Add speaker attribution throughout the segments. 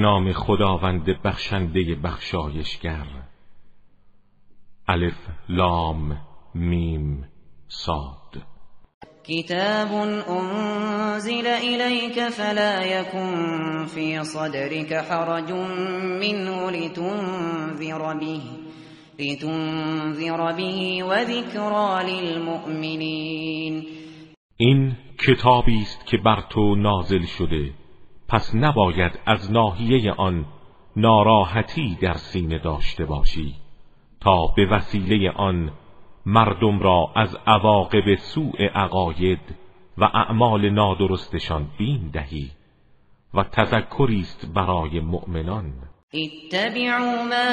Speaker 1: نام خداوند بخشنده بخشایشگر. الف لام میم صاد.
Speaker 2: كتاب أنزل إليك فلا يكن في صدرك حرج منه لتنذر به لتنذر به وذكرى للمؤمنين
Speaker 1: این کتابی است که بر تو نازل شده. پس نباید از ناحیه آن ناراحتی در سینه داشته باشی تا به وسیله آن مردم را از عواقب سوء عقاید و اعمال نادرستشان بین دهی و تذکری است برای مؤمنان.
Speaker 2: اتبعوا ما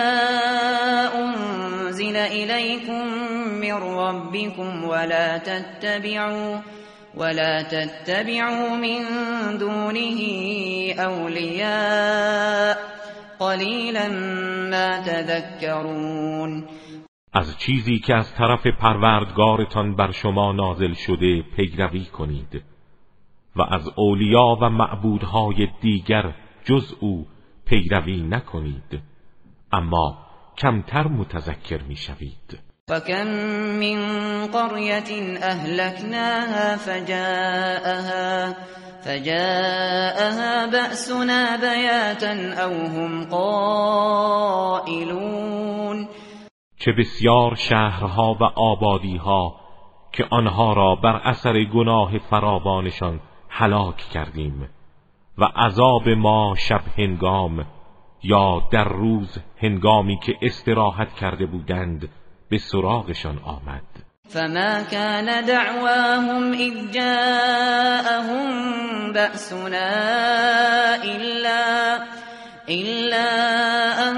Speaker 2: انزل إليكم من ربكم ولا تتبعوا ولا تتبعوا من دونه أولياء قليلا ما تذكرون
Speaker 1: از چیزی که از طرف پروردگارتان بر شما نازل شده پیروی کنید و از اولیا و معبودهای دیگر جز او پیروی نکنید اما کمتر متذکر می‌شوید.
Speaker 2: وكم من قرية أهلكناها فجاءها فجاءها بأسنا بياتا أو هم قائلون
Speaker 1: چه بسیار شهرها و آبادیها که آنها را بر اثر گناه فراوانشان هلاک کردیم و عذاب ما شب هنگام یا در روز هنگامی که استراحت کرده بودند به سراغشان آمد.
Speaker 2: فما كان دعواهم إذ جاءهم بأسنا إلا, إلا أن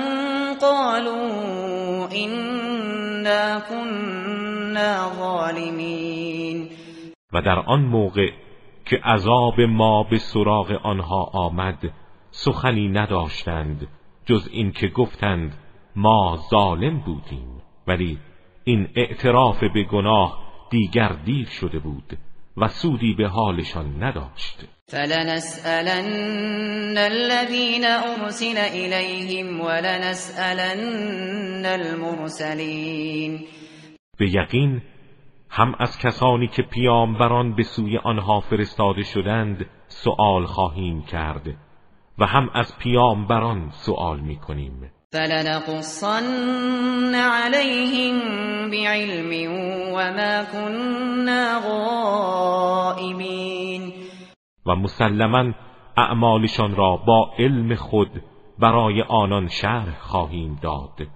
Speaker 2: قالوا إنا كنا ظالمين.
Speaker 1: و در آن موقع که عذاب ما به سراغ آنها آمد سخنی نداشتند جز اینکه گفتند ما ظالم بودیم. ولی این اعتراف به گناه دیگر دیر شده بود و سودی به حالشان نداشت.
Speaker 2: فلنسألن الذين أرسل إليهم ولنسألن المرسلين
Speaker 1: به یقین هم از کسانی که پیامبران به سوی آنها فرستاده شدند سؤال خواهیم کرد و هم از پیامبران سؤال می‌کنیم
Speaker 2: فلنقصن عليهم بعلم وما كنا غائبين
Speaker 1: و مسلما اعمالشان را با علم خود برای آنان شرح خواهیم داد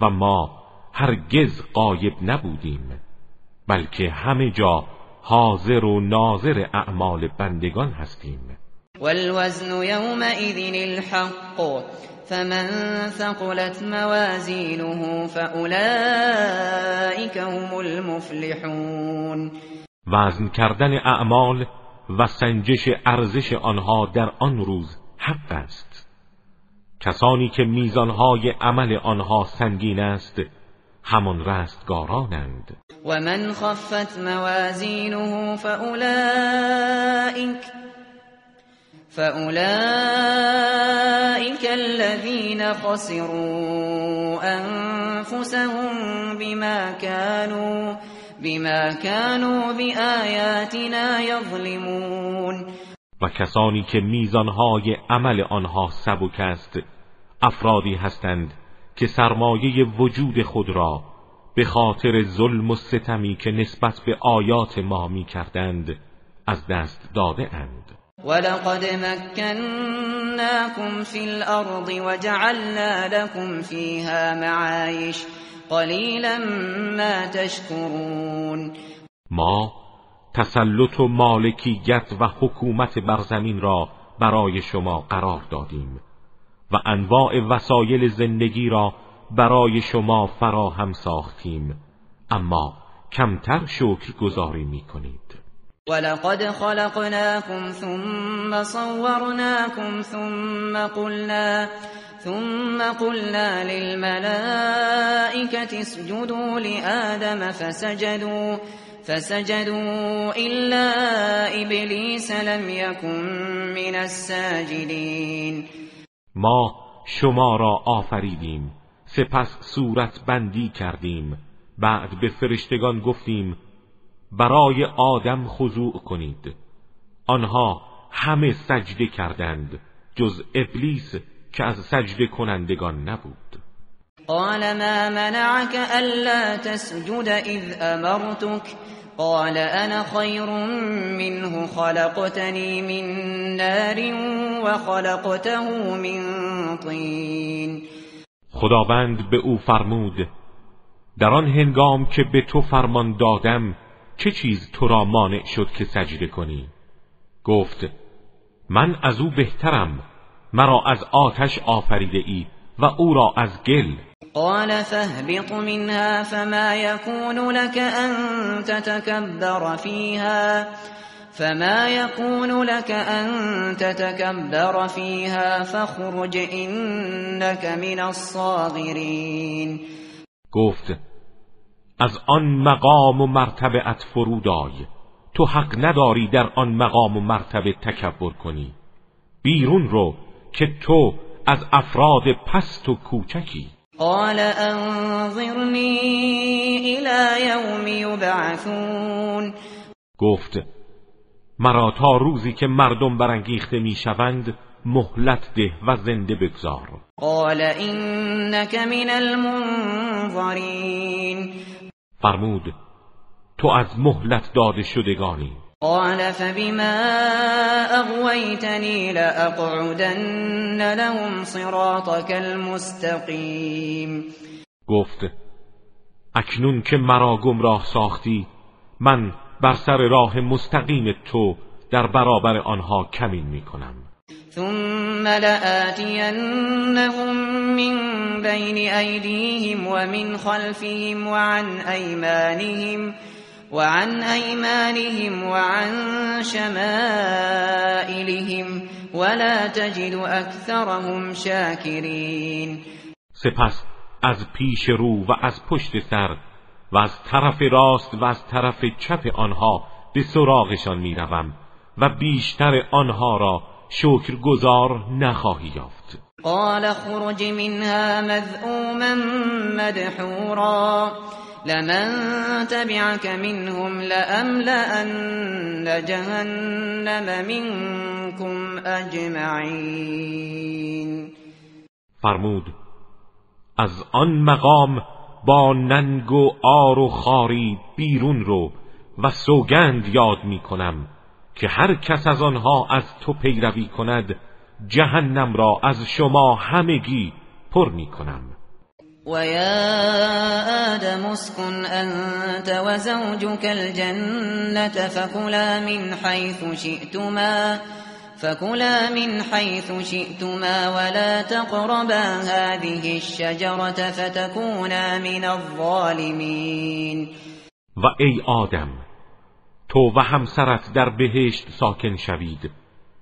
Speaker 1: و ما هرگز غایب نبودیم بلکه همه جا حاضر و ناظر اعمال بندگان هستیم.
Speaker 2: والوزن يومئذ الحق فمن ثقلت موازينه فأولئك هم المفلحون.
Speaker 1: وزن کردن اعمال و سنجش ارزش آنها در آن روز حق است. کسانی که میزانهای عمل آنها سنگین است همان رستگارانند.
Speaker 2: و من خفت موازینه فأولئك فأولئك الذين خسروا أنفسهم بما كانوا بما كانوا بآياتنا يظلمون.
Speaker 1: و کسانی که میزانهای عمل آنها سبک است افرادی هستند که سرمایه وجود خود را به خاطر ظلم و ستمی که نسبت به آیات ما می کردند از دست داده اند.
Speaker 2: ولقد مكناكم في الأرض وجعلنا لكم فيها معايش قلیلا ما تشکرون
Speaker 1: ما تسلط و مالکیت و حکومت بر زمین را برای شما قرار دادیم و انواع وسایل زندگی را برای شما فراهم ساختیم. اما کمتر شکر گذاری می کنید
Speaker 2: ولقد خلقناكم ثم صورناكم ثم قلنا ثم قلنا للملائكة اسجدوا لآدم فسجدوا فسجدوا إلا إبليس لم يكن من الساجدين.
Speaker 1: ما شما را آفریدیم سپس صورت بندی کردیم بعد به فرشتگان گفتیم برای آدم خضوع کنید. آنها همه سجده کردند جز ابلیس که از سجده کنندگان نبود.
Speaker 2: قال ما منعك الا تسجد اذ امرتك قال انا خير منه خلقتني من نار وخلقته من طين.
Speaker 1: خداوند به او فرمود در آن هنگام که به تو فرمان دادم چه چیز تو را مانع شد که سجده کنی؟ گفت من از او بهترم مرا از آتش آفریده ای و او را از گل.
Speaker 2: قال فاهبط منها فما يكون لك أن تتكبر فيها فما يكون لك أن تتكبر فيها فخرج إنك من الصاغرين
Speaker 1: گفت از آن مقام و مرتبه فرود آی. تو حق نداری در آن مقام و مرتبه تکبر کنی. بیرون رو که تو از افراد پست و کوچکی.
Speaker 2: قال انظرنی الى یوم یبعثون.
Speaker 1: گفت مرا تا روزی که مردم برانگیخته می‌شوند مهلت ده و زنده بگذار.
Speaker 2: قال انك من المنظرین.
Speaker 1: فرمود تو از مهلت داده شدگانی.
Speaker 2: قال فبما اغويتني لاقعدن لهم صراطك المستقیم
Speaker 1: گفت اکنون که مرا گمراه ساختی من بر سر راه مستقیم تو در برابر آنها کمین می کنم
Speaker 2: ثم لآتینهم من بین ایدیهم ومن خلفهم وعن ایمانهم وعن أيمانهم وعن شمائلهم ولا تجد أكثرهم شاكرين.
Speaker 1: سپس از پیش رو و از پشت سر و از طرف راست و از طرف چپ آنها به سراغشان می‌روم و بیشتر آنها را شکر گذار نخواهی یافت.
Speaker 2: قال خرج منها مذعوما مدحورا. لمن تبعك منهم لأملأن جهنم منكم اجمعین
Speaker 1: فرمود از آن مقام با ننگ و آر و خاری بیرون رو و سوگند یاد می کنم که هر کس از آنها از تو پیروی کند جهنم را از شما همگی پر می کنم.
Speaker 2: ويا آدم اسكن أنت وزوجك الجنة فكلا من حيث شئتما فكلا من حيث شئتما ولا تقربا هذه الشجرة فتكونا من الظالمين
Speaker 1: و ای آدم تو و همسرت در بهشت ساکن شوید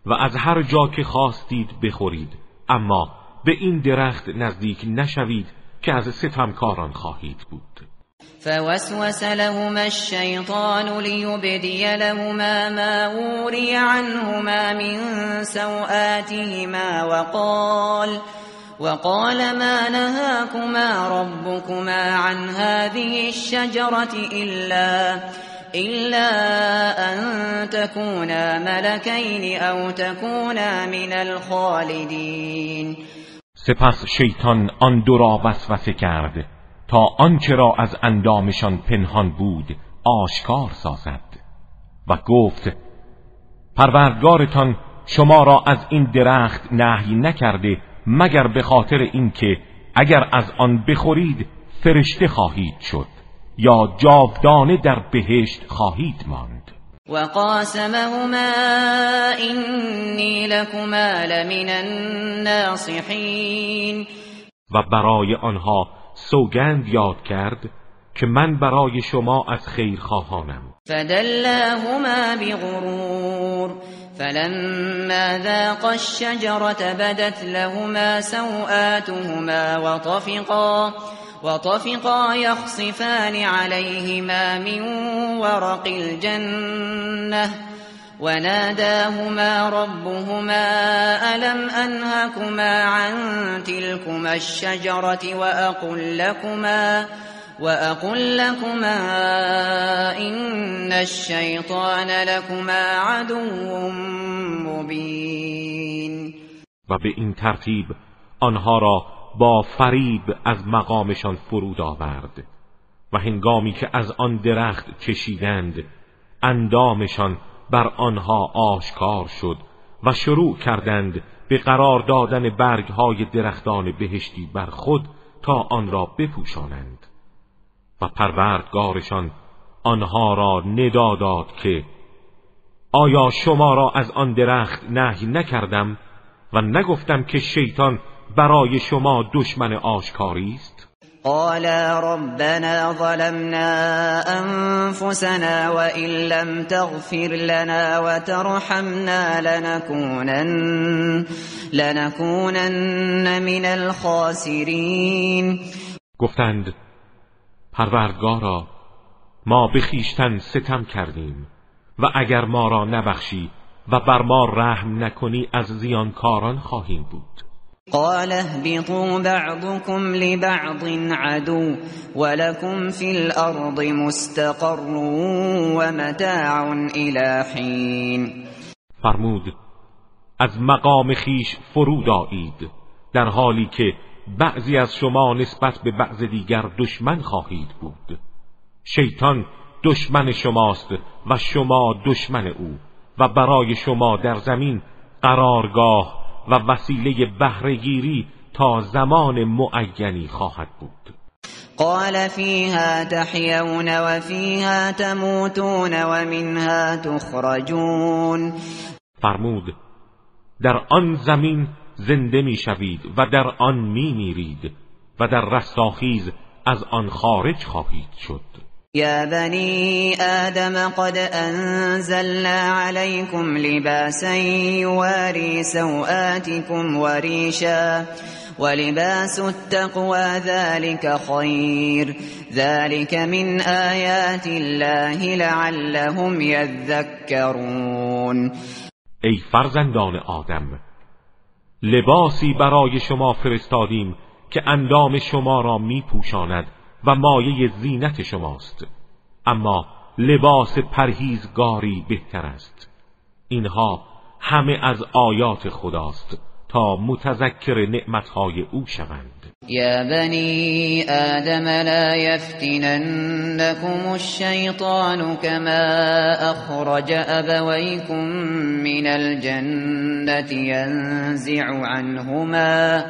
Speaker 1: و از هر جا که خواستید بخورید اما به این درخت نزدیک نشوید که از ستمکاران خواهید بود.
Speaker 2: فوسوس لهما الشیطان لیبدی لهما ما وري عنهما من سوآتهما وقال وقال ما نهاكما ربكما عن هذه الشجرة إلا إلا أن تكونا ملكين أو تكونا من الخالدين.
Speaker 1: سپس شیطان آن دو را وسوسه کرد تا آنچه را از اندامشان پنهان بود آشکار سازد و گفت پروردگارتان شما را از این درخت نهی نکرده مگر به خاطر اینکه اگر از آن بخورید فرشته خواهید شد؟ یا جاودانه در بهشت خواهید ماند.
Speaker 2: وقاسمهما إني لكما لمن الناصحین
Speaker 1: و برای آنها سوگند یاد کرد که من برای شما از خیر خواهانم.
Speaker 2: فدلاهما بغرور. فلما ذاق الشجرة بدت لهما سوآتهما وطفقا. وطفقا يخصفان عليهما من ورق الجنة وناداهما ربهما ألم أنهكما عن تلكما الشجرة وأقل لكما وأقل لكما إن الشيطان لكما عدو مبين.
Speaker 1: و به این ترتیب آنها را با فریب از مقامشان فرود آورد و هنگامی که از آن درخت چشیدند اندامشان بر آنها آشکار شد و شروع کردند به قرار دادن برگهای درختان بهشتی بر خود تا آن را بپوشانند و پروردگارشان آنها را ندا داد که آیا شما را از آن درخت نهی نکردم و نگفتم که شیطان برای شما دشمن آشکاری است؟
Speaker 2: قالا ربنا ظلمنا انفسنا وان لم تغفر لنا وترحمنا لنكونن لنكونن من الخاسرین
Speaker 1: گفتند پروردگارا ما به خیشتن ستم کردیم و اگر ما را نبخشی و بر ما رحم نکنی از زیانکاران خواهیم بود.
Speaker 2: قال اهبطوا بعضكم لبعض عدو ولكم في الارض مستقر ومتاع الى حين.
Speaker 1: فرمود از مقام خیش فرود آیید در حالی که بعضی از شما نسبت به بعض دیگر دشمن خواهید بود. شیطان دشمن شماست و شما دشمن او و برای شما در زمین قرارگاه و وسیله بهرهگیری تا زمان معینی خواهد بود.
Speaker 2: قال فيها تحيون وفيها تموتون ومنها تخرجون.
Speaker 1: فرمود در آن زمین زنده می‌شوید و در آن میمیرید و در رستاخیز از آن خارج خواهید شد.
Speaker 2: يا بني آدم قد أنزلنا عليكم لباسا يواري سوآتكم وريشا ولباس التقوى ذلك خير. ذلك من آيات الله لعلهم يذكرون.
Speaker 1: ای فرزندان آدم لباسی برای شما فرستادیم که اندام شما را می پوشاند و مایه زینت شماست. اما لباس پرهیزگاری بهتر است. اینها همه از آیات خداست تا متذکر نعمتهای او شوند.
Speaker 2: یا بنی آدم لا یفتننکم الشیطان کما اخرج ابویکم من الجنة ینزع عنهما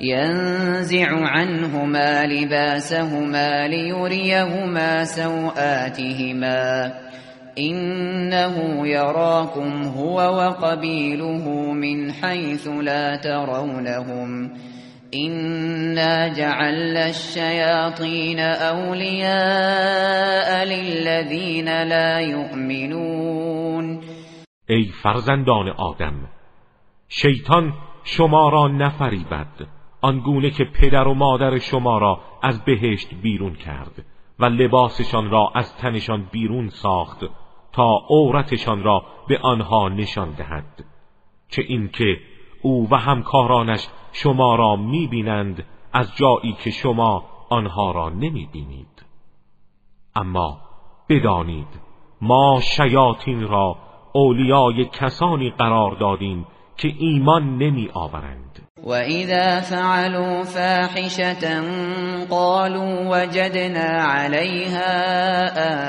Speaker 2: ينزع عنهما لباسهما ليريهما سوآتهما. إنه يراكم هو وقبيله من حيث لا ترونهم. إنا جعلنا الشياطين أولياء للذين لا يؤمنون.
Speaker 1: ای فرزندان آدم شیطان شما را نفریبد. آنگونه که پدر و مادر شما را از بهشت بیرون کرد و لباسشان را از تنشان بیرون ساخت تا عورتشان را به آنها نشان دهد. چه اینکه او و همکارانش شما را می‌بینند از جایی که شما آنها را نمی‌بینید. اما بدانید ما شیاطین را اولیای کسانی قرار دادیم که ایمان نمی آورند
Speaker 2: و اذا فعلوا فاحشة قالوا وجدنا عليها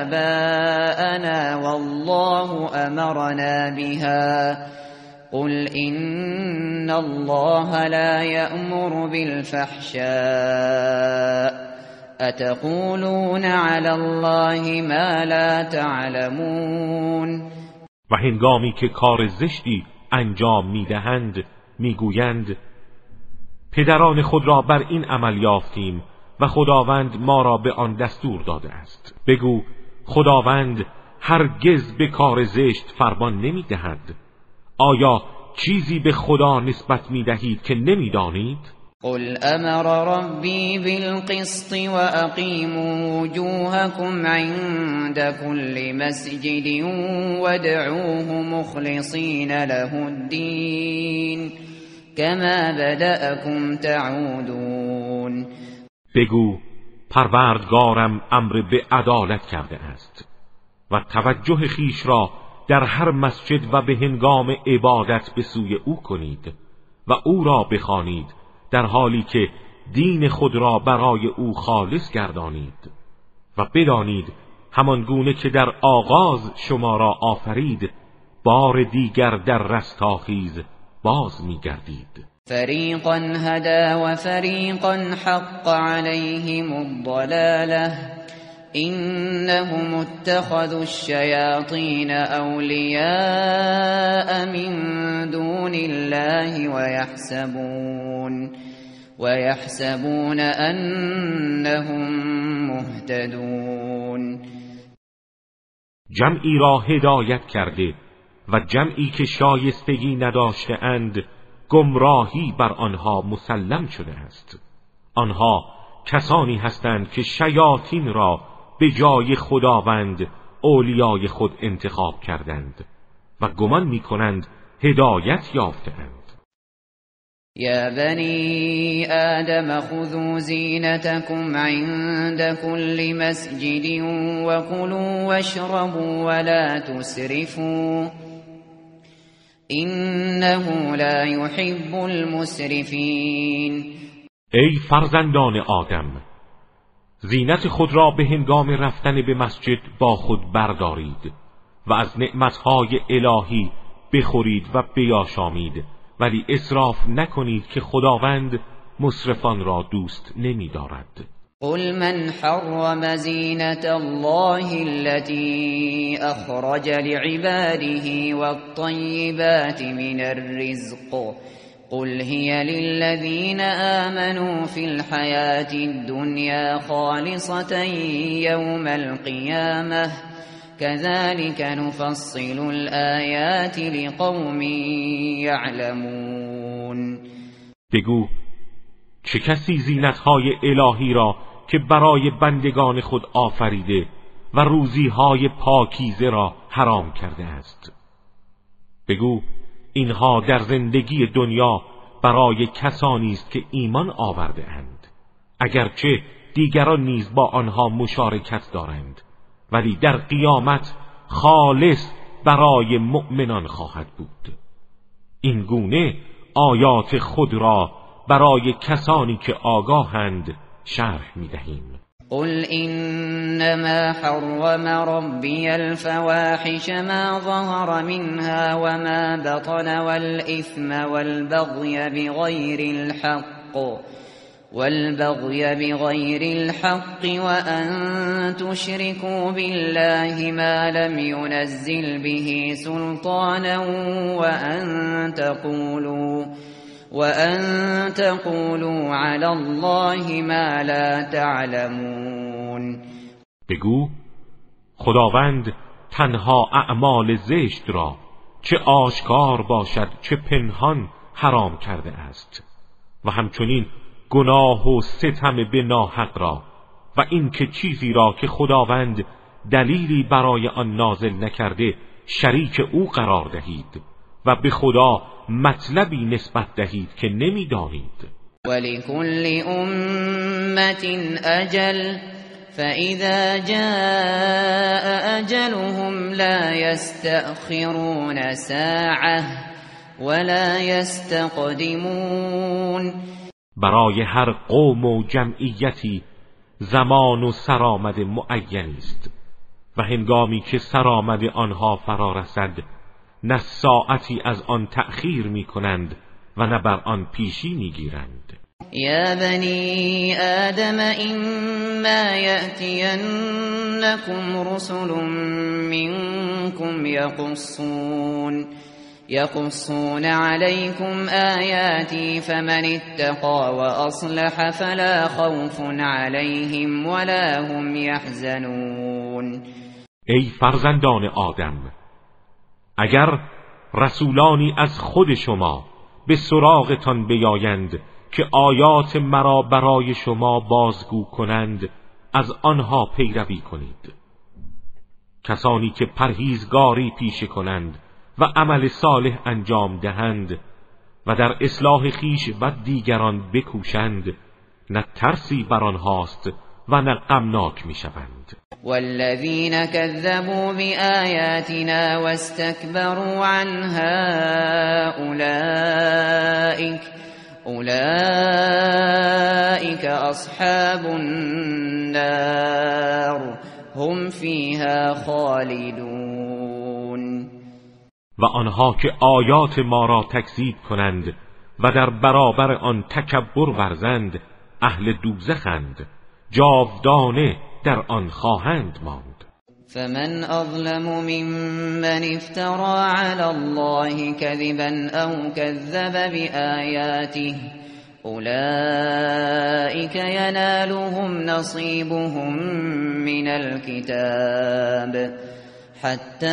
Speaker 2: آباءنا والله امرنا بها قل إن الله لا يأمر بالفحشاء اتقولون علی الله ما لا تعلمون
Speaker 1: و هنگامی که کار زشتی انجام می‌دهند می‌گویند پدران خود را بر این عمل یافتیم و خداوند ما را به آن دستور داده است. بگو خداوند هرگز به کار زشت فرمان نمی‌دهد. آیا چیزی به خدا نسبت می‌دهید که نمی‌دانید؟
Speaker 2: قل امر ربی بالقسط واقیموا وجوهكم عند كل مسجد وادعوه مخلصین له الدین كما بدأكم تعودون
Speaker 1: بگو پروردگارم امر به عدالت کرده است و توجه خیش را در هر مسجد و به هنگام عبادت به سوی او کنید و او را بخوانید در حالی که دین خود را برای او خالص گردانید و بدانید همان گونه که در آغاز شما را آفرید بار دیگر در رستاخیز باز میگردید.
Speaker 2: فریقا هدا و فریقا حق علیهم الضلاله انهم اتخذوا الشیاطین اولیاء من دون الله ويحسبون ويحسبون انهم مهتدون.
Speaker 1: جمعی را هدایت کرده و جمعی که شایستگی نداشته اند گمراهی بر آنها مسلم شده است. آنها کسانی هستند که شیاطین را به جای خداوند اولیای خود انتخاب کردند و گمان می کنند هدایت یافتند
Speaker 2: یا بنی آدم خذوا زینتكم عند كل مسجد وكلوا واشربوا ولا تسرفوا انه لا يحب المسرفین
Speaker 1: ای فرزندان آدم زینت خود را به هنگام رفتن به مسجد با خود بردارید و از نعمتهای الهی بخورید و بیاشامید ولی اصراف نکنید که خداوند مصرفان را دوست نمیدارد.
Speaker 2: قل من حرم زینت الله التي اخرج لعباده والطيبات من الرزق قل هي للذين آمنوا في الحياة الدنيا خالصة يوم القيامة كذلك نفصل الآيات لقوم يعلمون
Speaker 1: بگو چه کسی زینتهای الهی را که برای بندگان خود آفریده و روزیهای پاکیزه را حرام کرده است. بگو اینها در زندگی دنیا برای کسانی است که ایمان آورده اند. اگرچه دیگران نیز با آنها مشارکت دارند ولی در قیامت خالص برای مؤمنان خواهد بود. این گونه آیات خود را برای کسانی که آگاهند شرح می دهیم
Speaker 2: قل إنما حرم ربي الفواحش ما ظهر منها وما بطن والإثم والبغي بغير الحق والبغي بغير الحق وأن تشركوا بالله ما لم ينزل به سلطانا وأن تقولوا وأن تقولوا على الله ما لا تعلمون.
Speaker 1: بگو خداوند تنها اعمال زشت را چه آشکار باشد چه پنهان حرام کرده است. و همچنین گناه و ستم به ناحق را و اینکه چیزی را که خداوند دلیلی برای آن نازل نکرده شریک او قرار دهید. و به خدا مطلبی نسبت دهید که نمی‌دانید.
Speaker 2: ولكل امت اجل فاذا جاء اجلهم لا يستأخرون ساعه ولا يستقدمون
Speaker 1: برای هر قوم و جمعیتی زمان و سرآمد معینی است و هنگامی که سرآمد آنها فرا رسد نه ساعتی از آن تأخیر می کنند و نه بر آن پیشی می گیرند
Speaker 2: يا بني آدم إما يأتينكم رسل منكم يقصون يقصون عليكم آياتي فمن اتقى وأصلح فلا خوف عليهم ولا هم يحزنون
Speaker 1: ای فرزندان آدم اگر رسولانی از خود شما به سراغتان بیایند که آیات مرا برای شما بازگو کنند از آنها پیروی کنید. کسانی که پرهیزگاری پیشه کنند و عمل صالح انجام دهند و در اصلاح خیش و دیگران بکوشند نه ترسی بر آنهاست و نه غمناک می‌شوند.
Speaker 2: والذین كذبوا بآیاتنا واستكبروا عنها اولئک اولئك اصحاب النار هم فيها خالدون.
Speaker 1: و آنها که آیات ما را تکذیب کنند و در برابر آن تکبر ورزند اهل دوزخند. جاودانه در آن خواهند ماند.
Speaker 2: فمن أظلم ممن افترى على الله كذبا أو كذب بآياته أولئك ينالهم نصيبهم من الكتاب. حتى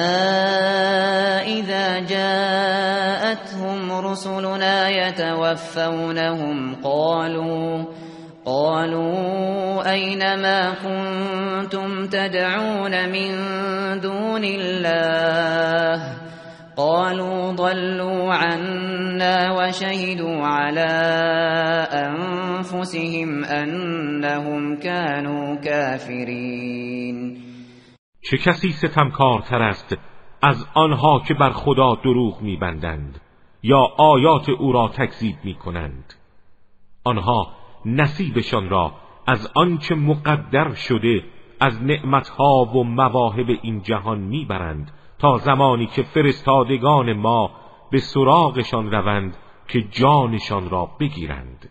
Speaker 2: إذا جاءتهم رسلنا يتوفونهم قالوا قالوا أين ما كنتم تدعون من دون الله؟ قالوا ضلوا عنا وشهدوا على أنفسهم أنهم كانوا كافرين.
Speaker 1: چه کسی ستمکارتر است از آنها که بر خدا دروغ میبندند یا آیات او را تکذیب می‌کنند؟ آنها نصیبشان را از آنچه مقدر شده از نعمتها و مواهب این جهان می‌برند تا زمانی که فرستادگان ما به سراغشان روند که جانشان را بگیرند.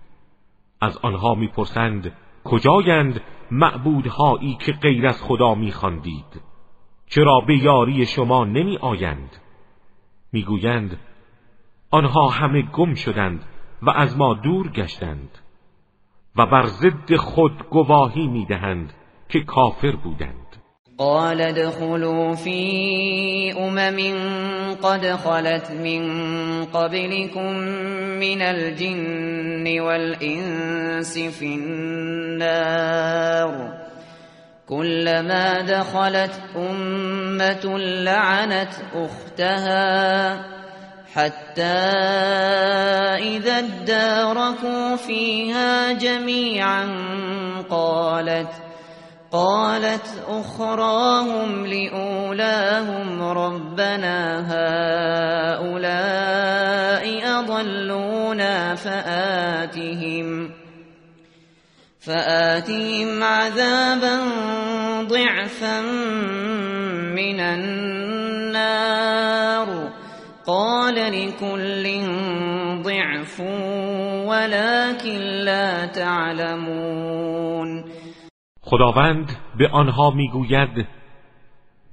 Speaker 1: از آنها می‌پرسند کجایند معبودهایی که غیر از خدا میخواندید؟ چرا به یاری شما نمی آیند می‌گویند آنها همه گم شدند و از ما دور گشتند. و بر ضد خود گواهی می‌دهند که کافر بودند.
Speaker 2: قال ادخلوا في امم قد خلت من قبلكم من الجن والانس في النار. كلما دخلت امه لعنت اختها. حتى إذا اداركوا فيها جميعا قالت قالت أخراهم لأولاهم ربنا هؤلاء أضلونا فآتهم فآتهم عذابا ضعفا من النار. قال لكل ضعف ولكن لا تعلمون.
Speaker 1: خداوند به آنها می‌گوید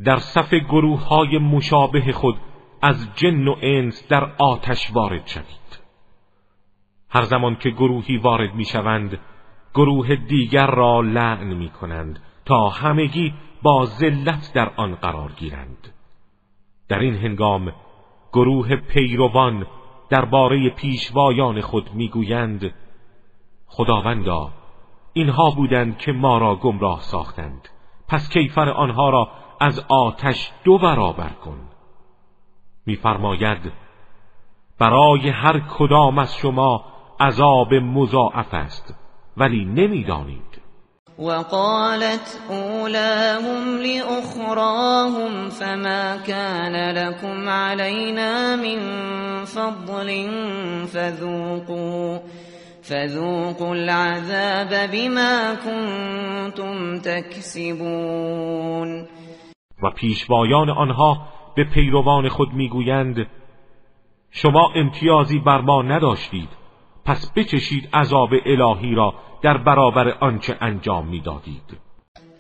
Speaker 1: در صف گروه های مشابه خود از جن و انس در آتش وارد شوید. هر زمان که گروهی وارد می‌شوند گروه دیگر را لعن می کنند تا همگی با ذلت در آن قرار گیرند. در این هنگام گروه پیروان درباره پیشوایان خود می‌گویند خداوندا اینها بودند که ما را گمراه ساختند. پس کیفر آنها را از آتش دو برابر کن. میفرماید برای هر کدام از شما عذاب مضاعف است ولی نمی‌دانید.
Speaker 2: وقالت اولاهم لأخراهم فما كان لكم علينا من فضل فذوقوا فذوقوا العذاب بما كنتم تكسبون.
Speaker 1: و پیشوایان آنها به پیروان خود می‌گویند شما امتیازی بر ما نداشتید پس بچشید عذاب الهی را در برابر آنچه انجام می‌دادید.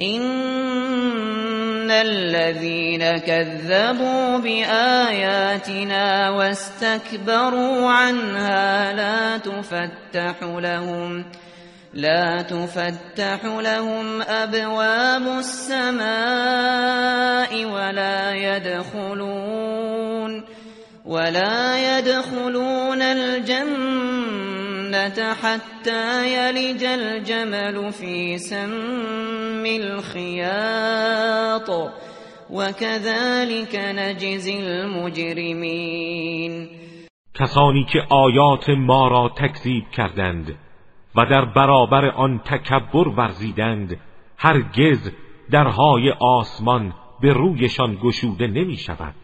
Speaker 2: ان الذين كذبوا بآياتنا واستكبروا عنها لا تفتح لهم لا تفتح لهم أبواب السماء ولا يدخلون ولا يدخلون الجنة حتى يلج الجمل في سم الخياط. وكذلك نجزي المجرمين.
Speaker 1: کسانی که آیات ما را تکذیب کردند و در برابر آن تکبر ورزیدند هرگز درهای آسمان به رویشان گشوده نمی شود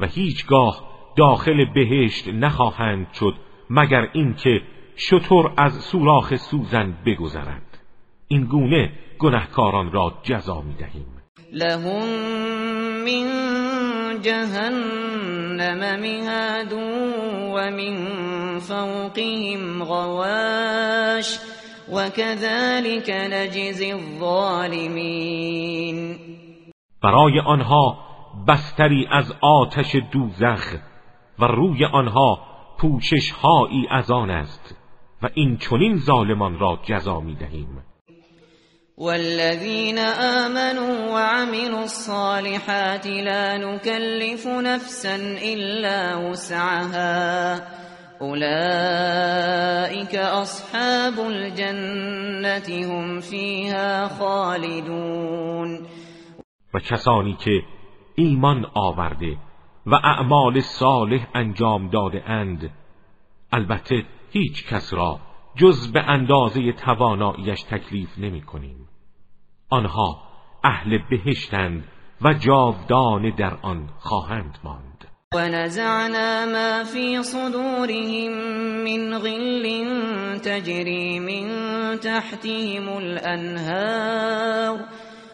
Speaker 1: و هیچگاه داخل بهشت نخواهند شد مگر اینکه شطور از سوراخ سوزن بگذرد. این گونه گنهکاران را جزا می دهیم
Speaker 2: لهم من جهنم مهاد و من فوقهم غواش وكذلك نجزی الظالمین.
Speaker 1: برای آنها بستری از آتش دوزخ و روی آنها پوشش هایی از آن است و این چنین ظالمان را جزا می دهیم
Speaker 2: والذین آمنوا وعملوا الصالحات لا نكلف نفسا إلا وسعها. أولئك أصحاب الجنة هم فيها خالدون.
Speaker 1: و کسانی که ایمان آورده و اعمال صالح انجام داده اند. البته هیچ کس را جز به اندازه تواناییش تکلیف نمی کنیم. آنها اهل بهشتند و جاودانه در آن خواهند ماند.
Speaker 2: و نزعنا ما فی صدورهم من غل تجری من تحتهم الانهار.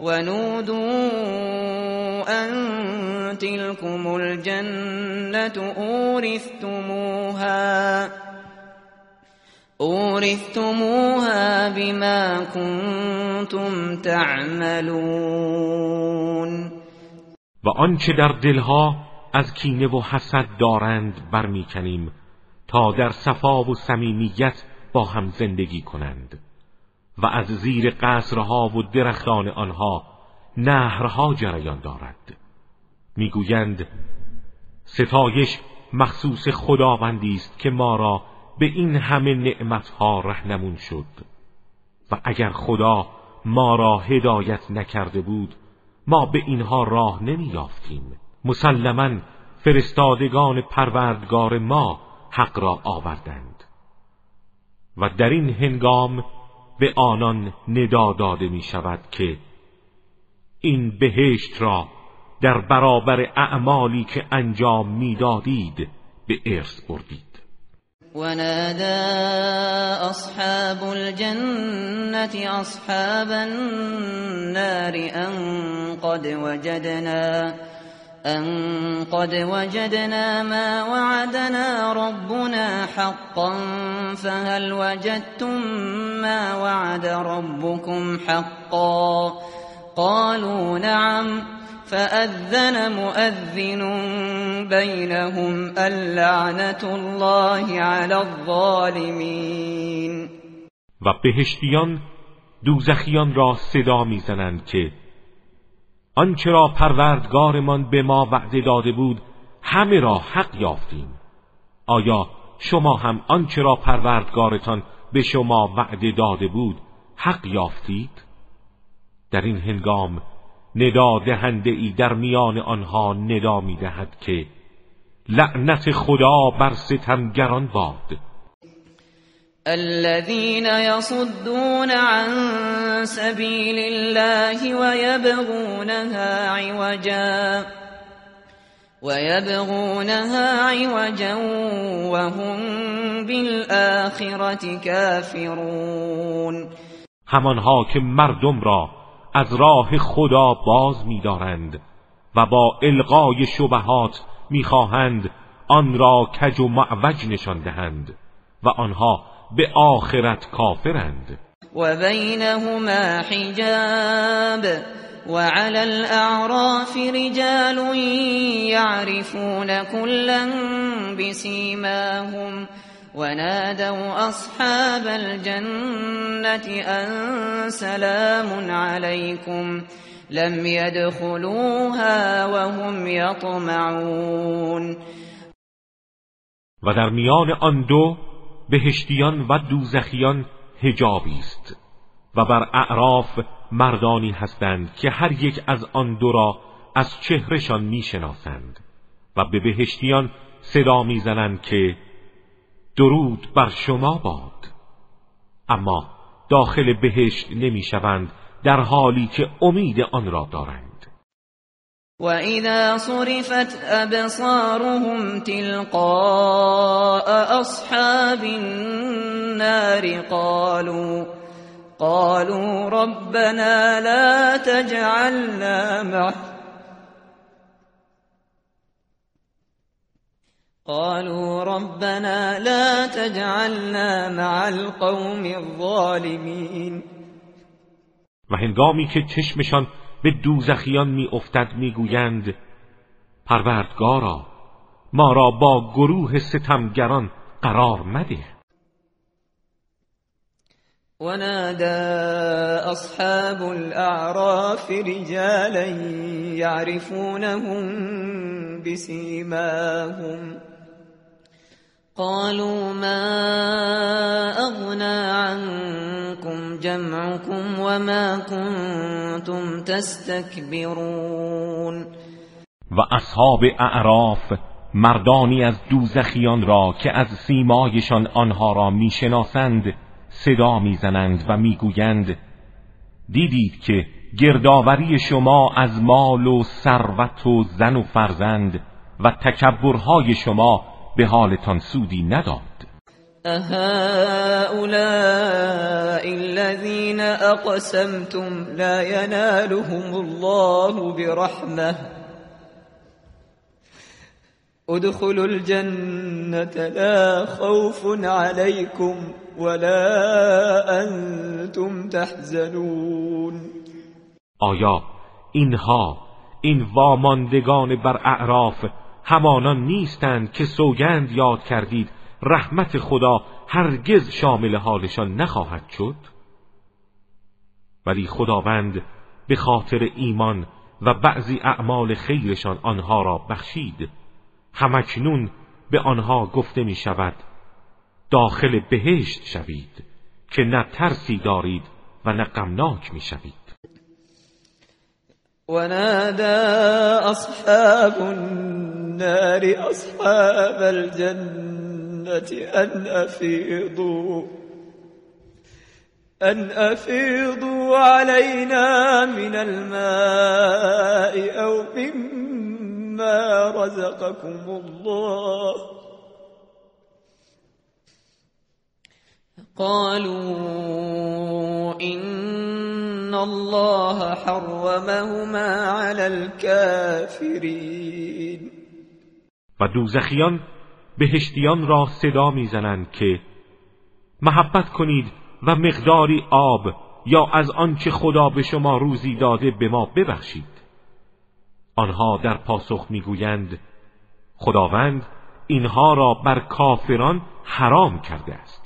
Speaker 2: ونودوا أن تلكم الجنة أورثتموها أورثتموها بما كنتم تعملون.
Speaker 1: و آنچه در دلها از کینه و حسد دارند برمیکنیم تا در صفا و صمیمیت با هم زندگی کنند. و از زیر قصرها و درختان آنها نهرها جریان دارد. می‌گویند ستایش مخصوص خداوندی است که ما را به این همه نعمتها رهنمون شد. و اگر خدا ما را هدایت نکرده بود ما به اینها راه نمیافتیم مسلما فرستادگان پروردگار ما حق را آوردند. و در این هنگام به آنان ندا داده می شود که این بهشت را در برابر اعمالی که انجام می‌دادید به ارث بردید.
Speaker 2: ونادى أصحاب الجنة أصحاب النار أن قد وجدنا أن قد وجدنا ما وعدنا ربنا حقا فهل وجدتم ما وعد ربكم حقا قالوا نعم فأذن مؤذن بينهم اللعنة الله على الظالمين
Speaker 1: و بهشتیان دوزخیان را صدا می‌زنند که آنچه را پروردگارمان به ما وعده داده بود همه را حق یافتیم. آیا شما هم آنچه را پروردگارتان به شما وعده داده بود حق یافتید؟ در این هنگام ندا دهنده ای در میان آنها ندا می دهد که لعنت خدا بر ستمگران باد.
Speaker 2: الذين يصدون عن سبيل الله ويبغونها عوجا ويبغونها عوجا وهم بالآخرة كافرون.
Speaker 1: همانها که مردم را از راه خدا باز می‌دارند و با القای شبهات می‌خواهند آن را کج و معوج نشان دهند و آنها به آخرت کافرند.
Speaker 2: و بینهما حجاب وعلى الأعراف رجال يعرفون كلا بسيماهم ونادوا أصحاب الجنة أن سلام عليكم لم يدخلوها وهم يطمعون.
Speaker 1: و در میان آن دو بهشتیان و دوزخیان هجابی است و بر اعراف مردانی هستند که هر یک از آن دو را از چهرهشان می‌شناسند و به بهشتیان صدا می‌زنند که درود بر شما باد. اما داخل بهشت نمی‌شوند در حالی که امید آن را دارند.
Speaker 2: و اذا صرفت ابصارهم تلقاء اصحاب النار قالوا قالوا ربنا لا تجعلنا مع قالوا ربنا لا تجعلنا مع القوم الظالمين.
Speaker 1: و هنگامی که چشمشان به دوزخیان می افتد می گویند پروردگارا ما را با گروه ستمگران قرار مده.
Speaker 2: ونادى أصحاب الأعراف رجالا يعرفونهم بسيماهم. قالوا ما أغنى عنكم جمعكم وما كنتم تستكبرون.
Speaker 1: و اصحاب اعراف مردانی از دوزخیان را که از سیمایشان آنها را می‌شناسند صدا می‌زنند و می‌گویند دیدید که گردآوری شما از مال و ثروت و زن و فرزند و تکبرهای شما به حالتان سودی نداد.
Speaker 2: أهؤلاء الذين أقسمتم لا ينالهم الله برحمة. ادخلوا الجنة لا خوف عليكم ولا أنتم تحزنون.
Speaker 1: آیا اینها این واماندگان بر اعراف همانان نیستند که سوگند یاد کردید. رحمت خدا هرگز شامل حالشان نخواهد شد. ولی خداوند به خاطر ایمان و بعضی اعمال خیرشان آنها را بخشید. همکنون به آنها گفته می شود داخل بهشت شوید که نه ترسی دارید و نه غمناک می شوید
Speaker 2: ونادى أصحاب النار أصحاب الجنة أن أفيضوا أن أفيضوا علينا من الماء أو مما رزقكم الله. قالوا إن الله حرمهما على الكافرين.
Speaker 1: و دوزخیان بهشتیان را صدا می‌زنند که محبت کنید و مقداری آب یا از آنچه خدا به شما روزی داده به ما ببخشید. آنها در پاسخ می‌گویند خداوند اینها را بر کافران حرام کرده است.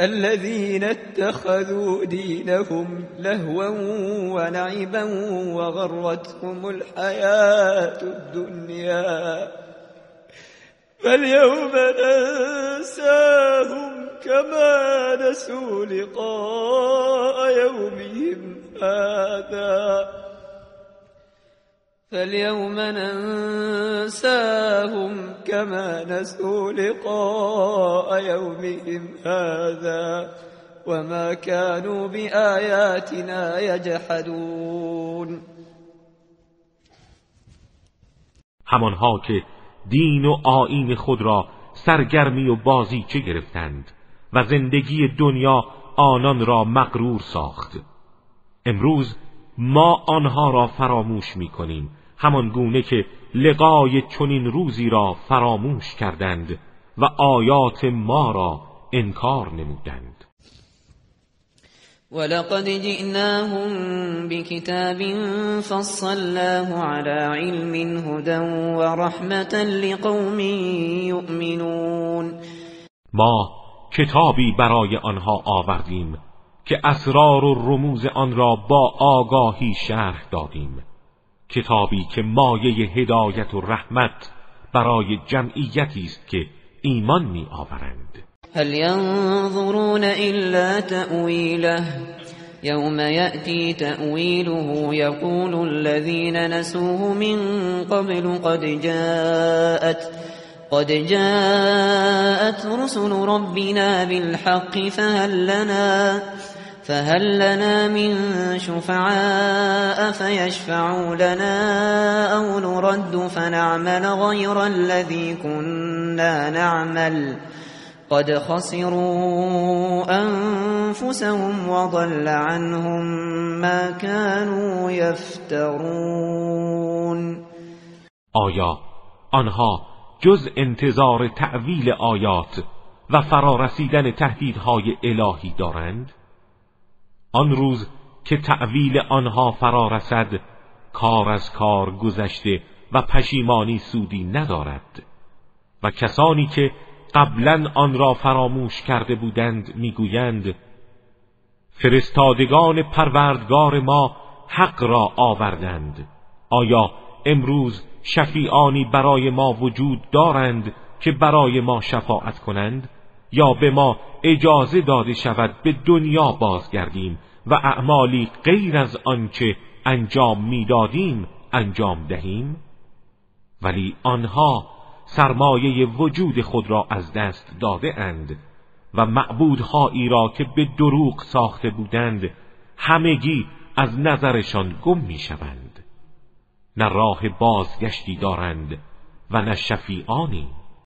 Speaker 2: الذين اتخذوا دينهم لهوا ونعبا وغرتهم الحياة الدنيا. فاليوم ننساهم كما نسوا لقاء يومهم هذا.
Speaker 3: فاليوم ننساهم كما نسوا لقاء يومهم هذا وما كانوا بآياتنا يجحدون
Speaker 1: همانها که دین و آین خود را سرگرمی و بازی چه گرفتند و زندگی دنیا آنان را مغرور ساخت. امروز ما آنها را فراموش می کنیم همان گونه که لقای چنین روزی را فراموش کردند و آیات ما را انکار نمودند.
Speaker 2: ولقد جئناهم بكتاب فصلناه على علم هدى ورحمة لقوم يؤمنون
Speaker 1: ما کتابی برای آنها آوردیم که اسرار و رموز آن را با آگاهی شرح دادیم. کتابی که مایه هدایت و رحمت برای جمعیتی است که ایمان می آورند
Speaker 2: هل ينظرون الا تأویله؟ يوم يأتي تأويله يقول الذين نسوه من قبل قد جاءت قد جاءت رسل ربنا بالحق فهل لنا فهل لنا من شفعاء فيشفعوا لنا أو نرد فنعمل غير الذي كنا نعمل قد خسروا أنفسهم وضل عنهم ما كانوا يفترون
Speaker 1: آیا آنها جز انتظار تعویل آیات و فرارسیدن تهدیدهای الهی دارند؟ آن روز که تعویل آنها فرا رسد کار از کار گذشته و پشیمانی سودی ندارد. و کسانی که قبلا آن را فراموش کرده بودند می‌گویند فرستادگان پروردگار ما حق را آوردند. آیا امروز شفیعانی برای ما وجود دارند که برای ما شفاعت کنند؟ یا به ما اجازه داده شود به دنیا بازگردیم و اعمالی غیر از آنچه انجام می‌دادیم انجام دهیم؟ ولی آنها سرمایه وجود خود را از دست داده اند و معبودهایی را که به دروغ ساخته بودند همگی از نظرشان گم می شوند نه راه بازگشتی دارند و نه شفیعانی.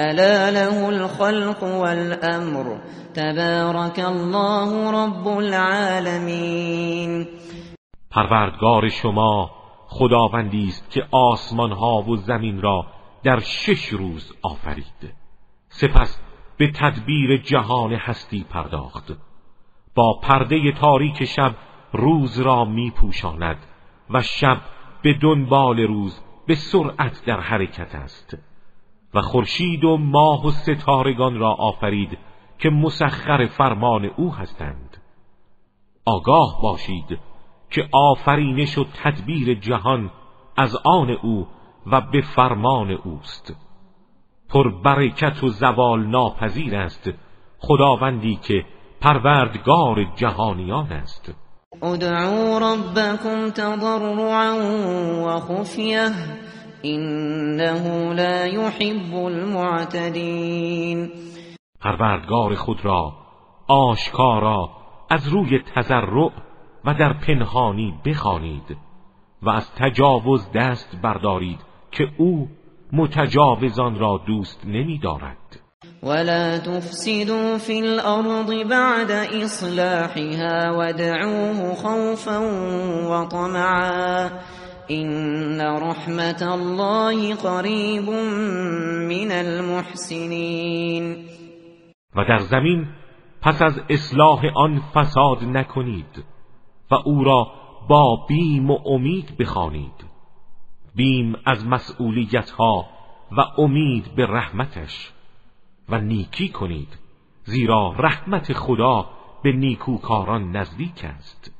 Speaker 2: الا له الخلق والامر تبارك الله رب العالمین
Speaker 1: پروردگار شما خداوندی است که آسمان ها و زمین را در شش روز آفرید. سپس به تدبیر جهان هستی پرداخت. با پرده تاریک شب روز را می پوشاند و شب به دنبال روز به سرعت در حرکت است. و خورشید و ماه و ستارگان را آفرید که مسخر فرمان او هستند. آگاه باشید که آفرینش و تدبیر جهان از آن او و به فرمان اوست. پر برکت و زوال ناپذیر است خداوندی که پروردگار جهانیان است.
Speaker 2: ادعوا ربكم تضرعا وخفيه انه لا يحب المعتدین
Speaker 1: پروردگار خود را آشکارا از روی تزرع و در پنهانی بخوانید و از تجاوز دست بردارید که او متجاوزان را دوست نمی دارد
Speaker 2: ولا تفسدوا في الارض بعد اصلاحها ودعوه خوفا وطمعا. این رحمت الله قریب من المحسنین
Speaker 1: و در زمین پس از اصلاح آن فساد نکنید و او را با بیم و امید بخوانید. بیم از مسئولیت ها و امید به رحمتش و نیکی کنید زیرا رحمت خدا به نیکوکاران نزدیک است.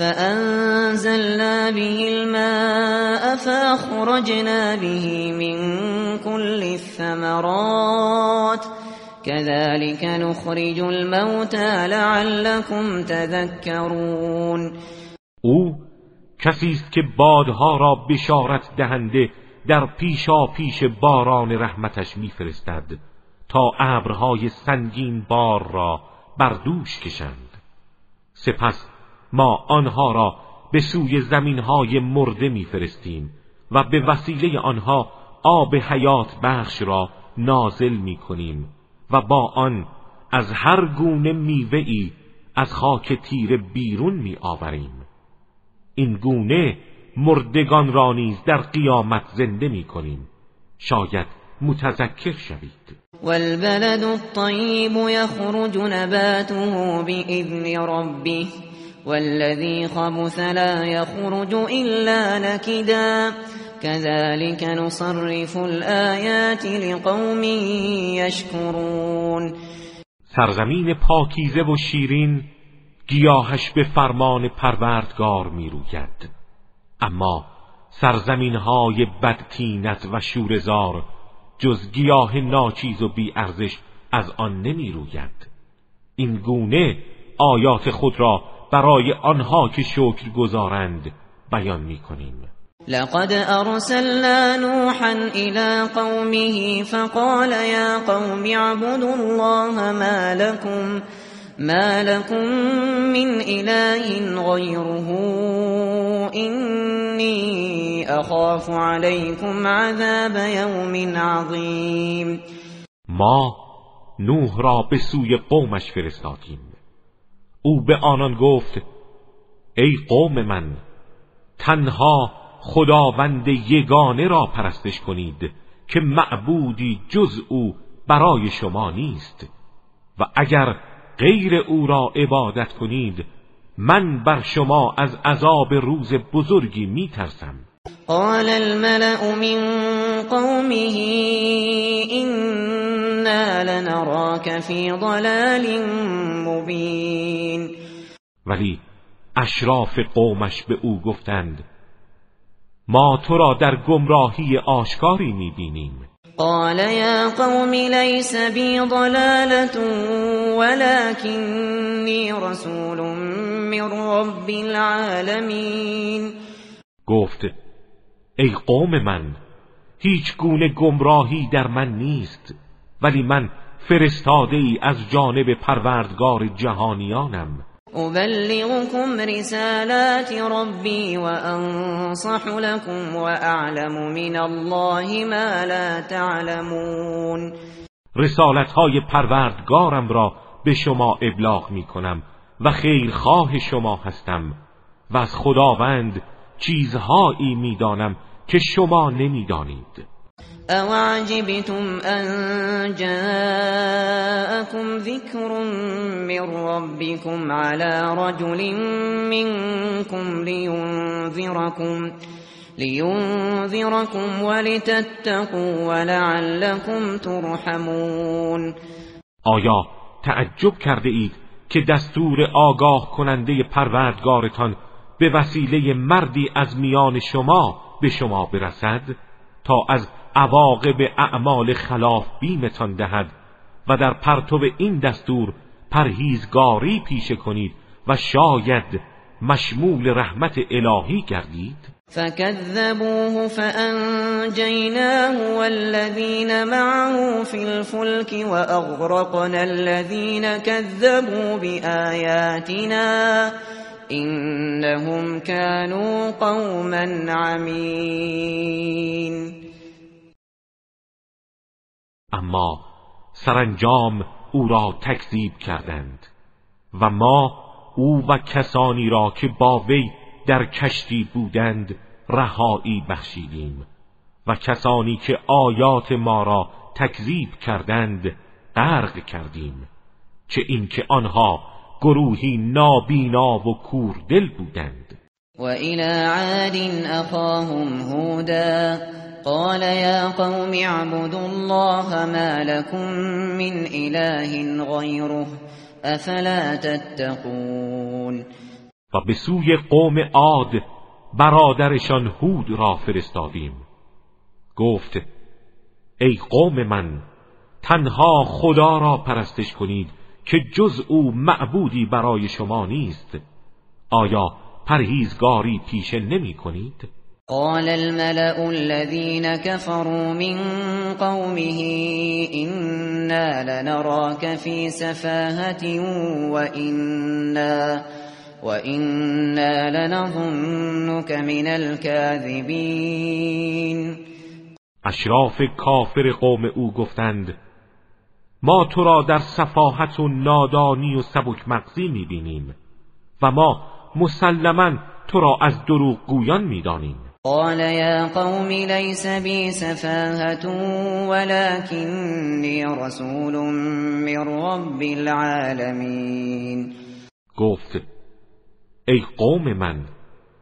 Speaker 2: فأنزلنا به الماء فأخرجنا به من كل الثمرات كذلك نخرج الموتى لعلكم تذكرون
Speaker 1: او کسی است که بادها را بشارت دهنده در پیشا پیش باران رحمتش میفرستد تا ابرهای سنگین بار را بر دوش کشند. سپس ما آنها را به سوی زمینهای مرده میفرستیم و به وسیله آنها آب حیات بخش را نازل می کنیم و با آن از هر گونه میوه‌ای از خاک تیره بیرون می آوریم این گونه مردگان را نیز در قیامت زنده می کنیم شاید متذکر شوید.
Speaker 2: والبلد الطیب یخرج نباته بإذن ربه. والذي خبث لا يخرج إلا نكدا. كذلك نصرف الآيات لقوم يشكرون.
Speaker 1: سرزمین پاکیزه و شیرین گیاهش به فرمان پروردگار می روید اما سرزمین های بدتینت و شورزار جز گیاه ناچیز و بی ارزش از آن نمی روید این گونه آیات خود را برای آنها که شکر گذارند بیان می کنیم
Speaker 2: لقد ارسلنا نوحا الى قومه فقال يا قوم اعبدوا الله ما لكم ما لكم من اله غيره اني اخاف عليكم عذاب يوم عظيم.
Speaker 1: ما نوح را به سوی قومش فرستادیم. او به آنان گفت ای قوم من تنها خداوند یگانه را پرستش کنید که معبودی جز او برای شما نیست. و اگر غیر او را عبادت کنید من بر شما از عذاب روز بزرگی میترسم.
Speaker 2: قال الملأ من قومه إنا لنراك في ضلال مبین
Speaker 1: ولی اشراف قومش به او گفتند ما تو را در گمراهی آشکاری می‌بینیم.
Speaker 2: قال يا قوم ليس بي ضلالة ولكني رسول من رب العالمين
Speaker 1: گفت ای قوم من هیچ گونه گمراهی در من نیست ولی من فرستاده ای از جانب پروردگار جهانیانم.
Speaker 2: ابلغكم رسالات ربي وانصح لكم واعلم من الله ما لا تعلمون.
Speaker 1: رسالت های پروردگارم را به شما ابلاغ می کنم و خیرخواه شما هستم و از خداوند چیزهایی می‌دانم که شما نمی‌دانید.
Speaker 2: او عجبتم ان جاءكم ذكر من ربكم على رجل منكم لينذركم لينذركم ولتتقوا ولعلكم ترحمون.
Speaker 1: آیا تعجب کرده اید که دستور آگاه کننده پروردگارتان به وسیله مردی از میان شما به شما برسد تا از عواقب اعمال خلاف بیمتان دهد و در پرتو این دستور پرهیزگاری پیشه کنید و شاید مشمول رحمت الهی گردید.
Speaker 2: فكذبوه فأنجيناه والذين معه في الفلك وأغرقنا الذين كذبوا بآياتنا إنهم كانوا قوما عمين.
Speaker 1: اما سرانجام او را تکذیب کردند و ما او و کسانی را که با وی در کشتی بودند رهایی بخشیدیم و کسانی که آیات ما را تکذیب کردند غرق کردیم چه اینکه آنها گروهی نابینا و کوردل بودند.
Speaker 2: و الى عاد اخاهم هودا قال يا قوم اعبدوا الله ما لكم من اله غيره افلا تتقون.
Speaker 1: و به سوی قوم عاد برادرشان هود را فرستادیم. گفت ای قوم من تنها خدا را پرستش کنید که جز او معبودی برای شما نیست آیا پرهیزگاری پیشه نمی کنید؟
Speaker 2: قال الملأ الذين كفروا من قومه إنا لنراك في سفاهة وإنا, وإنا لنظنك من الكاذبين
Speaker 1: اشراف کافر قوم او گفتند ما تو را در صفاحت و نادانی و سبک مغزی می‌بینیم و ما مسلما تو را از دروغ گویان می‌دانیم.
Speaker 2: قال یا قوم لیس بی سفاهت ولكنی رسول من رب العالمین
Speaker 1: گفت ای قوم من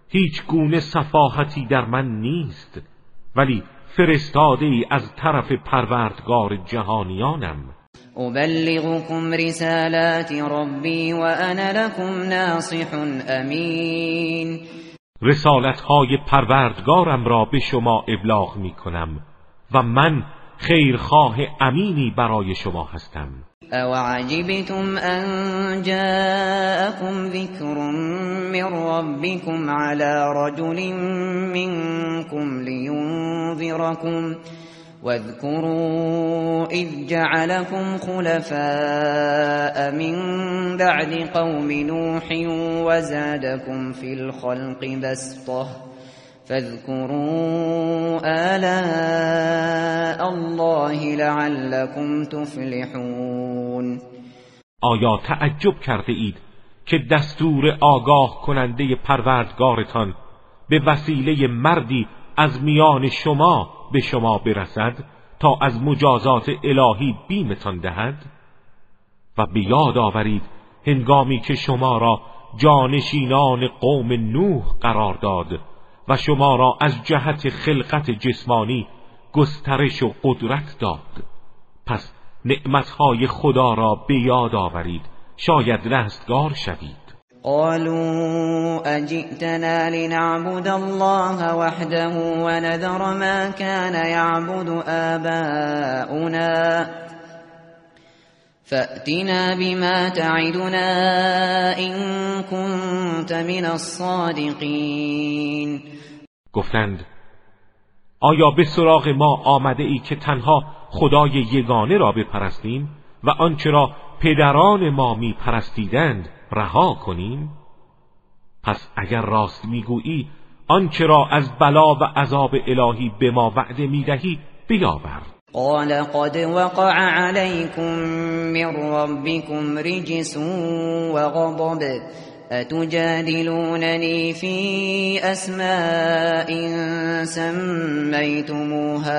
Speaker 1: هیچ گونه صفاحتی در من نیست ولی فرستاده ای از طرف پروردگار جهانیانم.
Speaker 2: ابلغكم رسالات ربی و انا لكم ناصح امین
Speaker 1: رسالت های پروردگارم را به شما ابلاغ می کنم و من خیرخواه امینی برای شما هستم.
Speaker 2: او عجبتم ان جاءكم ذكر من ربكم على رجل منكم لينذركم واذكروا إذ جعلكم خلفاء من بعد قوم نوح وزادكم في الخلق بسطة فاذكروا آلاء الله لعلكم تفلحون.
Speaker 1: آیا تعجب کرده اید که دستور آگاه کننده پروردگارتان به وسیله مردی از میان شما به شما برسد تا از مجازات الهی بیمتان دهد؟ و به یاد آورید هنگامی که شما را جانشینان قوم نوح قرار داد و شما را از جهت خلقت جسمانی گسترش و قدرت داد. پس نعمتهای خدا را به یاد آورید. شاید رستگار شوید.
Speaker 2: قالوا أجئتنا لنعبد الله وحده ونذر ما كان يعبد آباؤنا فأتنا بما تعدنا إن كنت من الصادقين.
Speaker 1: گفتند آیا به سراغ ما آمده ای که تنها خدای یگانه را بپرستیم و آنچه را پدران ما می پرستیدند رها کنیم؟ پس اگر راست می‌گویی آنچه را از بلا و عذاب الهی به ما وعده می‌دهی بیاور.
Speaker 2: قال قد وقع عليكم من ربكم رجس وغضب أتجادلونني في أسماء سميتموها؟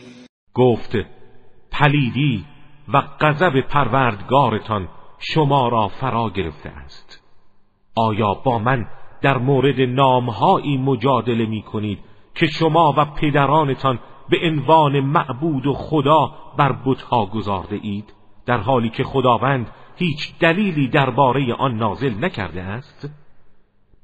Speaker 1: گفت پلیدی و غضب پروردگارتان شما را فرا گرفته است. آیا با من در مورد نامهایی مجادله می کنید که شما و پدرانتان به عنوان معبود و خدا بر بتها گذارده اید؟ در حالی که خداوند هیچ دلیلی درباره آن نازل نکرده است؟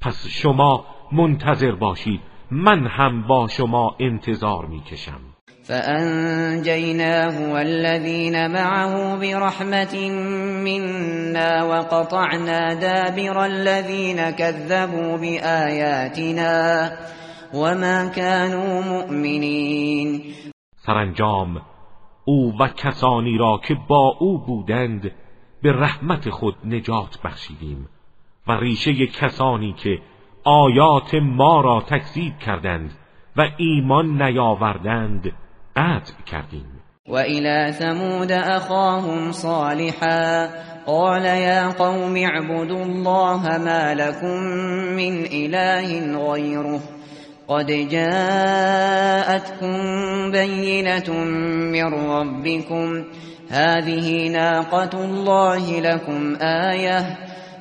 Speaker 1: پس شما منتظر باشید من هم با شما انتظار می کشم.
Speaker 2: فأنجيناه والذين معه برحمة منا وقطعنا دابر الذين كذبوا بآياتنا وما كانوا مؤمنين.
Speaker 1: سرانجام او و کسانی را که با او بودند به رحمت خود نجات بخشیدیم و ریشه کسانی که آیات ما را تکذیب کردند و ایمان نیاوردند قطع کردیم
Speaker 2: و إلى ثمود أخاهم صالحا. قال يا قوم اعبدوا الله ما لكم من إله غيره. قد جاءتكم بينة من ربكم. هذه ناقة الله لكم آية.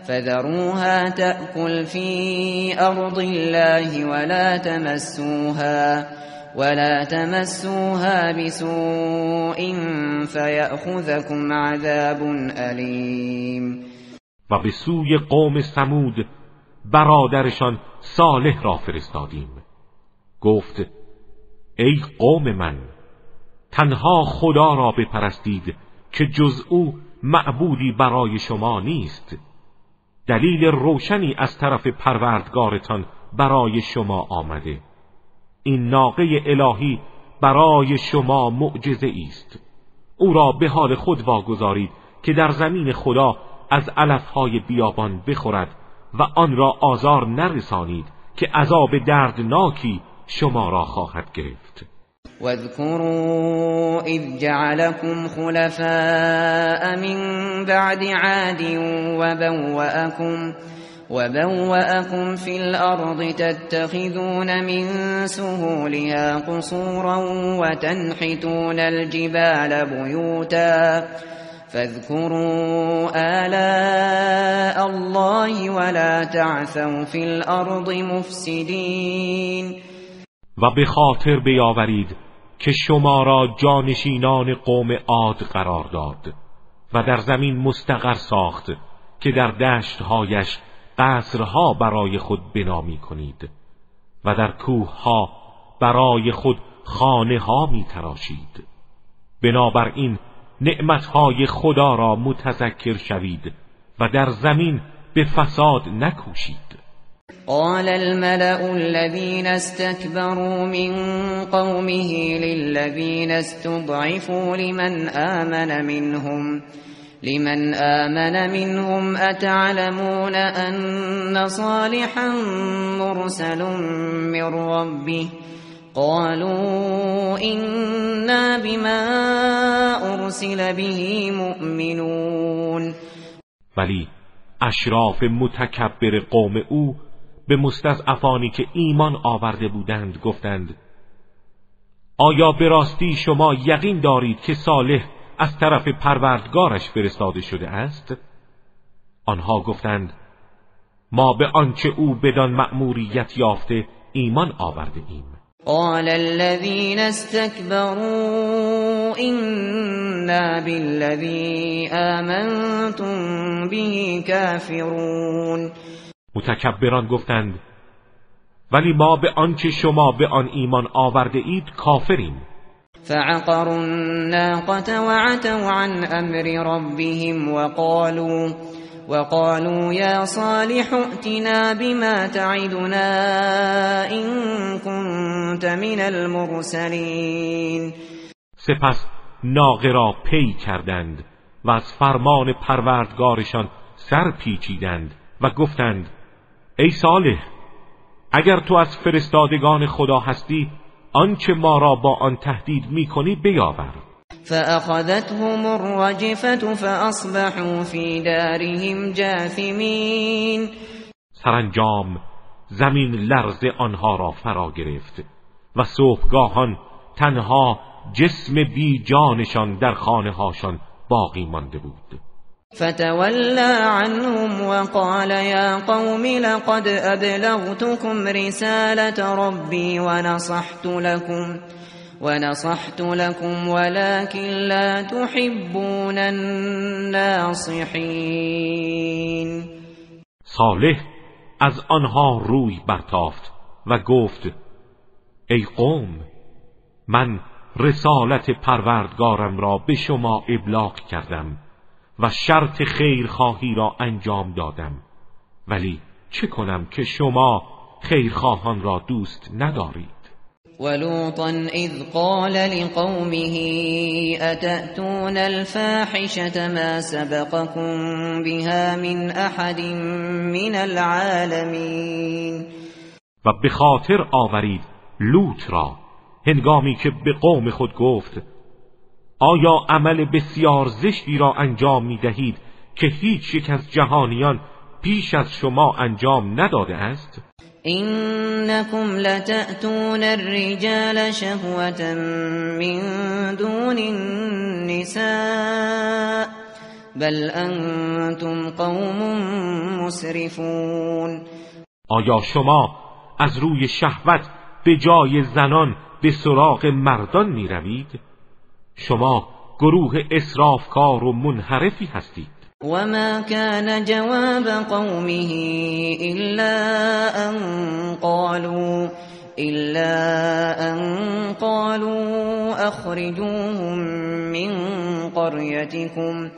Speaker 2: فذروها تأكل في أرض الله ولا تمسوها. ولا تمسوها بسوء فيأخذكم عذاب أليم.
Speaker 1: و به سوی قوم سمود برادرشان صالح را فرستادیم. گفت ای قوم من تنها خدا را بپرستید که جز او معبودی برای شما نیست. دلیل روشنی از طرف پروردگارتان برای شما آمده. این ناقه الهی برای شما معجزه است او را به حال خود واگذارید که در زمین خدا از علفهای بیابان بخورد و آن را آزار نرسانید که عذاب دردناکی شما را خواهد گرفت.
Speaker 2: واذكروا اذ جعلكم خلفاء من بعد عاد وبوأكم وبوأكم في الأرض تتخذون من سهولها قصورا وتنحتون الجبال بيوتا فاذكروا آلاء الله ولا تعثوا في الأرض مفسدين.
Speaker 1: و به خاطر بیاورید که شما را جانشینان قوم عاد قرار داد و در زمین مستقر ساخت که در دشتهایش قصرها برای خود بنا می کنید و در کوه ها برای خود خانه ها می تراشید بنابراین نعمتهای خدا را متذکر شوید و در زمین به فساد نکوشید.
Speaker 2: قال الملأ الذين استكبروا من قومه للذين استضعفوا لمن آمن منهم لمن آمن منهم أتعلمون أن صالحا مرسل من ربه؟ قالوا إنا بما أرسل به مؤمنون.
Speaker 1: ولی اشراف متکبر قوم او به مستضعفانی که ایمان آورده بودند گفتند آیا به راستی شما یقین دارید که صالح از طرف پروردگارش فرستاده شده است؟ آنها گفتند ما به آنچه او بدان مأموریت یافته ایمان آورده ایم.
Speaker 2: قال الذين استكبروا إنا بالذي آمنتم به كافرون.
Speaker 1: متکبران گفتند ولی ما به آنچه شما به آن ایمان آورده اید کافریم.
Speaker 2: فعقروا الناقة وعتوا عن أمر ربهم وقالوا وقالوا يا صالح ائتنا بما تعدنا إن كنت من المرسلين.
Speaker 1: سپس ناقه را پی کردند و از فرمان پروردگارشان سر پیچیدند و گفتند ای صالح اگر تو از فرستادگان خدا هستی آنچه ما را با آن تهدید می‌کنی بیاور.
Speaker 2: فأخذتهم الرجفة فأصبحوا في دارهم جاثمین
Speaker 1: سرانجام زمین لرز آنها را فرا گرفت و صبحگاهان تنها جسم بی جانشان در خانه هاشان باقی مانده بود.
Speaker 2: فتولى عنهم وقال يا قوم لقد أبلغتكم رسالة ربي ونصحت لكم ونصحت لكم ولكن لا تحبون الناصحين.
Speaker 1: صالح از آنها روی برتافت و گفت ای قوم من رسالت پروردگارم را به شما ابلاغ کردم. و شرط خیرخواهی را انجام دادم. ولی چه کنم که شما خیرخواهان را دوست ندارید؟
Speaker 2: ولوطا اذ قال لقومه اتأتون الفاحشة ما سبقكم بها من احد من العالمین
Speaker 1: و به خاطر آورید لوط را هنگامی که به قوم خود گفت آیا عمل بسیار زشتی را انجام می دهید که هیچ یک از جهانیان پیش از شما انجام نداده است
Speaker 2: اینکم لتأتون الرجال شهوة من دون النساء بل انتم قوم مسرفون
Speaker 1: آیا شما از روی شهوت به جای زنان به سراغ مردان می روید؟ شما گروه اسرافکار و منحرفی هستید.
Speaker 2: وما كان جواب قومه إلا أن قالوا إلا أن قالوا أخرجوهم من قريتكم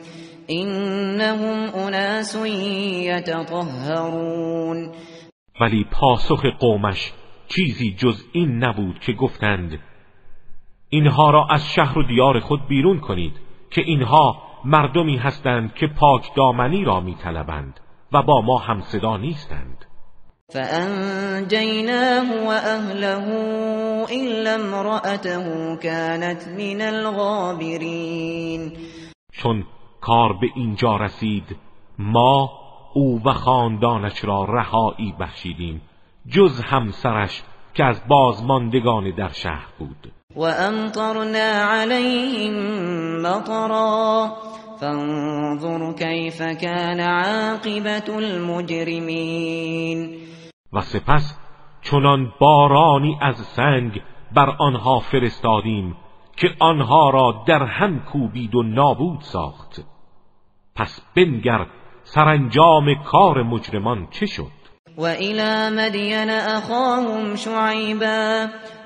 Speaker 2: إنهم أناس يتطهرون.
Speaker 1: ولی پاسخ قومش چیزی جز این نبود که گفتند اینها را از شهر و دیار خود بیرون کنید که اینها مردمی هستند که پاک دامنی را میطلبند و با ما هم صدا نیستند.
Speaker 2: فانجیناه و اهله الا امرأته كانت من الغابرین
Speaker 1: چون کار به اینجا رسید ما او و خاندانش را رهایی بخشیدیم جز همسرش که از بازماندگان در شهر بود.
Speaker 2: و امطرنا علیهم مطرا فانظر كيف كان عاقبت المجرمین
Speaker 1: و سپس چنان بارانی از سنگ بر آنها فرستادیم که آنها را در هم کوبید و نابود ساخت. پس بنگر سرانجام کار مجرمان چه شد؟
Speaker 2: و الى مدین اخاهم شعیبا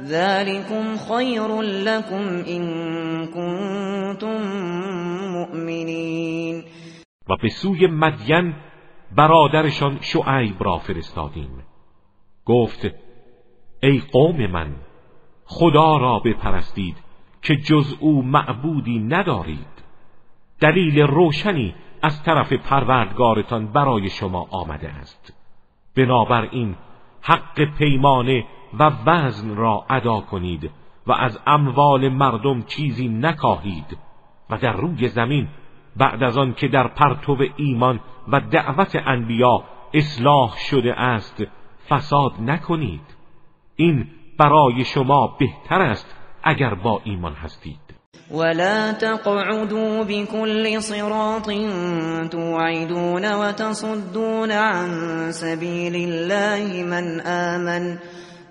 Speaker 2: ذلكم خیر لكم این کنتم مؤمنین
Speaker 1: و به سوی مدین برادرشان شعیب را فرستادیم. گفت ای قوم من خدا را بپرستید که جز او معبودی ندارید. دلیل روشنی از طرف پروردگارتان برای شما آمده است. بنابراین حق پیمانه و وزن را ادا کنید و از اموال مردم چیزی نکاهید و در روی زمین بعد از آن که در پرتو ایمان و دعوت انبیا اصلاح شده است فساد نکنید. این برای شما بهتر است اگر با ایمان هستید.
Speaker 2: ولا تقعدوا بكل صراط توعدون وتصدون عن سبيل الله من آمن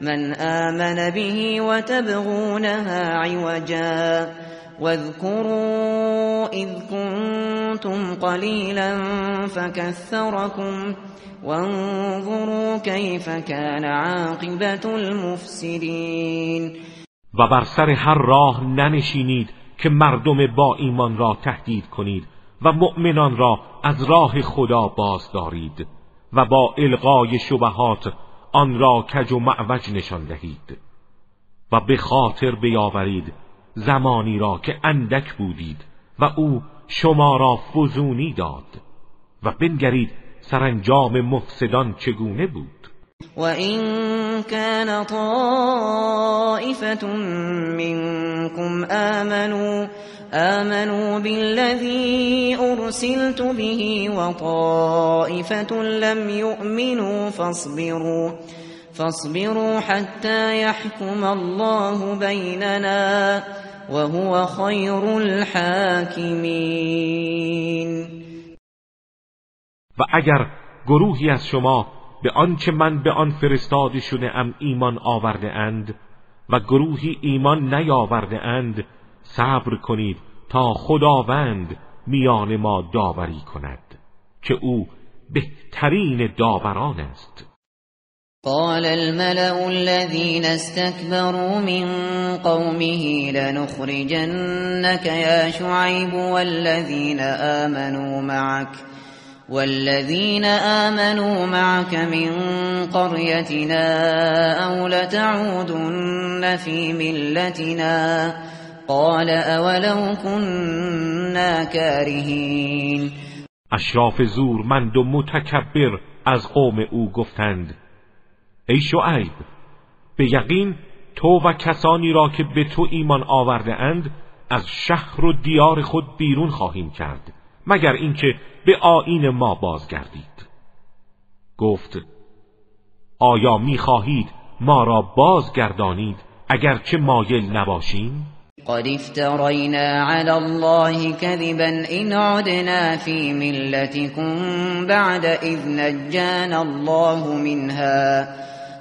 Speaker 2: من آمن به وتبغونها عوجا واذكروا إذ كنتم قليلا فكثركم وانظروا كيف كان عاقبة المفسدين.
Speaker 1: و بر سر هر راه ننشینید که مردم با ایمان را تهدید کنید و مؤمنان را از راه خدا باز دارید و با القای شبهات آن را کج و معوج نشان دهید و به خاطر بیاورید زمانی را که اندک بودید و او شما را فزونی داد و بنگرید سرانجام مفسدان چگونه بود؟
Speaker 2: و این کان طائفة منكم آمنوا آمنوا بالذي أرسلت به وطائفة لم يؤمنوا فاصبروا فاصبروا حتى يحكم الله بيننا وهو خیر الحاکمین
Speaker 1: و گروهی از شما به آنچه من به آن فرستاده شده ام ایمان آورده اند و گروهی ایمان نیاورده اند صبر کنید تا خداوند میان ما داوری کند که او بهترین داوران است.
Speaker 2: قال الملأ الذين استكبروا من قومه لنخرجنك يا شعيب والذين آمنوا معك والذين آمنوا معك من قريتنا أو لتعودن في ملتنا قال اولو كنا كارهين.
Speaker 1: اشراف زورمند و متکبر از قوم او گفتند ای شعیب به یقین تو و کسانی را که به تو ایمان آورده اند از شهر و دیار خود بیرون خواهیم کرد. مگر اینکه به آین ما بازگردید. گفت آیا می‌خواهید ما را بازگردانید اگرچه مایل نباشیم؟
Speaker 2: قد افترينا على الله كذبا إن عدنا في ملتكم بعد إذ نجانا الله منها.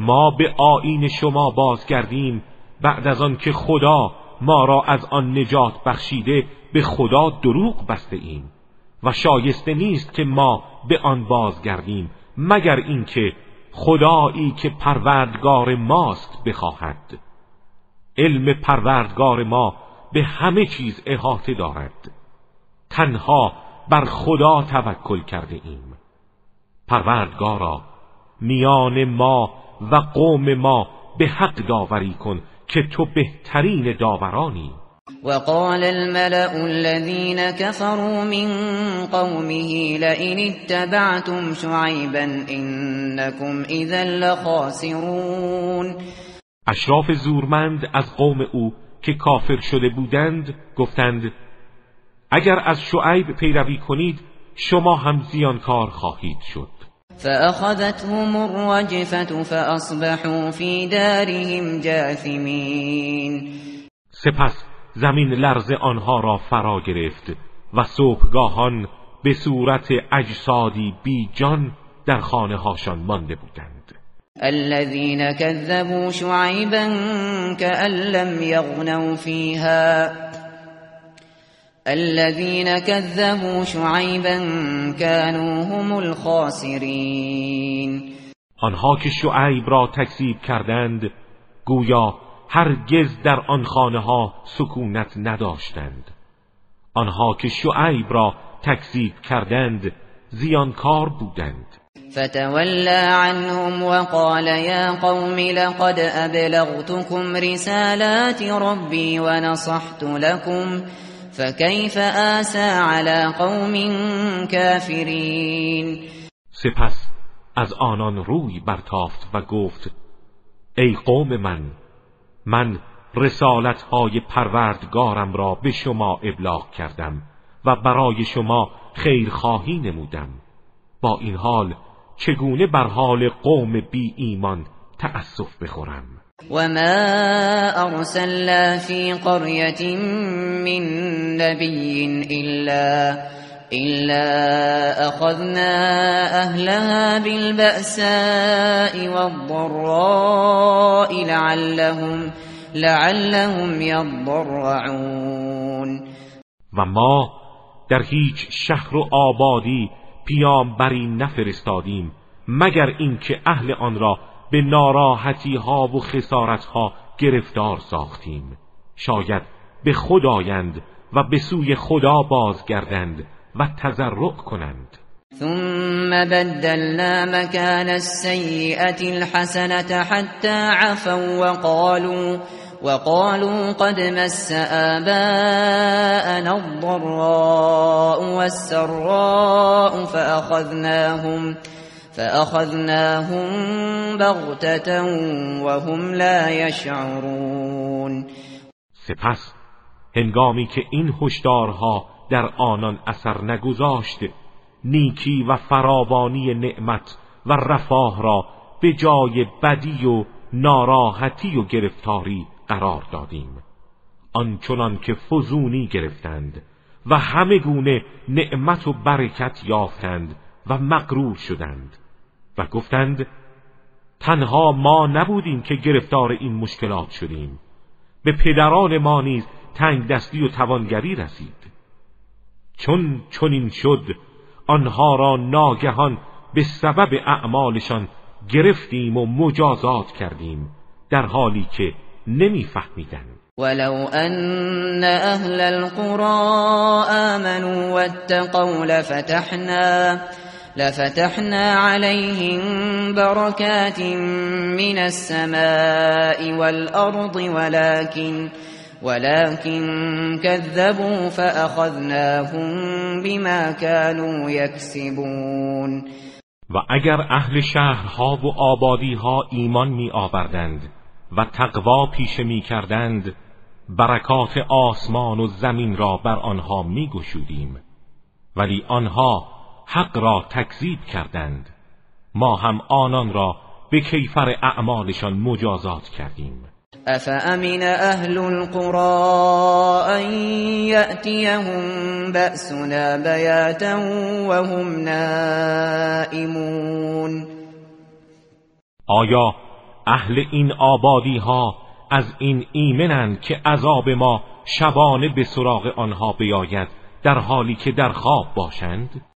Speaker 1: ما به آین شما بازگردیم بعد از آن که خدا ما را از آن نجات بخشیده به خدا دروغ بسته ایم. و شایسته نیست که ما به آن بازگردیم مگر اینکه خدایی که پروردگار ماست بخواهد. علم پروردگار ما به همه چیز احاطه دارد. تنها بر خدا توکل کرده ایم. پروردگارا میان ما و قوم ما به حق داوری کن که تو بهترین داورانی.
Speaker 2: وقال الملأ الذين كفروا من قومه لئن اتبعتم شعيبا إنكم اذا لخاسرون.
Speaker 1: اشراف زورمند از قوم او که کافر شده بودند گفتند اگر از شعیب پیروی کنید شما هم زیانکار خواهید شد.
Speaker 2: فأخذتهم الرجفة فأصبحوا في دارهم جاثمین
Speaker 1: سپس زمین لرز آنها را فرا گرفت و صبحگاهان به صورت اجسادی بی جان در خانه هاشان مانده بودند.
Speaker 2: الذين كذبوا شعيبا كأن لم يغنوا فيها. الذين كذبوا شعيبا كانوا هم الخاسرين.
Speaker 1: آنها که شعیب را تکذیب کردند گویا هرگز در آن خانه ها سکونت نداشتند. آنها که شعیب را تکذیب کردند زیانکار بودند.
Speaker 2: فتولى عنهم وقال يا قوم لقد أبلغتكم رسالات ربي ونصحت لكم فكيف آسى على قوم كافرين
Speaker 1: سپس از آنان روی برتافت و گفت ای قوم من من رسالت های پروردگارم را به شما ابلاغ کردم و برای شما خیرخواهی نمودم. با این حال چگونه بر حال قوم بی ایمان تأسف بخورم؟
Speaker 2: وما ارسلنا في قرية من نبي إلا إلا أخذنا أهلها بالبأساء والضراء لعلهم لعلهم يضرعون
Speaker 1: و ما در هیچ شهر و آبادی پیامبری نفرستادیم مگر اینکه اهل آن را به ناراحتی ها و خسارت ها گرفتار ساختیم. شاید به خدایند و به سوی خدا بازگردند و تضرع کنند.
Speaker 2: ثم بدلنا مكان السيئة الحسنة حتى عفوا وقالوا وقالوا قد مس آباءنا الضراء والسراء فأخذناهم فأخذناهم. بغتة وهم لا يشعرون.
Speaker 1: سپس هنگامی که این هشدارها در آنان اثر نگذاشت نیکی و فراوانی نعمت و رفاه را به جای بدی و ناراحتی و گرفتاری قرار دادیم. آنچنان که فزونی گرفتند و همه گونه نعمت و برکت یافتند و مغرور شدند. و گفتند تنها ما نبودیم که گرفتار این مشکلات شدیم. به پدران ما نیز تنگ دستی و توانگری رسید. چون چنین شد آنها را ناگهان به سبب اعمالشان گرفتیم و مجازات کردیم در حالی که نمیفهمیدند.
Speaker 2: ولو ان اهل القرى آمنوا واتقوا لفتحنا لفتحنا عليهم بركات من السماء والأرض ولكن ولكن كذبوا فأخذناهم بما كانوا يكسبون.
Speaker 1: و اگر اهل شهرها و آبادیها ایمان می آوردند و تقوا پیشه می کردند برکات آسمان و زمین را بر آنها می گشودیم ولی آنها حق را تکذیب کردند. ما هم آنان را به کیفر اعمالشان مجازات کردیم.
Speaker 2: افامن اهل القرى ان یأتیهم بأسنا بیاتا وهم نائمون؟
Speaker 1: آیا اهل این آبادی ها از این ایمنند که عذاب ما شبانه به سراغ آنها بیاید در حالی که در خواب باشند؟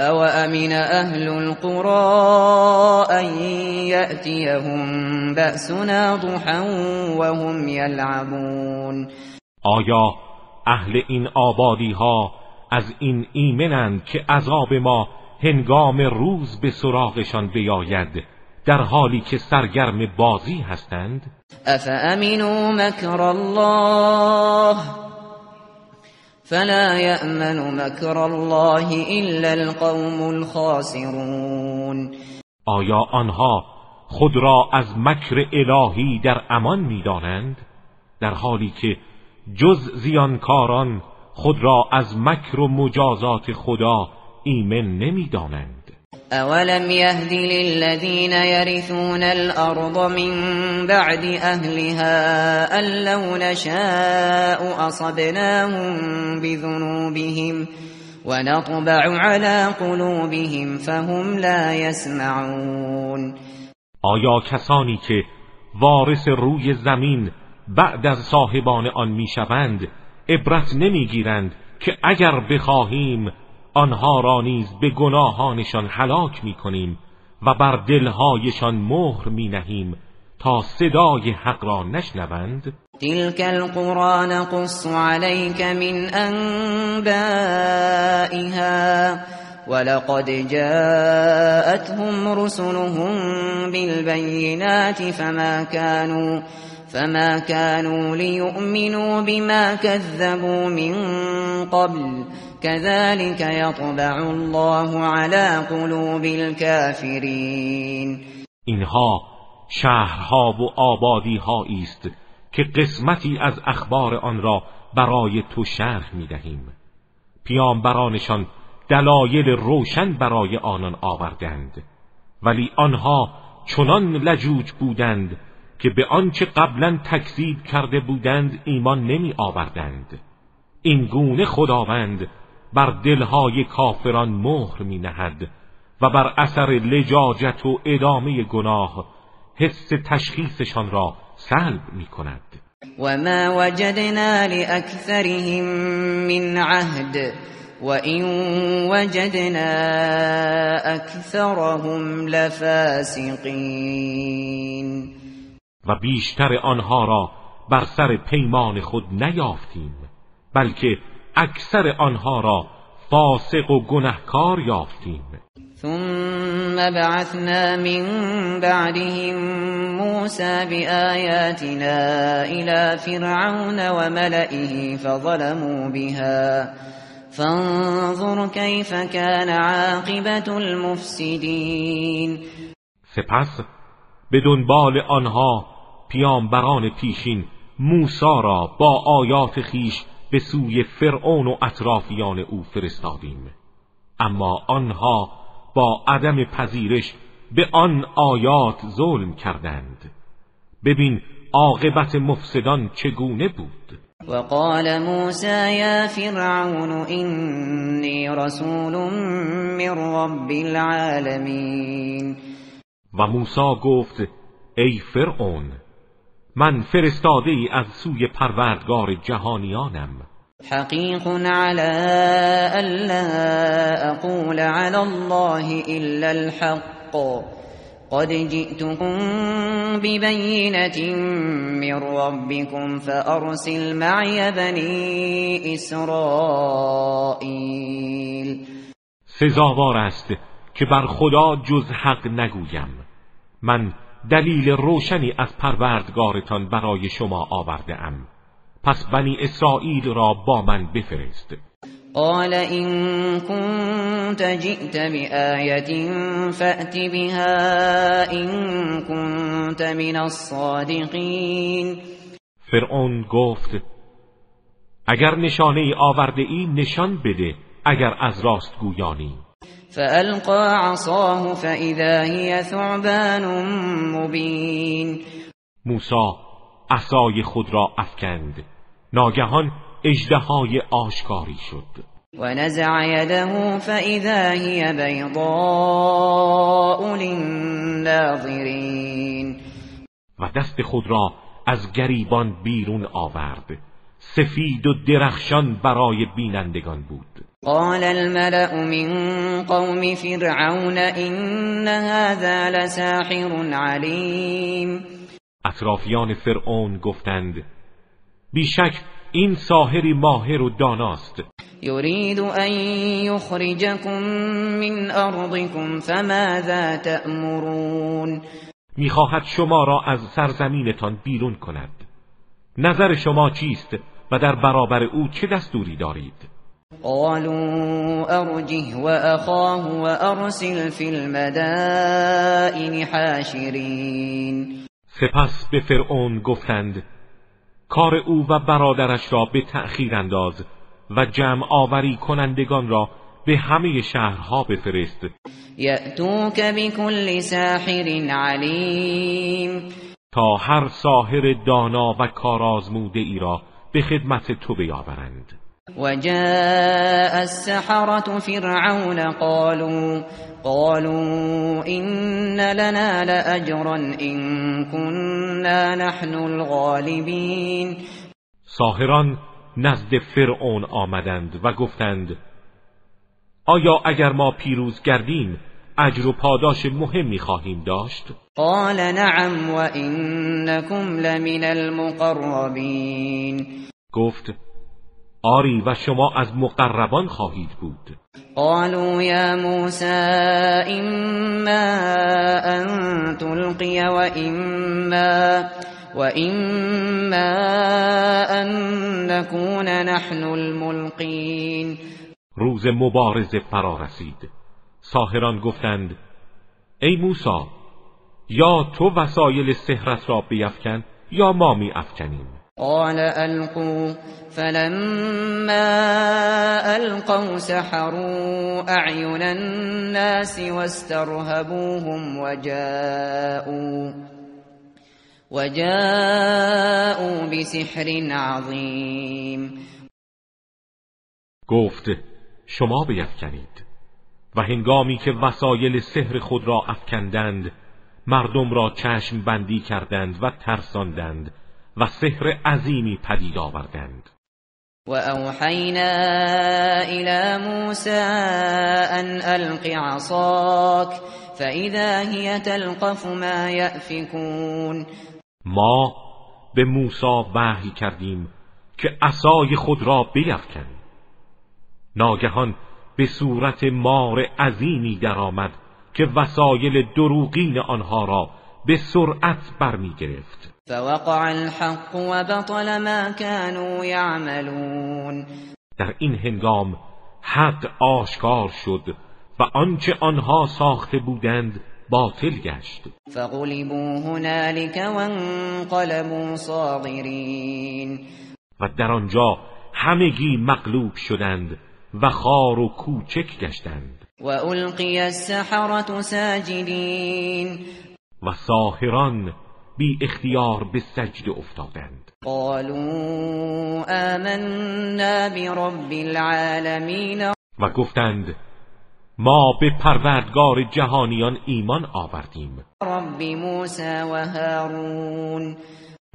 Speaker 2: او امین اهل القرى ان یأتیهم بأسنا ضحا وهم یلعبون
Speaker 1: آیا اهل این آبادی ها از این ایمنند که عذاب ما هنگام روز به سراغشان بیاید در حالی که سرگرم بازی هستند؟
Speaker 2: افامنوا مکر الله فلا يأمن مكر الله الا القوم الخاسرون.
Speaker 1: آیا آنها خود را از مکر الهی در امان می‌دانند؟ در حالی که جز زیانکاران خود را از مکر و مجازات خدا ایمن نمی‌دانند.
Speaker 2: اولم يهد للذين يرثون الارض من بعد اهلها ان لو نشاء اصبناهم بذنوبهم ونطبع على قلوبهم فهم لا يسمعون
Speaker 1: آیا کسانی که وارث روی زمین بعد از صاحبان آن می‌شوند عبرت نمی‌گیرند که اگر بخواهیم آنها را نیز به گناهانشان هلاک می کنیم و بر دلهایشان مهر می نهیم تا صدای حق را نشنوند.
Speaker 2: تلك القرآن قص عليك من انبائها ولقد جاءتهم رسلهم بالبينات فما كانوا فما كانوا ليؤمنوا بما كذبوا من قبل. كذلك يطبع الله على قلوب الكافرين.
Speaker 1: اینها شهرها و آبادیها است که قسمتی از اخبار آن را برای تو شرح می دهیم پیامبرانشان دلایل روشن برای آنان آوردند ولی آنها چنان لجوج بودند که به آنچه قبلا تکذیب کرده بودند ایمان نمی آوردند این گونه خداوند بر دلهای کافران مهر می نهد و بر اثر لجاجت و ادامه گناه حس تشخیصشان را سلب می کند
Speaker 2: و ما وجدنا لأکثرهم من عهد و این وجدنا اکثرهم لفاسقین
Speaker 1: و بیشتر آنها را بر سر پیمان خود نیافتیم بلکه اکثر آنها را فاسق و گنهکار یافتیم.
Speaker 2: ثم بعثنا من بعدهم موسى بآياتنا إلى فرعون وملئه فظلموا بها. فانظر كيف كان عاقبت المفسدين.
Speaker 1: سپس به دنبال آنها پیامبران پیشین موسا را با آیات خیش به سوی فرعون و اطرافیان او فرستادیم. اما آنها با عدم پذیرش به آن آیات ظلم کردند. ببین عاقبت مفسدان چگونه بود.
Speaker 2: وقال موسى يا فرعون إني رسول من رب العالمين.
Speaker 1: و موسی گفت ای فرعون من فرستاده ای از سوی پروردگار جهانیانم.
Speaker 2: حقیق على ألا أقول على الله إلا الحق. قد جئتكم ببينة من ربكم فأرسل معي بني إسرائيل.
Speaker 1: سزاوار است که بر خدا جز حق نگویم. من دلیل روشنی از پروردگارتان برای شما آورده ام پس بنی اسرائیل را با من بفرست.
Speaker 2: قال إن كنت جئت بآية فأت بها إن كنت من الصادقين.
Speaker 1: فرعون گفت اگر نشانه ای آورده ای نشان بده اگر از راست گویانی.
Speaker 2: فألقى عصاه فإذا هي ثعبان مبين.
Speaker 1: موسی عصای خود را افکند. ناگهان اژدهای آشکاری شد.
Speaker 2: و نزع یده فاذا هی بیضاء للناظرین
Speaker 1: و دست خود را از گریبان بیرون آورد. سفید و درخشان برای بینندگان بود.
Speaker 2: قال الملأ من قوم فرعون إن هذا لساحر علیم
Speaker 1: اطرافیان فرعون گفتند بیشک این ساحری ماهر و داناست.
Speaker 2: یرید ان یخرجکم من ارضکم فماذا تأمرون؟
Speaker 1: می‌خواهد شما را از سرزمینتان بیرون کند. نظر شما چیست و در برابر او چه دستوری دارید؟
Speaker 2: قالوا ارجه واخاه وارسل فی المدائن حاشرین
Speaker 1: سپس به فرعون گفتند کار او و برادرش را به تأخیر انداز و جمع آوری کنندگان را به همه شهرها بفرست.
Speaker 2: یأتوک بكل ساحر علیم.
Speaker 1: تا هر ساحر دانا و کارآزموده ای را به خدمت تو بیاورند.
Speaker 2: وجاء السحرة فرعون قالوا قالوا إن لنا لأجرا إن كنا نحن الغالبين.
Speaker 1: ساهران نزد فرعون آمدند و گفتند آیا اگر ما پیروز گردیم اجر و پاداش مهمی خواهیم داشت؟
Speaker 2: قال نعم و انکم لمن المقربین.
Speaker 1: گفت آری و شما از مقربان خواهید بود.
Speaker 2: قالوا اما ان تلقی و اما و اما ان نكون نحن الملقین
Speaker 1: روز مبارزه فرا رسید ساهران گفتند ای موسی یا تو وسایل سحرت را بیفکن یا ما می افکنیم
Speaker 2: قال القوا فلما القوا سحروا اعين الناس واسترهبوهم وجاءوا وجاءوا بسحر عظیم
Speaker 1: گفت شما بیفکنید و هنگامی که وسایل سحر خود را افکندند مردم را چشم بندی کردند و ترساندند. و سحر عظیمی پدید آوردند.
Speaker 2: و اوحینا الى موسى ان الق عصاك فاذا هي تلقف ما یأفکون
Speaker 1: ما به موسی وحی کردیم که عصای خود را بیفکن. ناگهان به صورت مار عظیمی درآمد که وسایل دروغین آنها را به سرعت برمی گرفت
Speaker 2: فوقع الحق وبطل ما كانوا يعملون.
Speaker 1: در این هنگام حق آشکار شد و آنچه آنها ساخته بودند باطل گشت.
Speaker 2: فغلبوا هنالك وانقلبوا صاغرین.
Speaker 1: و در آنجا همگی مغلوب شدند و خار و کوچک گشتند.
Speaker 2: و القی السحرة ساجدین.
Speaker 1: و ساهران بی اختیار به سجد افتادند.
Speaker 2: قالوا آمنا برب العالمین.
Speaker 1: و گفتند ما به پروردگار جهانیان ایمان آوردیم.
Speaker 2: رب موسی و هارون.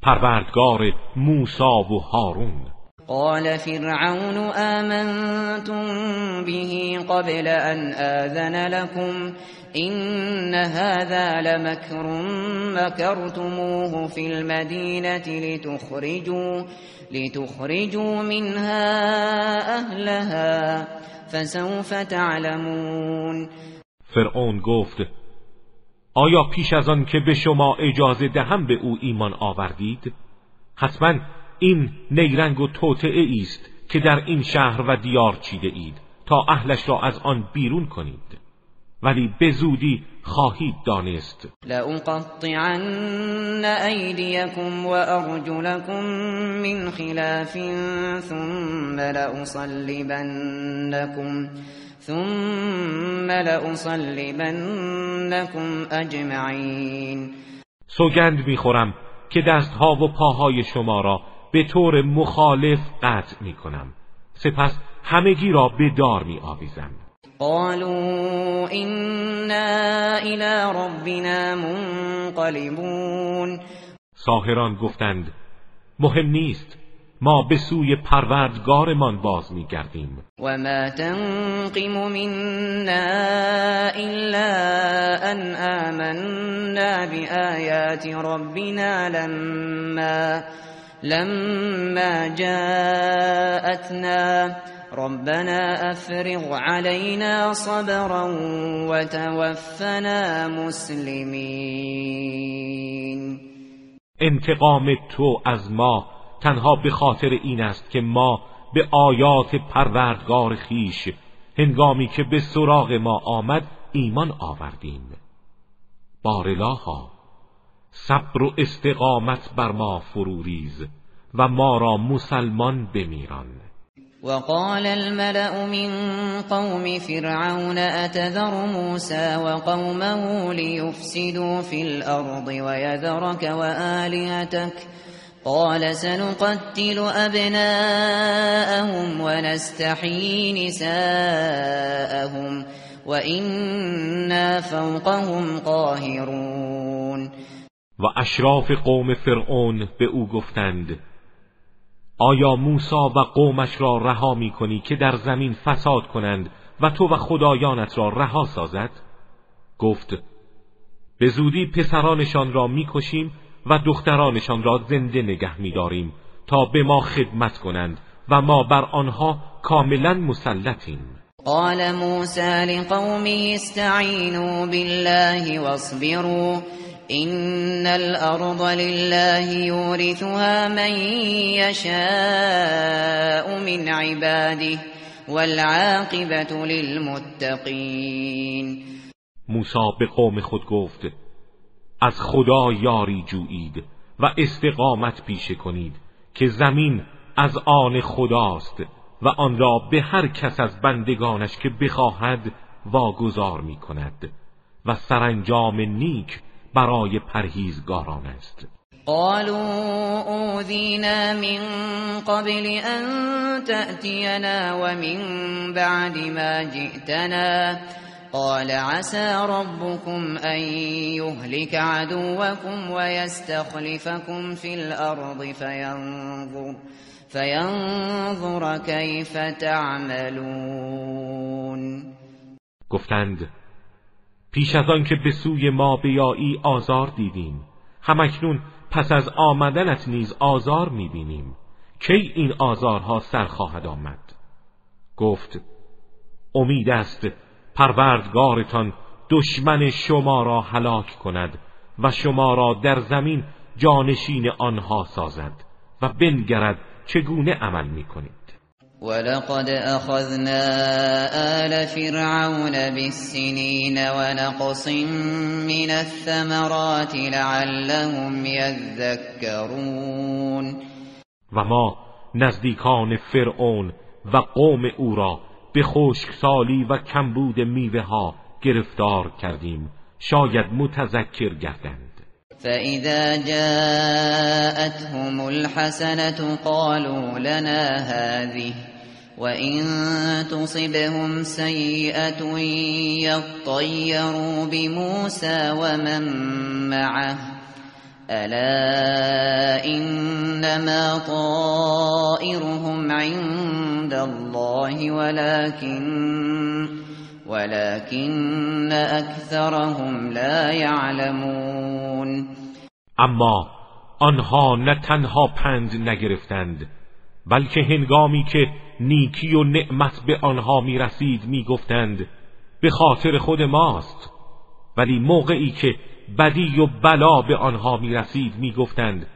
Speaker 1: پروردگار موسی و هارون.
Speaker 2: قال فرعون آمنتم به قبل أن آذن لكم. إن هذا لمكر مكرتموه في المدينة لتخرجوا, لتخرجوا منها أهلها فسوف تعلمون.
Speaker 1: فرعون گفت آیا پیش از آن که به شما اجازه دهم به او ایمان آوردید؟ حتما این نیرنگ و توطعه است که در این شهر و دیار چیده اید تا اهلش را از آن بیرون کنید. ولی به زودی خواهید دانست.
Speaker 2: لأقطعن ایدیکم و ارجلکم من خلاف ثم لأصلبنکم ثم لأصلبنکم اجمعین
Speaker 1: سوگند می‌خورم که دستها و پاهای شما را به طور مخالف قطع می کنم سپس همگی را به دار می آویزم
Speaker 2: قالوا إنا الى ربنا منقلبون.
Speaker 1: ساهران گفتند مهم نیست ما به سوی پروردگارمان باز میگردیم.
Speaker 2: و ما تنقم منا الا ان آمنا بآیات ربنا لما لما جاءتنا. ربنا افرغ علينا صبرا وتوفنا مسلمين.
Speaker 1: انتقام تو از ما تنها به خاطر این است که ما به آیات پروردگار خیش هنگامی که به سراغ ما آمد ایمان آوردیم. بارلاها صبر و استقامت بر ما فروریز و ما را مسلمان بمیران.
Speaker 2: وقال الملأ من قوم فرعون أتذر موسى وقومه ليفسدوا في الأرض ويذرك وآلهتك؟ قال سنقتل أبناءهم ونستحيي نساءهم وإنا فوقهم قاهرون.
Speaker 1: و اشراف قوم فرعون به أو گفتند آیا موسا و قومش را رها می کنی که در زمین فساد کنند و تو و خدایانت را رها سازد؟ گفت به زودی پسرانشان را می‌کشیم و دخترانشان را زنده نگه میداریم تا به ما خدمت کنند و ما بر آنها کاملا مسلطیم
Speaker 2: قال موسى لقومه استعینوا بالله واصبروا إن الأرض لله يورثها من يشاء من عباده والعاقبة للمتقين
Speaker 1: موسی به قوم خود گفت از خدا یاری جویید و استقامت پیشه کنید که زمین از آن خداست و آن را به هر کس از بندگانش که بخواهد واگذار می کند و سرانجام نیک برای پرهیزگاران است.
Speaker 2: قالوا اوذینا من قبل ان تأتینا ومن بعد ما جئتنا. قال عسى ربكم ان يهلك عدوكم ويستخلفكم في الارض فينظر فينظر كيف تعملون.
Speaker 1: گفتند پیش از آن که به سوی ما بیایی آزار دیدیم. همکنون پس از آمدنت نیز آزار می‌بینیم. کی این آزارها سر خواهد آمد؟ گفت امید است پروردگارتان دشمن شما را هلاک کند و شما را در زمین جانشین آنها سازد و بنگرد چگونه عمل می کنید
Speaker 2: ولقد أخذنا آل فرعون بالسنين ونقص من الثمرات لعلهم يذكرون.
Speaker 1: و ما نزدیکان فرعون و قوم او را به خشکسالی و کمبود میوه ها گرفتار کردیم. شاید متذکر گردند.
Speaker 2: فإذا جاءتهم الحسنة قالوا لنا هذه وإن تصبهم سيئة يطيروا بموسى ومن معه ألا إنما طائرهم عند الله ولكن ولكن أكثرهم لا يعلمون
Speaker 1: أما آنها نه تنها پند نگرفتند بلکه هنگامی که نیکی و نعمت به آنها می رسید می گفتند به خاطر خود ماست. ولی موقعی که بدی و بلا به آنها می رسید می گفتند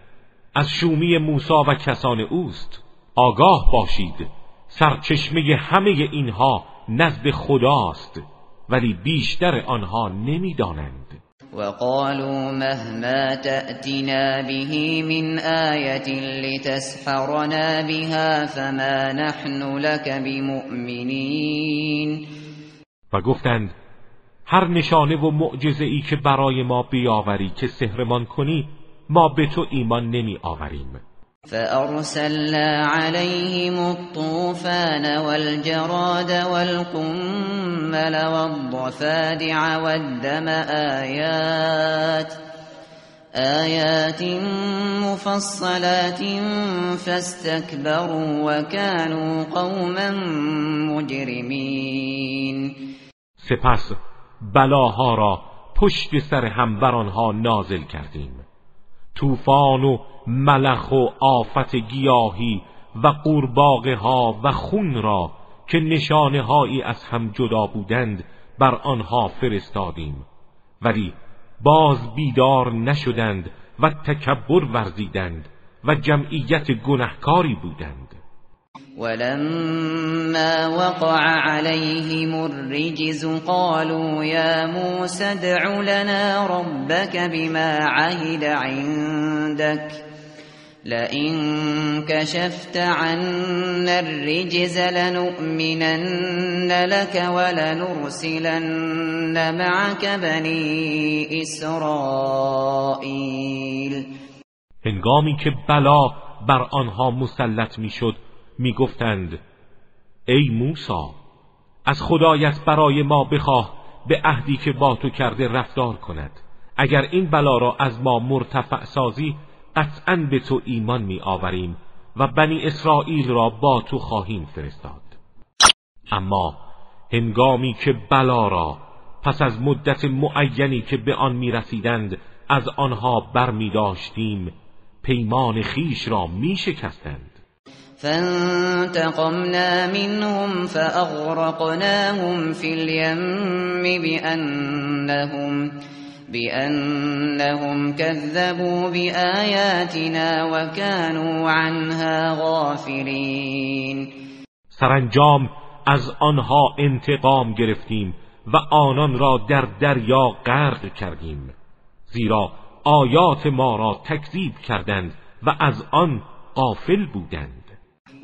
Speaker 1: از شومی موسا و کسان اوست آگاه باشید. سرچشمه همه اینها نزد خداست ولی بیشتر آنها نمی‌دانند.
Speaker 2: وقالوا مهما تأتنا به من آية لتسحرنا بها فما نحن لك بمؤمنین
Speaker 1: و گفتند هر نشانه و معجزه ای که برای ما بیاوری که سحرمان کنی ما به تو ایمان نمی آوریم
Speaker 2: فأرسلنا عليهم الطوفان والجراد والقمل والضفادع والدم آيات آيات مفصلات فاستكبروا وكانوا قوما مجرمين.
Speaker 1: سپس بلاها را پشت سر هم بر آنها نازل کردیم. طوفان و ملخ و آفت گیاهی و قورباغه ها و خون را که نشانه هایی از هم جدا بودند بر آنها فرستادیم. ولی باز بیدار نشدند و تکبر ورزیدند و جمعیت گنهکاری بودند.
Speaker 2: ولما وقع عليهم الرجز قالوا يا موسى ادع لنا ربك بما عهد عندك. لئن كشفت عنا الرجز لنؤمنن لك ولنرسلن معك بني اسرائیل
Speaker 1: هنگامی که بلا بر آنها مسلط می‌شد می‌گفتند ای موسا از خدایت برای ما بخواه به عهدی که با تو کرده رفتار کند. اگر این بلا را از ما مرتفع سازی قطعا به تو ایمان می آوریم و بنی اسرائیل را با تو خواهیم فرستاد. اما هنگامی که بلا را پس از مدت معینی که به آن می رسیدند از آنها بر می داشتیم پیمان خیش را می شکستند
Speaker 2: فانتقمنا منهم فأغرقناهم في اليم بأنهم بأنهم كذبوا بآياتنا وكانوا عنها غافلين.
Speaker 1: سرانجام از آنها انتقام گرفتیم و آنان را در دریا غرق کردیم. زیرا آیات ما را تکذیب کردند و از آن غافل بودند.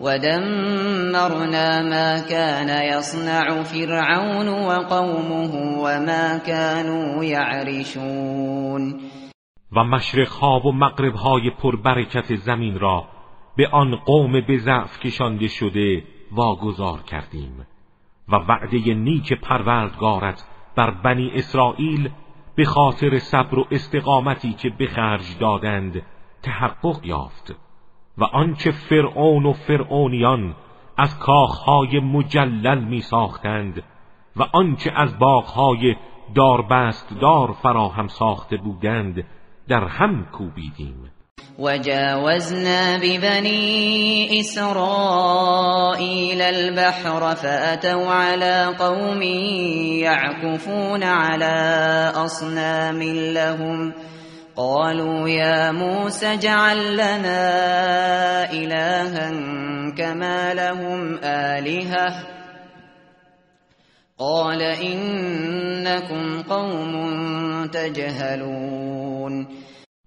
Speaker 2: ودمرنا ما كان يصنع فرعون وقومه وما كانوا يعرشون
Speaker 1: و مشرقها و مغربهای پربرکت زمین را به آن قوم به ضعف کشانده شده واگذار کردیم و وعده نیک پروردگارت بر بنی اسرائیل به خاطر صبر و استقامتی که به خرج دادند تحقق یافت. و آنچه فرعون و فرعونیان از کاخهای مجلل می ساختند و آنچه از باغهای داربست دار فراهم ساخته بودند در هم کوبیدیم.
Speaker 2: وجاوزنا ببني إسرائيل البحر فأتوا على قوم يعكفون على أصنام لهم قالوا يا موسى اجعل لنا إلها كما لهم آلهة. قال إنكم قوم تجهلون.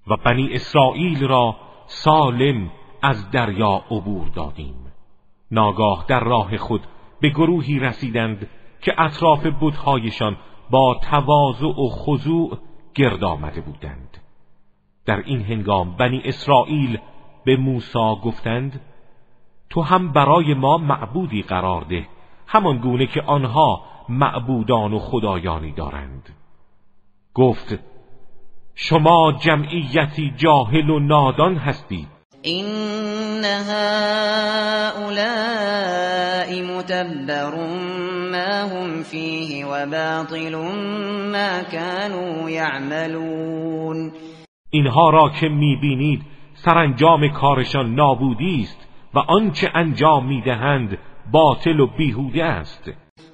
Speaker 1: و بنی اسرائیل را سالم از دریا عبور دادیم. ناگاه در راه خود به گروهی رسیدند که اطراف بودهایشان با تواضع و خضوع گرد آمده بودند. در این هنگام بنی اسرائیل به موسی گفتند تو هم برای ما معبودی قرار ده همان گونه که آنها معبودان و خدایانی دارند. گفت شما جمعیتی جاهل و نادان هستید
Speaker 2: این هؤلاء متبر ما هم فیه و باطل ما كانوا یعملون.
Speaker 1: اینها را که می‌بینید سرانجام کارشان نابودی است و آنچه انجام می‌دهند باطل و بیهوده است.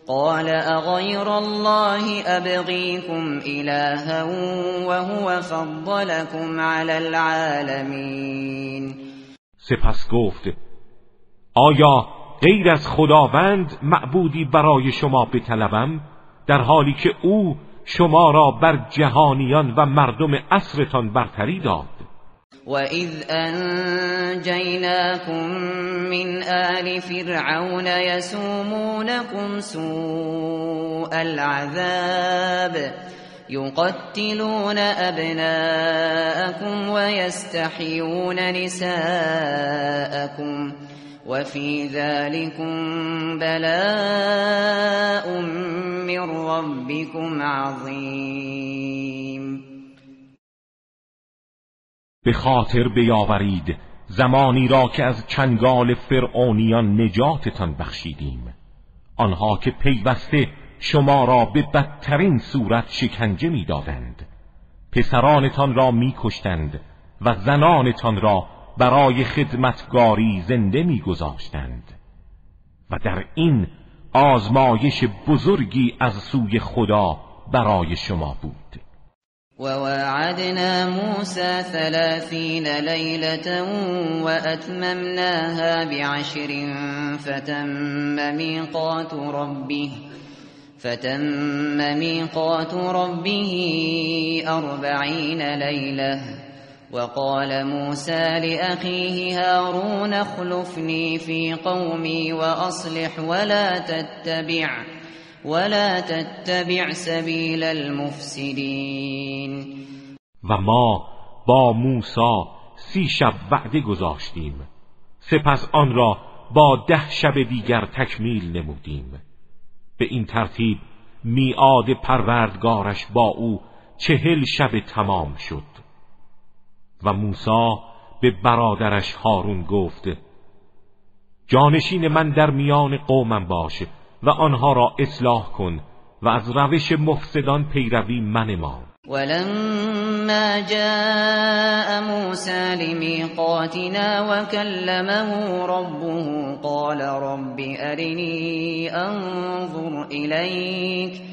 Speaker 2: قال اغير الله ابغيكم الها وهو فضلكم على العالمين.
Speaker 1: سپس گفت آیا غیر از خداوند معبودی برای شما بطلبم؟ در حالی که او شما را بر جهانیان و مردم عصرتان برتری داد.
Speaker 2: وَإِذْ أَنْجَيْنَاكُمْ مِنْ آلِ فِرْعَوْنَ يَسُومُونَكُمْ سُوءَ الْعَذَابِ يُقَتِّلُونَ أَبْنَاءَكُمْ وَيَسْتَحْيُونَ نِسَاءَكُمْ وَفِي ذَلِكُمْ بَلَاءٌ مِّن رَّبِّكُمْ عَظِيمٌ.
Speaker 1: به خاطر بیاورید زمانی را که از چنگال فرعونیان نجاتتان بخشیدیم. آنها که پیوسته شما را به بدترین صورت شکنجه می‌دادند. پسرانتان را میکشتند و زنانتان را برای خدمتگاری زنده میگذاشتند. و در این آزمایش بزرگی از سوی خدا برای شما بود.
Speaker 2: وواعدنا موسى ثلاثين ليلة وأتممناها بعشر فتم ميقات ربه فتم ميقات ربه أربعين ليلة. وقال موسى لأخيه هارون اخلفني في قومي وأصلح ولا تتبع ولا تتبع سبیل المفسدین
Speaker 1: و ما با موسی سی شب وعده گذاشتیم سپس آن را با ده شب دیگر تکمیل نمودیم. به این ترتیب میعاد پروردگارش با او چهل شب تمام شد. و موسی به برادرش هارون گفت جانشین من در میان قومم باشه و آنها را اصلاح کن و از روش مفسدان پیروی منما.
Speaker 2: ولما جاء موسى لميقاتنا وكلمه ربه قال رب أرني أنظر إليك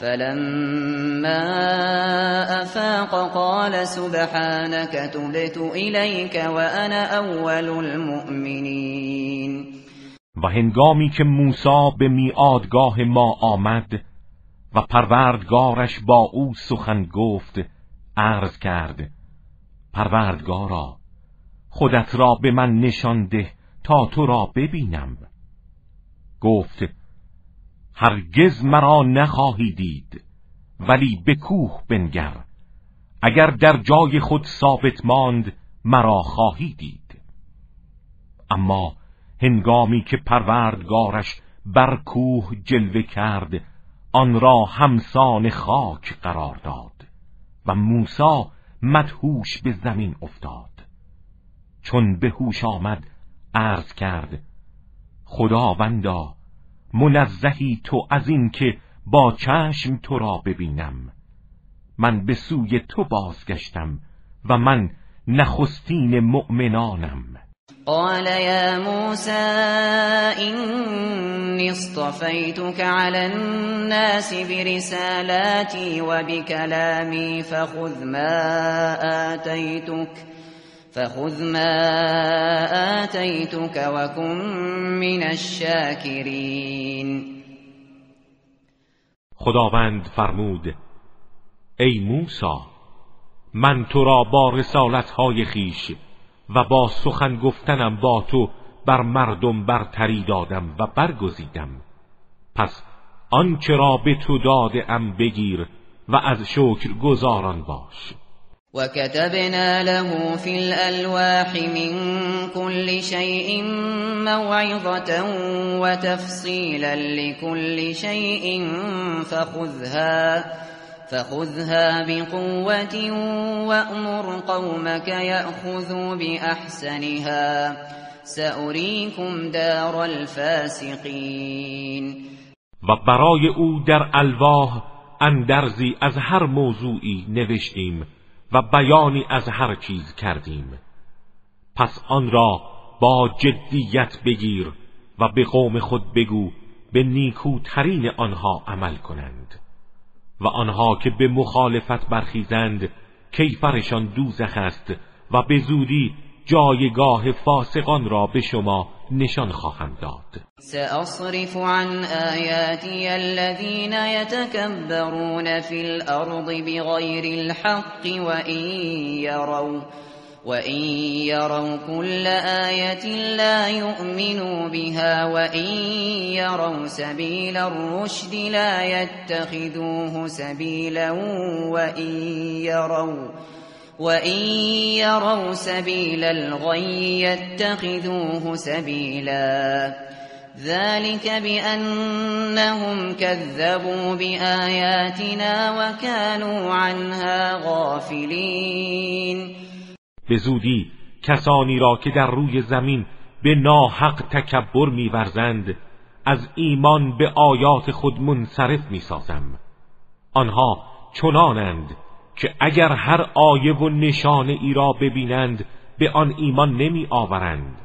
Speaker 2: فلما أفاق قال سبحانك تبت إليك وأنا أول المؤمنين.
Speaker 1: و هنگامی که موسی به میادگاه ما آمد و پروردگارش با او سخن گفت عرض کرد پروردگارا خودت را به من نشان ده تا تو را ببینم. گفت هرگز مرا نخواهی دید ولی به کوه بنگر. اگر در جای خود ثابت ماند مرا خواهی دید. اما هنگامی که پروردگارش بر کوه جلوه کرد آن را همسان خاک قرار داد و موسی مدهوش به زمین افتاد. چون به هوش آمد عرض کرد خداوندا منزهی تو از این که با چشم تو را ببینم. من به سوی تو بازگشتم و من نخستین مؤمنانم.
Speaker 2: قال يا موسى إني اصطفيتك على الناس برسالاتي وبكلامي فخذ ما آتيتك. فخذ ما آتيتك وكن من الشاكرين.
Speaker 1: خداوند فرمود ای موسی من تو را با رسالتهای خیش و با سخن گفتنم با تو بر مردم برتری دادم و برگزیدم. پس آنچه را به تو داده ام بگیر و از شکر گزاران باش.
Speaker 2: وكتبنا له في الألواح من كل شيء موعظة وتفصيلا لكل شيء فخذها فخذها بقوة وأمر قومك يأخذوا بأحسنها. سأريكم دار الفاسقين.
Speaker 1: و برای أو در الواح اندرزی از هر موضوعی نوشتیم. و بیانی از هر چیز کردیم. پس آن را با جدیت بگیر و به قوم خود بگو به نیکوترین آنها عمل کنند. و آنها که به مخالفت برخیزند کیفرشان دوزخ است و به زودی جایگاه فاسقان را به شما نشان خواهم داد.
Speaker 2: سأصرف عن آیاتی الذین يتكبرون في الارض بغیر الحق وإن يروا وإن يروا كل آية لا يؤمنوا بها وإن يروا سبيل الرشد لا يتخذوه سبيلا وإن وَإِن يَرَوْا سَبِيلَ الْغَيِّ يَتَّخِذُوهُ سَبِيلًا ذَلِكَ بِأَنَّهُمْ كَذَّبُوا بِآيَاتِنَا وَكَانُوا عَنْهَا غَافِلِينَ
Speaker 1: به زودی کسانی را که در روی زمین به ناحق تکبر میورزند از ایمان به آیات خود منصرف می‌سازم. آنها چنانند که اگر هر آیه و نشانه ای را ببینند به آن ایمان نمی آورند.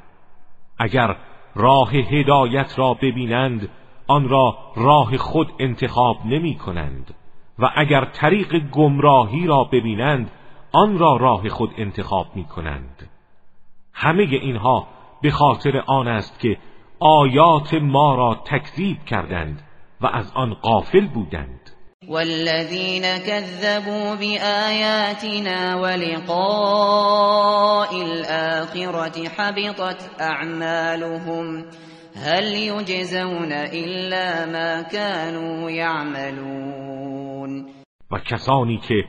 Speaker 1: اگر راه هدایت را ببینند آن را راه خود انتخاب نمی کنند. و اگر طریق گمراهی را ببینند آن را راه خود انتخاب می کنند. همه اینها به خاطر آن است که آیات ما را تکذیب کردند و از آن غافل بودند.
Speaker 2: والذين كذبوا بآياتنا ولقاء الآخرة حبطت أعمالهم هل يجزون إلا ما كانوا يعملون
Speaker 1: و کسانی که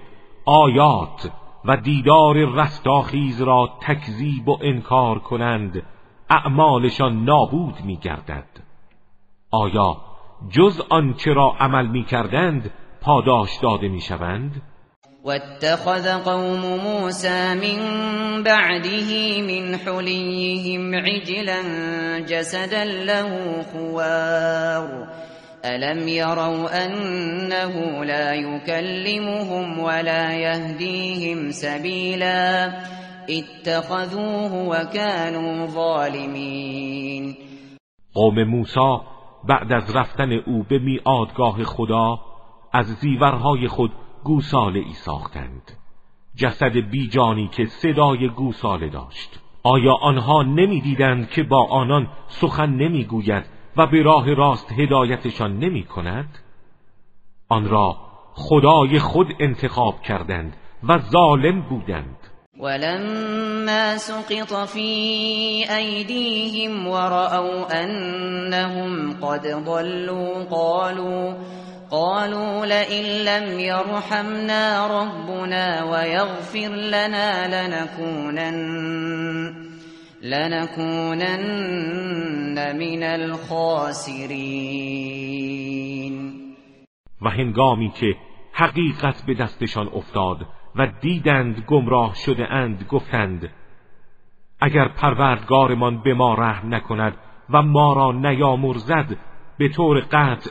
Speaker 1: آیات و دیدار رستاخیز را تکذیب و انکار کنند اعمالشان نابود می گردد آیا جز آنچه را عمل می کردند پاداش داده می‌شوند؟
Speaker 2: واتخذ قوم موسى من بعده من حليهم عجلا جسدا له خوار. ألم يروا أنه لا يكلمهم ولا يهديهم سبيلا؟ اتخذوه وكانوا ظالمين.
Speaker 1: قوم موسی بعد از رفتن او به میادگاه خدا از زیورهای خود گوساله ای ساختند. جسد بیجانی که صدای گوساله داشت. آیا آنها نمی‌دیدند که با آنان سخن نمی‌گوید و به راه راست هدایتشان نمی کند؟ آن را خدای خود انتخاب کردند و ظالم بودند.
Speaker 2: ولما سقط في أيديهم ورأوا أنهم قد ضلوا قالوا قالوا لئن لم يرحمنا ربنا ويغفر لنا لنكونن لنكونن من الخاسرین
Speaker 1: و هنگامی که حقیقت به دستشان افتاد و دیدند گمراه شده اند گفتند اگر پروردگارمان به ما رحم نکند و ما را نیامرزد به طور قطع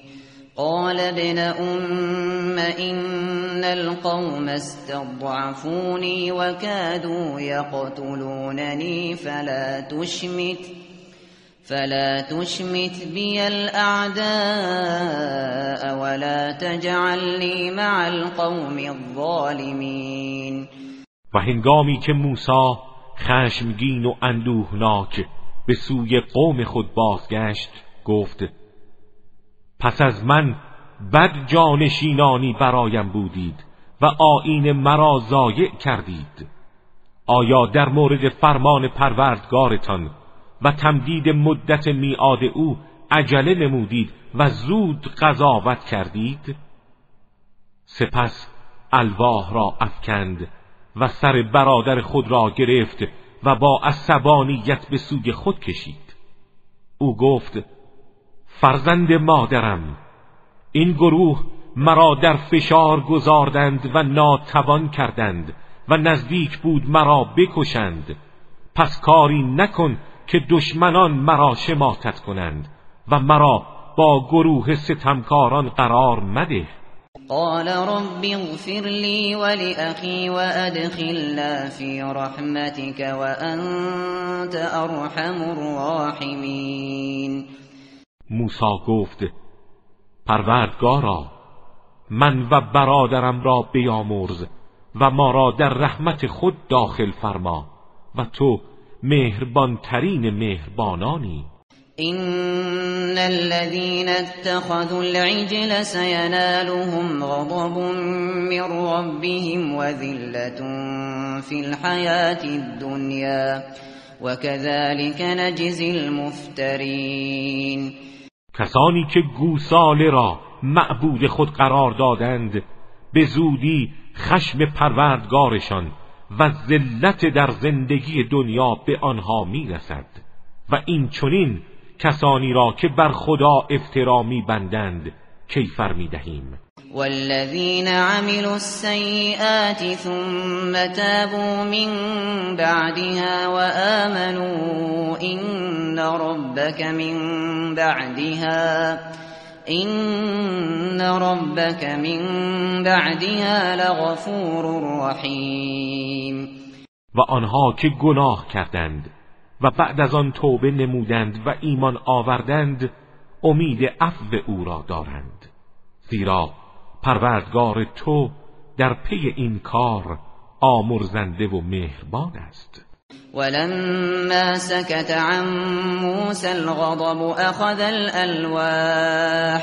Speaker 2: قال ابن أم إن القوم استضعفوني وكادوا يقتلونني فلا تشمت فلا تشمت بي الأعداء ولا تجعلني مع القوم الظالمين.
Speaker 1: و هنگامی که موسی خشمگین و اندوهناک به سوی قوم خود بازگشت گفت پس از من بد جانشینانی برایم بودید و آین مرا ضایع کردید. آیا در مورد فرمان پروردگارتان و تمدید مدت میعاد او عجله نمودید و زود قضاوت کردید؟ سپس الواح را افکند و سر برادر خود را گرفت و با عصبانیت به سوی خود کشید. او گفت فرزند مادرم. این گروه مرا در فشار گذاردند و ناتوان کردند و نزدیک بود مرا بکشند. پس کاری نکن که دشمنان مرا شماتت کنند و مرا با گروه ستمکاران قرار مده.
Speaker 2: قال رب اغفر لي ولأخي وأدخلنا في رحمتك وأنت أرحم الراحمين.
Speaker 1: موسی گفت پروردگارا من و برادرم را بیامرز و ما را در رحمت خود داخل فرما و تو مهربان ترین مهربانانی.
Speaker 2: إن الذين اتخذوا العجل سينالهم غضب من ربهم وذلة في الحياة الدنيا وكذلك نجزي المفترين
Speaker 1: کسانی که گوساله را معبود خود قرار دادند به زودی خشم پروردگارشان و ذلت در زندگی دنیا به آنها می‌رسد و این چنین کسانی را که بر خدا افترا بندند کیفر می‌دهیم.
Speaker 2: والذین عملوا السیئات ثم تابوا من بعدها وآمنوا إن ربك من بعدها إن ربك من بعدها لغفور رحیم
Speaker 1: و آنها که گناه کردند و بعد از آن توبه نمودند و ایمان آوردند امید عفو او را دارند. زیرا پروردگار تو در پی این کار آمرزنده و مهربان است.
Speaker 2: ولما سكت عن موسى الغضب أخذ الألواح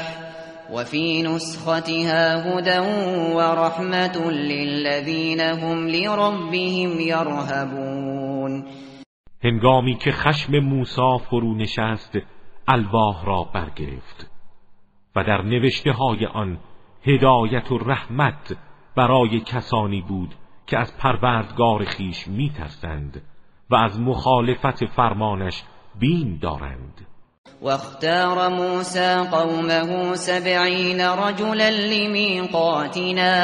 Speaker 2: وفي نسختها هدى ورحمة للذين هم لربهم يرهبون
Speaker 1: هنگامی که خشم موسی فرو نشست الواح را برگرفت و در نوشته های آن هدایت و رحمت برای کسانی بود که از پروردگار خیش میترسند و از مخالفت فرمانش بین دارند.
Speaker 2: واختار موسى قومه سبعين رجلا لميقاتنا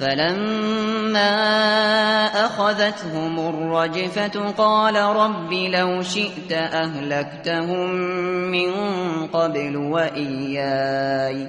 Speaker 2: فلما أخذتهم الرجفة قال رب لو شئت أهلكتهم من قبل وإياي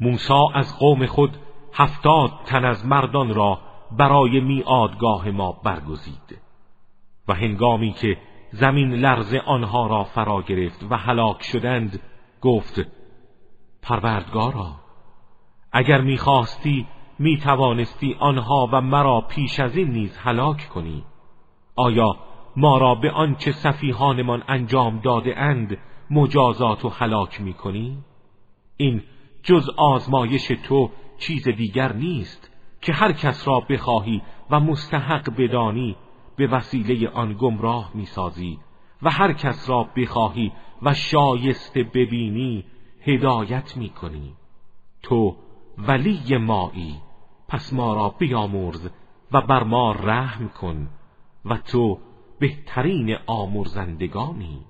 Speaker 1: موسی از قوم خود هفتاد تن از مردان را برای میادگاه ما برگزید و هنگامی که زمین لرز آنها را فرا گرفت و هلاک شدند گفت پروردگارا اگر می‌خواستی می‌توانستی آنها و مرا پیش از این نیز هلاک کنی. آیا ما را به آنچه سفیهانمان انجام داده اند مجازات و هلاک می‌کنی؟ این جز آزمایش تو چیز دیگر نیست که هر کس را بخواهی و مستحق بدانی به وسیله آن گمراه می‌سازی و هر کس را بخواهی و شایسته ببینی هدایت می‌کنی. تو ولی مایی پس ما را بیامرز و بر ما رحم کن و تو بهترین آمرزندگانی.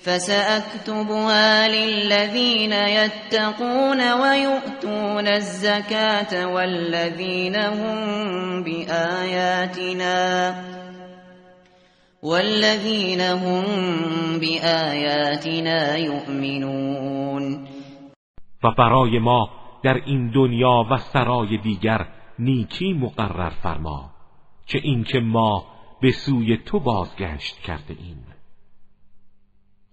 Speaker 2: فسأكتبها للذين يتقون ويؤتون الزكاة والذين هم بآياتنا والذين هم بآياتنا يؤمنون.
Speaker 1: و برای ما در این دنیا و سرای دیگر نیکی مقرر فرما چه اینکه ما به سوی تو بازگشت کرده ایم.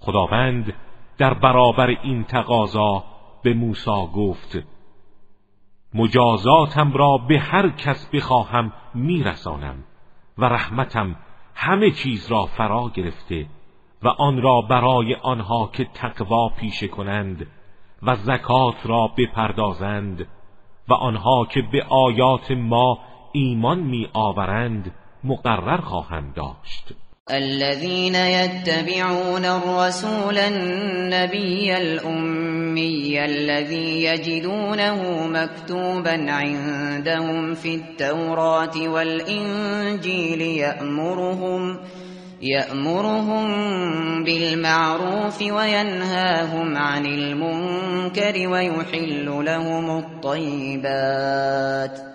Speaker 1: خداوند در برابر این تقاضا به موسی گفت مجازاتم را به هر کس بخواهم میرسانم و رحمتم همه چیز را فرا گرفته و آن را برای آنها که تقوا پیشه کنند و زکات را بپردازند و آنها که به آیات ما ایمان می آورند مقرر خواهم داشت.
Speaker 2: الذين يتبعون الرسول النبي الأمي الذي يجدونه مكتوبا عندهم في التوراة والإنجيل يأمرهم يأمرهم بالمعروف وينهاهم عن المنكر ويحل لهم الطيبات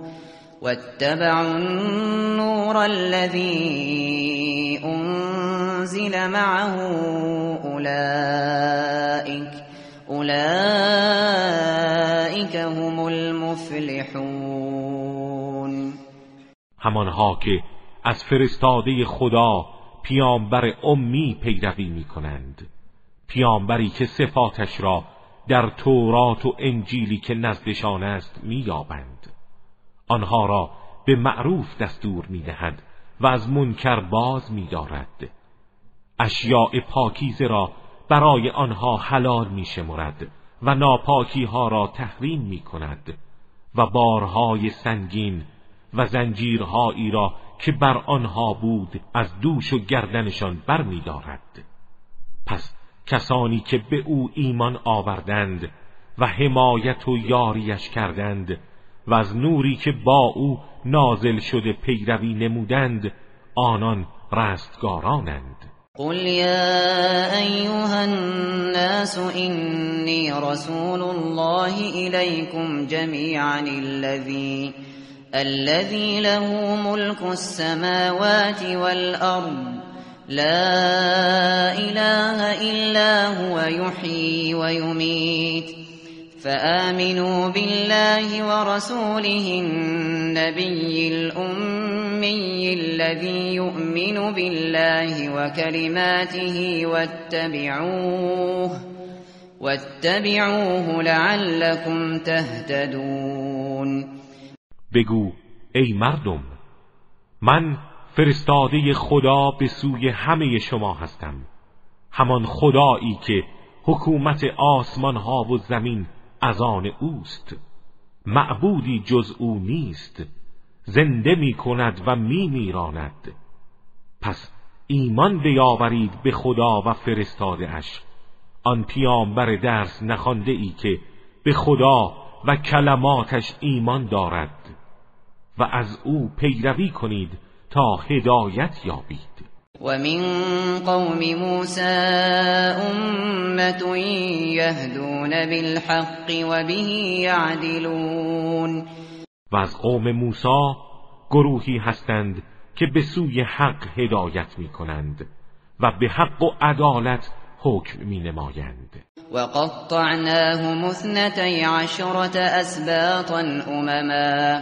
Speaker 2: واتبعوا النور الذي أنزل معه أولئك أولئك هم المفلحون.
Speaker 1: همانها که از فرستاده خدا پیامبر امی پیروی می کنند پیامبری که صفاتش را در تورات و انجیلی که نزدشان است مییابند. آنها را به معروف دستور می‌دهد و از منکر باز میدارد اشیاء پاکیزه را برای آنها حلال میشمرد و ناپاکی ها را تحریم می کند و بارهای سنگین و زنجیرهایی را که بر آنها بود از دوش و گردنشان بر می دارد. پس کسانی که به او ایمان آوردند و حمایت و یاریش کردند و از نوری که با او نازل شده پیروی نمودند آنان رستگارانند.
Speaker 2: قل یا ایها الناس اینی رسول الله الیکم جمیعا الذی الذي له ملك السماوات والأرض. لا اله الا هو يحيي ويميت. فآمنوا بالله ورسوله النبي الأمي الذي يؤمن بالله وكلماته واتبعوه واتبعوه لعلكم تهتدون.
Speaker 1: بگو ای مردم من فرستاده خدا به سوی همه شما هستم. همان خدایی که حکومت آسمان ها و زمین از آن اوست. معبودی جز او نیست. زنده می کند و می میراند. پس ایمان بیاورید به خدا و فرستاده اش. آن پیامبر درس نخانده ای که به خدا و کلماتش ایمان دارد. و از او پیروی کنید تا هدایت یابید.
Speaker 2: ومن قوم موسى أمة يهدون بالحق وبه يعدلون.
Speaker 1: و از قوم موسی گروهی هستند که به سوی حق هدایت می کنند و به حق و عدالت حکم می نمایند
Speaker 2: و قطعناهم اثنتي عشرة اسباطا امما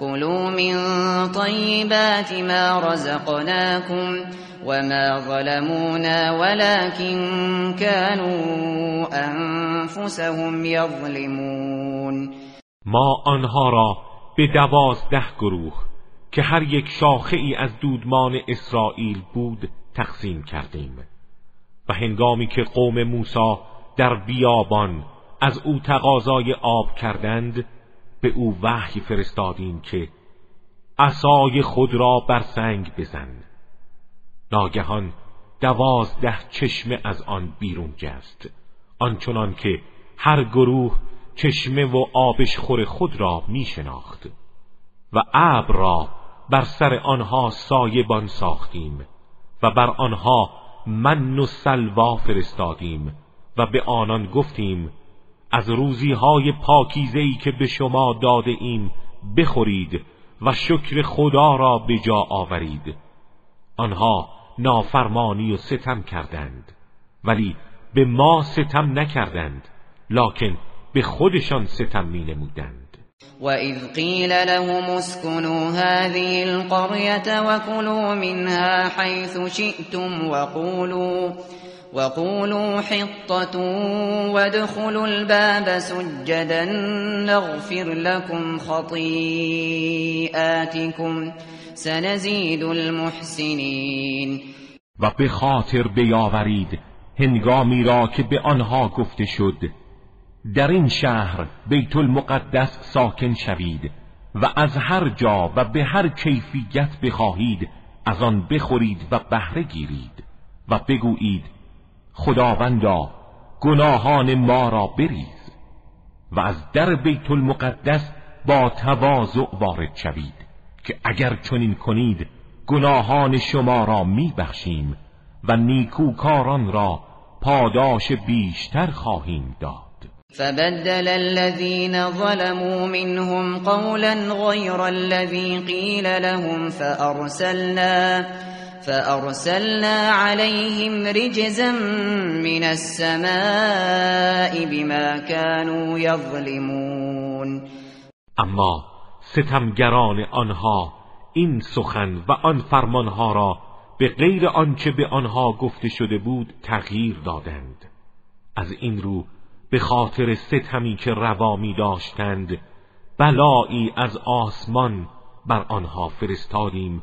Speaker 2: كلوا من طيبات ما رزقناكم وما ظلمونا ولكن كانوا انفسهم يظلمون
Speaker 1: ما آنها را به دوازده گروه که هر یک شاخه ای از دودمان اسرائیل بود تقسیم کردیم و هنگامی که قوم موسی در بیابان از او تقاضای آب کردند به او وحی فرستادیم که عصای خود را بر سنگ بزن. ناگهان دوازده چشمه از آن بیرون جست. آنچنان که هر گروه چشمه و آبش خور خود را می شناخت و ابر را بر سر آنها سایبان ساختیم و بر آنها من و سلوا فرستادیم و به آنان گفتیم از روزی های پاکیزهی که به شما داده ایم بخورید و شکر خدا را به جا آورید. آنها نافرمانی و ستم کردند ولی به ما ستم نکردند لکن به خودشان ستم می نمودند
Speaker 2: اذ قیل لهم اسكنوا هذه القرية منها حيث شئتم وقولوا وقولوا حطة وادخلوا الباب سجدا نغفر لكم خطيئاتكم سنزيد المحسنين.
Speaker 1: و به خاطر بیاورید هنگامی را که به آنها گفته شد در این شهر بیت المقدس ساکن شوید و از هر جا و به هر کیفیت بخواهید از آن بخورید و بهره گیرید و بگویید خداوندا گناهان ما را بریز و از در بیت المقدس با تواضع وارد شوید که اگر چنین کنید گناهان شما را میبخشیم و نیکوکاران را پاداش بیشتر خواهیم داد.
Speaker 2: فبدل الذين ظلموا منهم قولا غير الذي قيل لهم فأرسلنا فأرسلنا عليهم رجزا من السماء بما كانوا يظلمون.
Speaker 1: اما ستمگران آنها این سخن و آن فرمانها را به غیر آنچه به آنها گفته شده بود تغییر دادند. از این رو به خاطر ستمی که روا می داشتند بلایی از آسمان بر آنها فرستادیم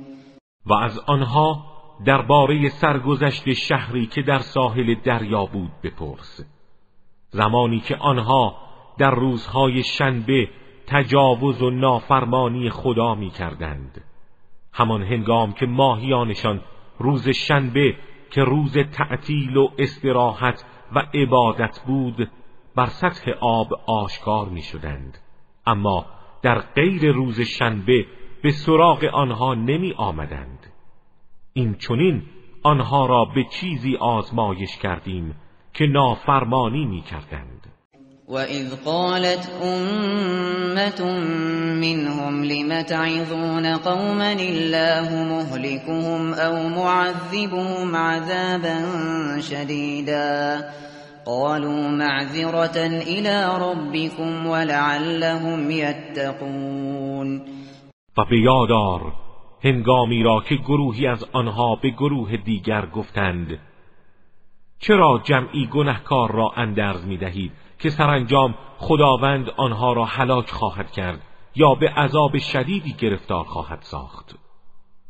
Speaker 1: و از آنها درباره سرگذشت شهری که در ساحل دریا بود بپرس. زمانی که آنها در روزهای شنبه تجاوز و نافرمانی خدا می کردند همان هنگام که ماهیانشان روز شنبه که روز تعطیل و استراحت و عبادت بود بر سطح آب آشکار می شدند اما در غیر روز شنبه به سراغ آنها نمی آمدند. این چونین آنها را به چیزی آزمایش کردیم که نافرمانی می کردند.
Speaker 2: وَإِذْ قَالَتْ أُمَّةٌ مِّنْهُمْ لِمَ تَعِظُونَ قَوْمًا اللَّهُ مُهْلِكُهُمْ أَوْ مُعَذِّبُهُمْ عَذَابًا شَدِيدًا. قالوا معذرة إلى ربكم ولعلهم يتقون.
Speaker 1: و به یادار هنگامی را که گروهی از آنها به گروه دیگر گفتند چرا جمعی گنهکار را اندرز می دهید که سرانجام خداوند آنها را هلاک خواهد کرد یا به عذاب شدیدی گرفتار خواهد ساخت؟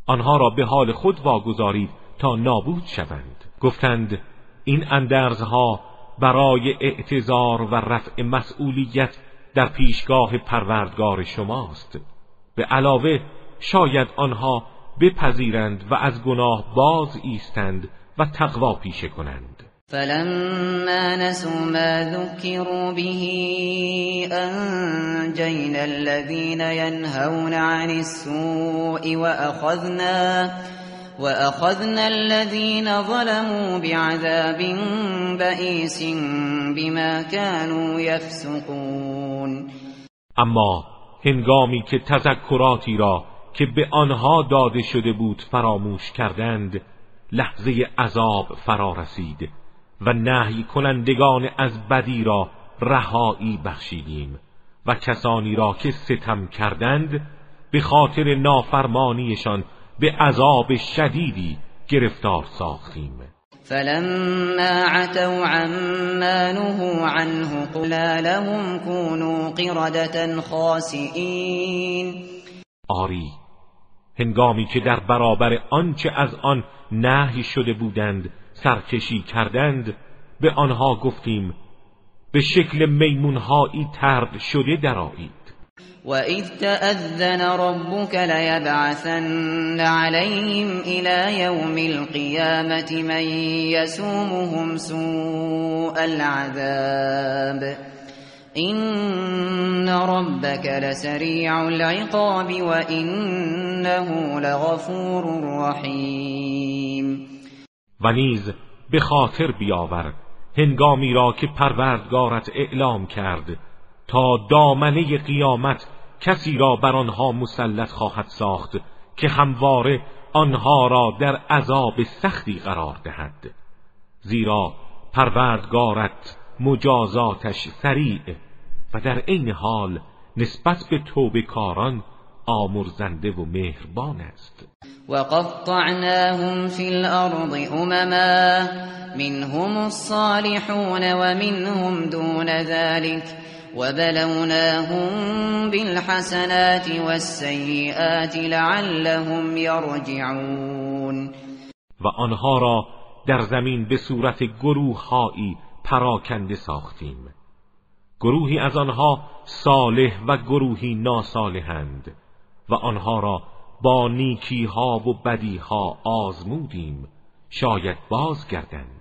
Speaker 1: آنها را به حال خود واگذارید تا نابود شوند. گفتند این اندرزها برای اعتظار و رفع مسئولیت در پیشگاه پروردگار شماست. به علاوه شاید آنها بپذیرند و از گناه باز ایستند و تقوا پیشه کنند.
Speaker 2: فلما نسوا ما ذكروا به انجينا الذين ينهون عن السوء واخذنا واخذنا الذين ظلموا بعذاب بئيس بما كانوا يفسقون
Speaker 1: اما هنگامی که تذکراتی را که به آنها داده شده بود فراموش کردند لحظه عذاب فرا رسید و نهی کنندگان از بدی را رهایی بخشیدیم و کسانی را که ستم کردند به خاطر نافرمانیشان به عذاب شدیدی گرفتار ساختیم.
Speaker 2: فلما عتوا عما نهوا عنه قلا لهم كونوا قردة خاسئین
Speaker 1: آری هنگامی که در برابر آنچه از آن نهی شده بودند سرکشی کردند به آنها گفتیم به شکل میمونهایی ترد شده درآیید.
Speaker 2: وَإِذْ تَأَذَّنَ رَبُّكَ لَيَبْعَثَنَّ عَلَيْهِمْ إِلَى يَوْمِ الْقِيَامَةِ مَن يَسُومُهُمْ سُوءَ الْعَذَابِ إِنَّ رَبَّكَ لَسَرِيعُ الْعِقَابِ وَإِنَّهُ لَغَفُورٌ رَّحِيمٌ
Speaker 1: و نیز به خاطر بیاور هنگامی را که پروردگارت اعلام کرد تا دامنه قیامت کسی را بر آنها مسلط خواهد ساخت که همواره آنها را در عذاب سختی قرار دهد. زیرا پروردگارت مجازاتش سریع و در عین حال نسبت به توبه کاران آمرزنده و مهربان است.
Speaker 2: وقطعناهم في الارض امما منهم الصالحون ومنهم دون ذلك. وبلوناهم بالحسنات والسيئات لعلهم يرجعون.
Speaker 1: و آنها را در زمین به صورت گروههایی پراکنده ساختیم. گروهی از آنها صالح و گروهی ناصالحند و آنها را با نیکی ها و بدی ها آزمودیم. شاید بازگردند.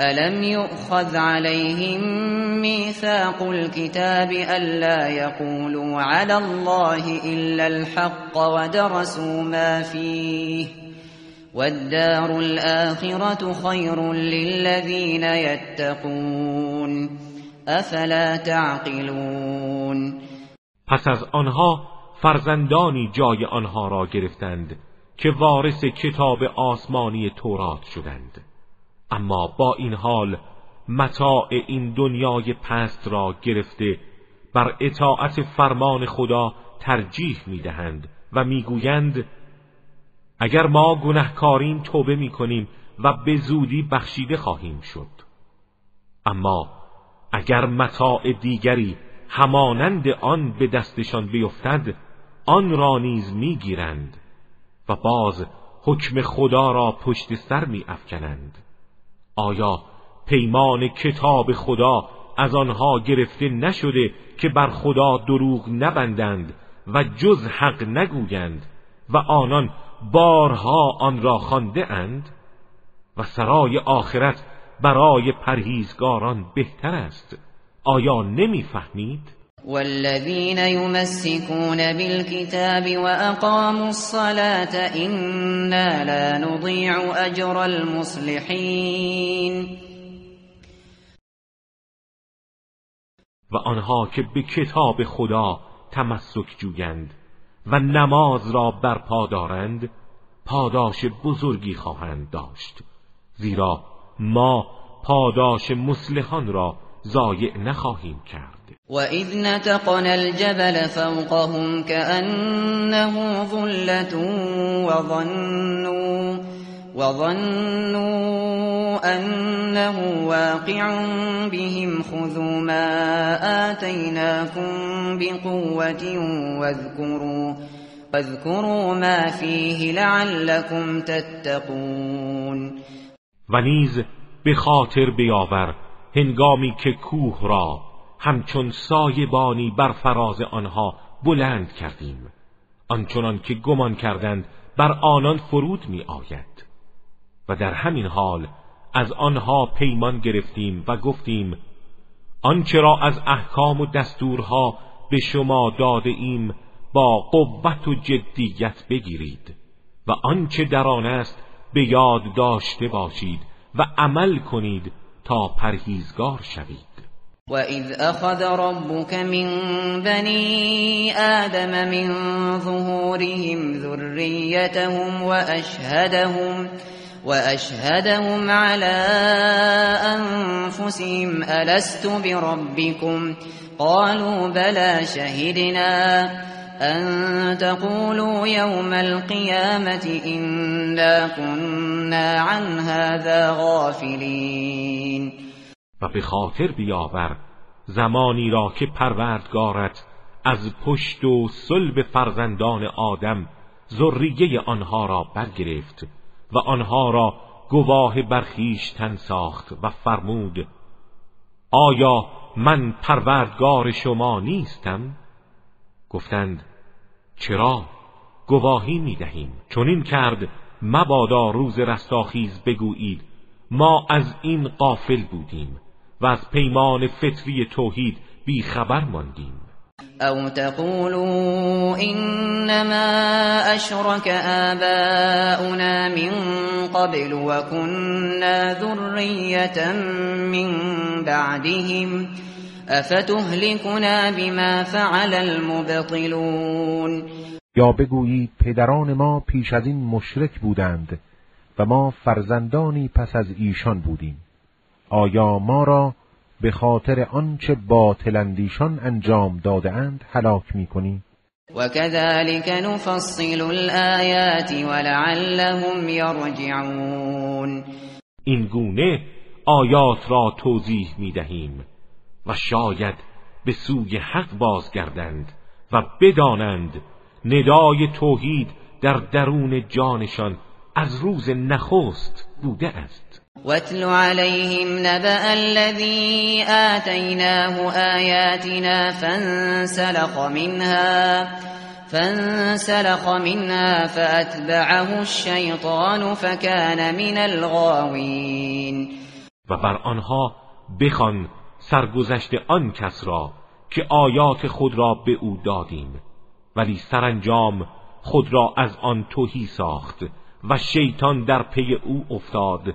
Speaker 2: ألم يؤخذ عليهم ميثاق الكتاب ألا يقولوا على الله إلا الحق ودرسوا ما فيه والدار الآخرة خير للذين يتقون افلا تعقلون
Speaker 1: پس از آنها فرزندانی جای آنها را گرفتند که وارث کتاب آسمانی تورات شدند. اما با این حال متاع این دنیای پست را گرفته بر اطاعت فرمان خدا ترجیح می‌دهند و می‌گویند اگر ما گنهکاریم توبه می‌کنیم و به زودی بخشیده خواهیم شد. اما اگر متاع دیگری همانند آن به دستشان بیفتد آن را نیز می‌گیرند و باز حکم خدا را پشت سر می افکنند آیا پیمان کتاب خدا از آنها گرفته نشده که بر خدا دروغ نبندند و جز حق نگویند و آنان بارها آن را خانده اند و سرای آخرت برای پرهیزگاران بهتر است آیا نمی‌فهمید؟
Speaker 2: والذين يمسكون بالكتاب وأقاموا الصلاة إنا لا نضيع أجر المصلحين.
Speaker 1: و آنها که به کتاب خدا تمسک جویند و نماز را برپا دارند پاداش بزرگی خواهند داشت. زیرا ما پاداش مسلحان را ضایع نخواهیم کرد.
Speaker 2: و اذ نتقنا الجبل فوقهم كأنه ظلة وظنوا وظنوا أنه واقع بهم خذوا ما آتيناكم بقوة واذكروا واذكروا ما فيه لعلكم تتقون.
Speaker 1: و نیز به خاطر بیاور را همچون سایبانی بر فراز آنها بلند کردیم. آنچنان که گمان کردند بر آنان فرود می آید و در همین حال از آنها پیمان گرفتیم و گفتیم آنچه را از احکام و دستورها به شما داده ایم با قوت و جدیت بگیرید و آنچه در آن است به یاد داشته باشید و عمل کنید تا پرهیزگار شوید.
Speaker 2: و اذ اخذ ربك من بنی آدم من ظهورهم ذریتهم و اشهدهم وأشهدهم على أنفسهم ألست بربكم قالوا بلى شهدنا أن تقولوا يوم القيامة إنا كنا عن هذا غافلين
Speaker 1: و به خاطر بیاور زمانی را که پروردگارت از پشت و صلب فرزندان آدم ذریه آنها را برگرفت و آنها را گواه برخیشتن ساخت و فرمود آیا من پروردگار شما نیستم؟ گفتند چرا؟ گواهی می دهیم چون این کرد مبادا روز رستاخیز بگویید ما از این قافل بودیم و از پیمان فطری توحید بی خبر ماندیم.
Speaker 2: او تقولوا انما اشرك آباؤنا من قبل وكنا ذرية من بعدهم افتهلكنا بما فعل المبطلون.
Speaker 4: یا بگویید پدران ما پیش از این مشرک بودند و ما فرزندانی پس از ایشان بودیم. آیا ما را به خاطر آنچه باطلندیشان انجام داده اند هلاک می‌کنی؟
Speaker 2: و كذلك نفصل الآیات ولعلهم یرجعون.
Speaker 1: این گونه آیات را توضیح می دهیم و شاید به سوی حق بازگردند و بدانند ندای توحید در درون جانشان از روز نخست بوده است.
Speaker 2: واتل عليهم نبأ الذي آتيناه آياتنا فانسلخ منها فانسلخ منها فأتبعه الشيطان فكان من الغاوين.
Speaker 1: و بر آنها بخوان سرگذشت آن کس را که آیات خود را به او دادیم ولی سرانجام خود را از آن توهی ساخت و شیطان در پی او افتاد.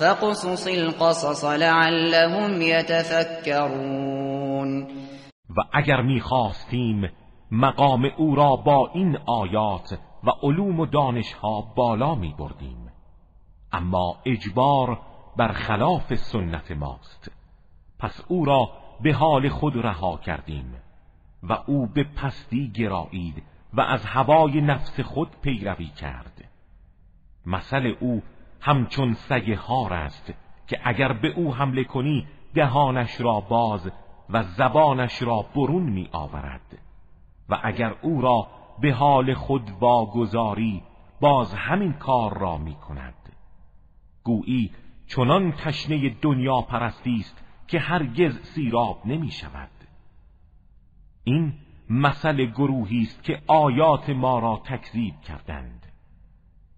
Speaker 2: فقصص القصص لعلهم يتفكرون.
Speaker 1: و اگر می‌خواستیم مقام او را با این آیات و علوم و دانشها بالا می بردیم اما اجبار بر خلاف سنت ماست. پس او را به حال خود رها کردیم و او به پستی گرایید و از هوای نفس خود پیروی کرد. مثل او همچون سگ هار است که اگر به او حمله کنی دهانش را باز و زبانش را برون می آورد و اگر او را به حال خود واگذاری باز همین کار را می کند گویی چنان تشنه دنیا پرستی است که هرگز سیراب نمی شود این مثل گروهی است که آیات ما را تکذیب کردند.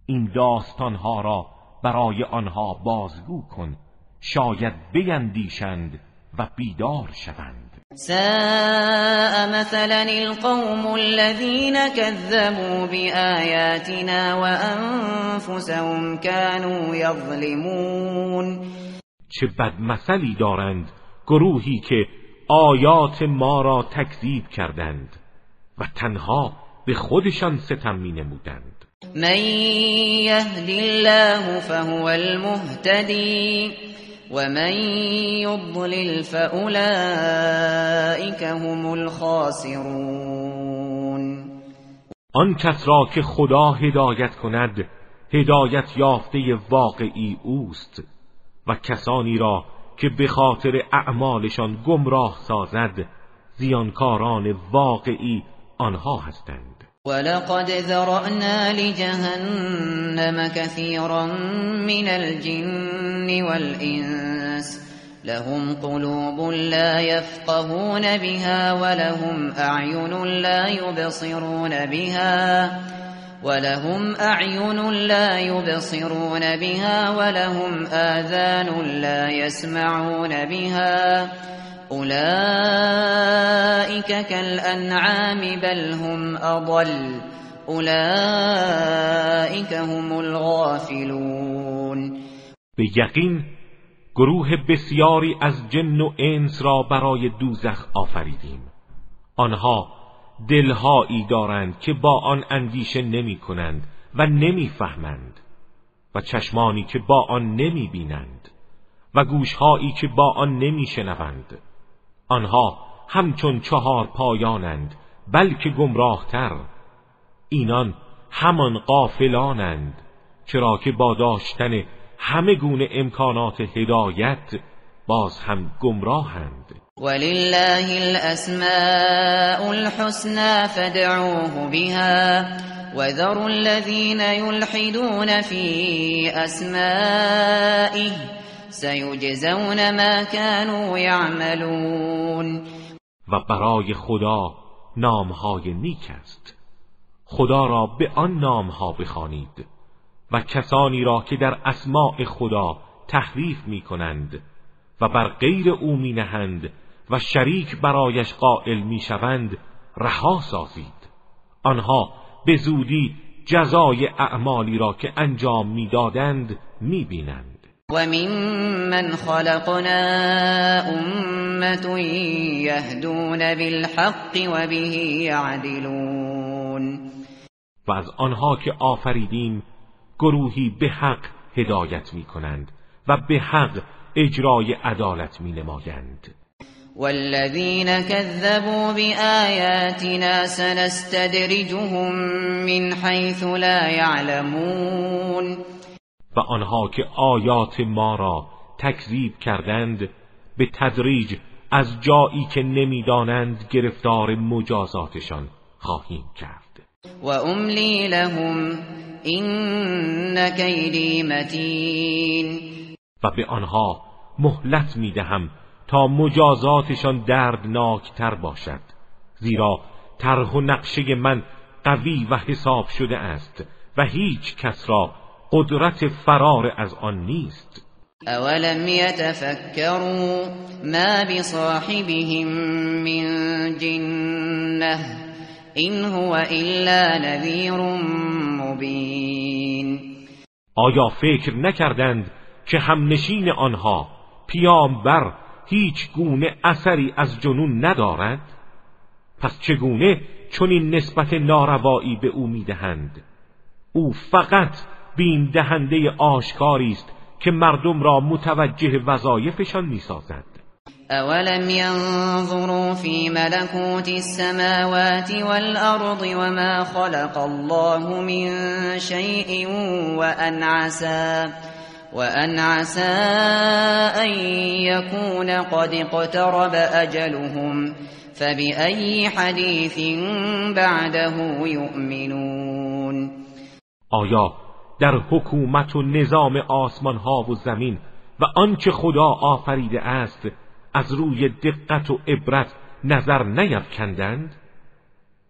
Speaker 1: این داستانها را برای آنها بازگو کن. شاید بیندیشند و بیدار شوند.
Speaker 2: ساء مثلا القوم الذين كذبوا بآياتنا وأنفسهم كانوا يظلمون.
Speaker 1: چه بد مثلی دارند گروهی که آیات ما را تکذیب کردند و تنها به خودشان ستم می نمودند
Speaker 2: من يهد الله فهو المهتدی ومن يضلل فأولئك هم الخاسرون.
Speaker 1: آن کس را که خدا هدایت کند هدایت یافته واقعی اوست و کسانی را که به خاطر اعمالشان گمراه سازد زیانکاران واقعی آنها هستند.
Speaker 2: ولقد ذرأنا لجهنم كثيرا من الجن والإنس لهم قلوب لا يفقهون بها ولهم أعين لا يبصرون بها ولهم أعين لا يبصرون بها ولهم آذان لا يسمعون بها أولئك كالأنعام بل هم أضل أولئك هم الغافلون
Speaker 1: به یقین گروه بسیاری از جن و انس را برای دوزخ آفریدیم. آنها دلهایی دارند که با آن اندیشه نمی کنند و نمی فهمند و چشمانی که با آن نمی بینند و گوشهایی که با آن نمی شنوند آنها همچون چهار پایانند بلکه گمراهتر. اینان همان قافلانند چرا که با داشتن همه گونه امکانات هدایت باز هم گمراهند.
Speaker 2: ولله الاسماء الحسنى فادعوه بها وذروا الذين يلحدون في اسمائه سیجزون ما كانوا يعملون.
Speaker 1: و برای خدا نامهای نیک است. خدا را به آن نامها بخوانید و کسانی را که در اسماع خدا تحریف می کنند و بر غیر او می نهند و شریک برایش قائل می شوند رها سازید. آنها به زودی جزای اعمالی را که انجام می‌دادند می‌بینند.
Speaker 2: وممن خلقنا أمة يهدون بالحق وبه يعدلون
Speaker 1: و از آنها که آفریدیم گروهی به حق هدایت می کنند و به حق اجرای عدالت می نمایند
Speaker 2: والذين كذبوا بآياتنا سنستدرجهم من حيث لا يعلمون
Speaker 1: و آنها که آیات ما را تکذیب کردند به تدریج از جایی که نمی‌دانند گرفتار مجازاتشان خواهیم کرد.
Speaker 2: و املی لهم این کیدی متین.
Speaker 1: و به آنها مهلت می‌دهم تا مجازاتشان دردناکتر باشد زیرا طرح و نقشه من قوی و حساب شده است و هیچ کس را قدرت فرار از آن نیست.
Speaker 2: اولم يتفكروا ما بصاحبهم من جنه این هو الا نذیر مبین
Speaker 1: آیا فکر نکردند که همنشین آنها پیامبر هیچ گونه اثری از جنون ندارد؟ پس چگونه چون این نسبت ناروایی به او می‌دهند؟ او فقط بیم دهنده آشکاری است که مردم را متوجه وظایفشان می‌سازد.
Speaker 2: اولم ينظروا في ملكوت السماوات والأرض وما خلق الله من شيء وأن عسى وأن عسى أن يكون قد اقترب أجلهم فبأي حديث بعده يؤمنون؟
Speaker 1: آیا در حکومت و نظام آسمان ها و زمین و آنچه خدا آفریده است از روی دقت و عبرت نظر نیفکندند؟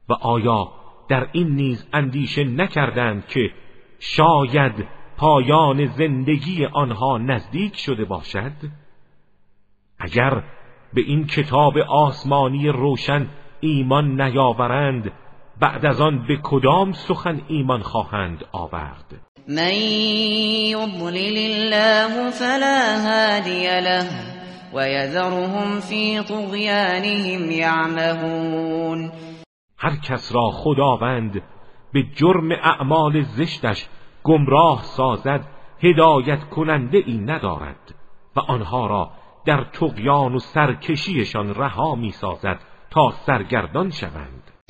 Speaker 1: و آیا در این نیز اندیشه نکردند که شاید پایان زندگی آنها نزدیک شده باشد؟ اگر به این کتاب آسمانی روشن ایمان نیاورند بعد از آن به کدام سخن ایمان خواهند آورد؟
Speaker 2: من یضلل الله فلا هادی له ويذرهم في طغيانهم يعمهون.
Speaker 1: هر کس را خداوند به جرم اعمال زشتش گمراه سازد هدایت کننده ای ندارد و آنها را در تقیان و سرکشیشان رها می سازد تا سرگردان شوند.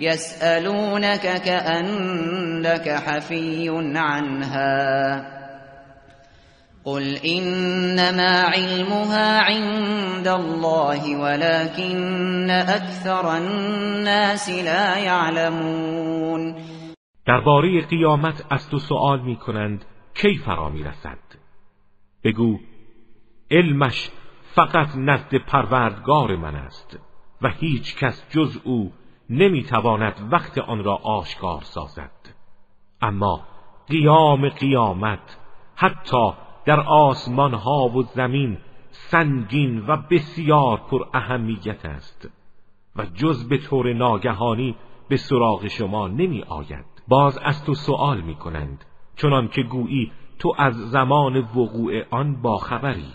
Speaker 2: يسألونك كأنك حفي عنها. قل انما علمها عند الله ولكن اكثر الناس لا يعلمون.
Speaker 1: درباره قیامت از تو سوال می کنند کی فرا می رسد بگو علمش فقط نزد پروردگار من است و هیچ کس جز او نمی‌تواند وقت آن را آشکار سازد. اما قیام قیامت حتی در آسمان ها و زمین سنگین و بسیار پر اهمیت است و جز به طور ناگهانی به سراغ شما نمی آید. باز از تو سوال می کنند چنان که گویی تو از زمان وقوع آن با خبری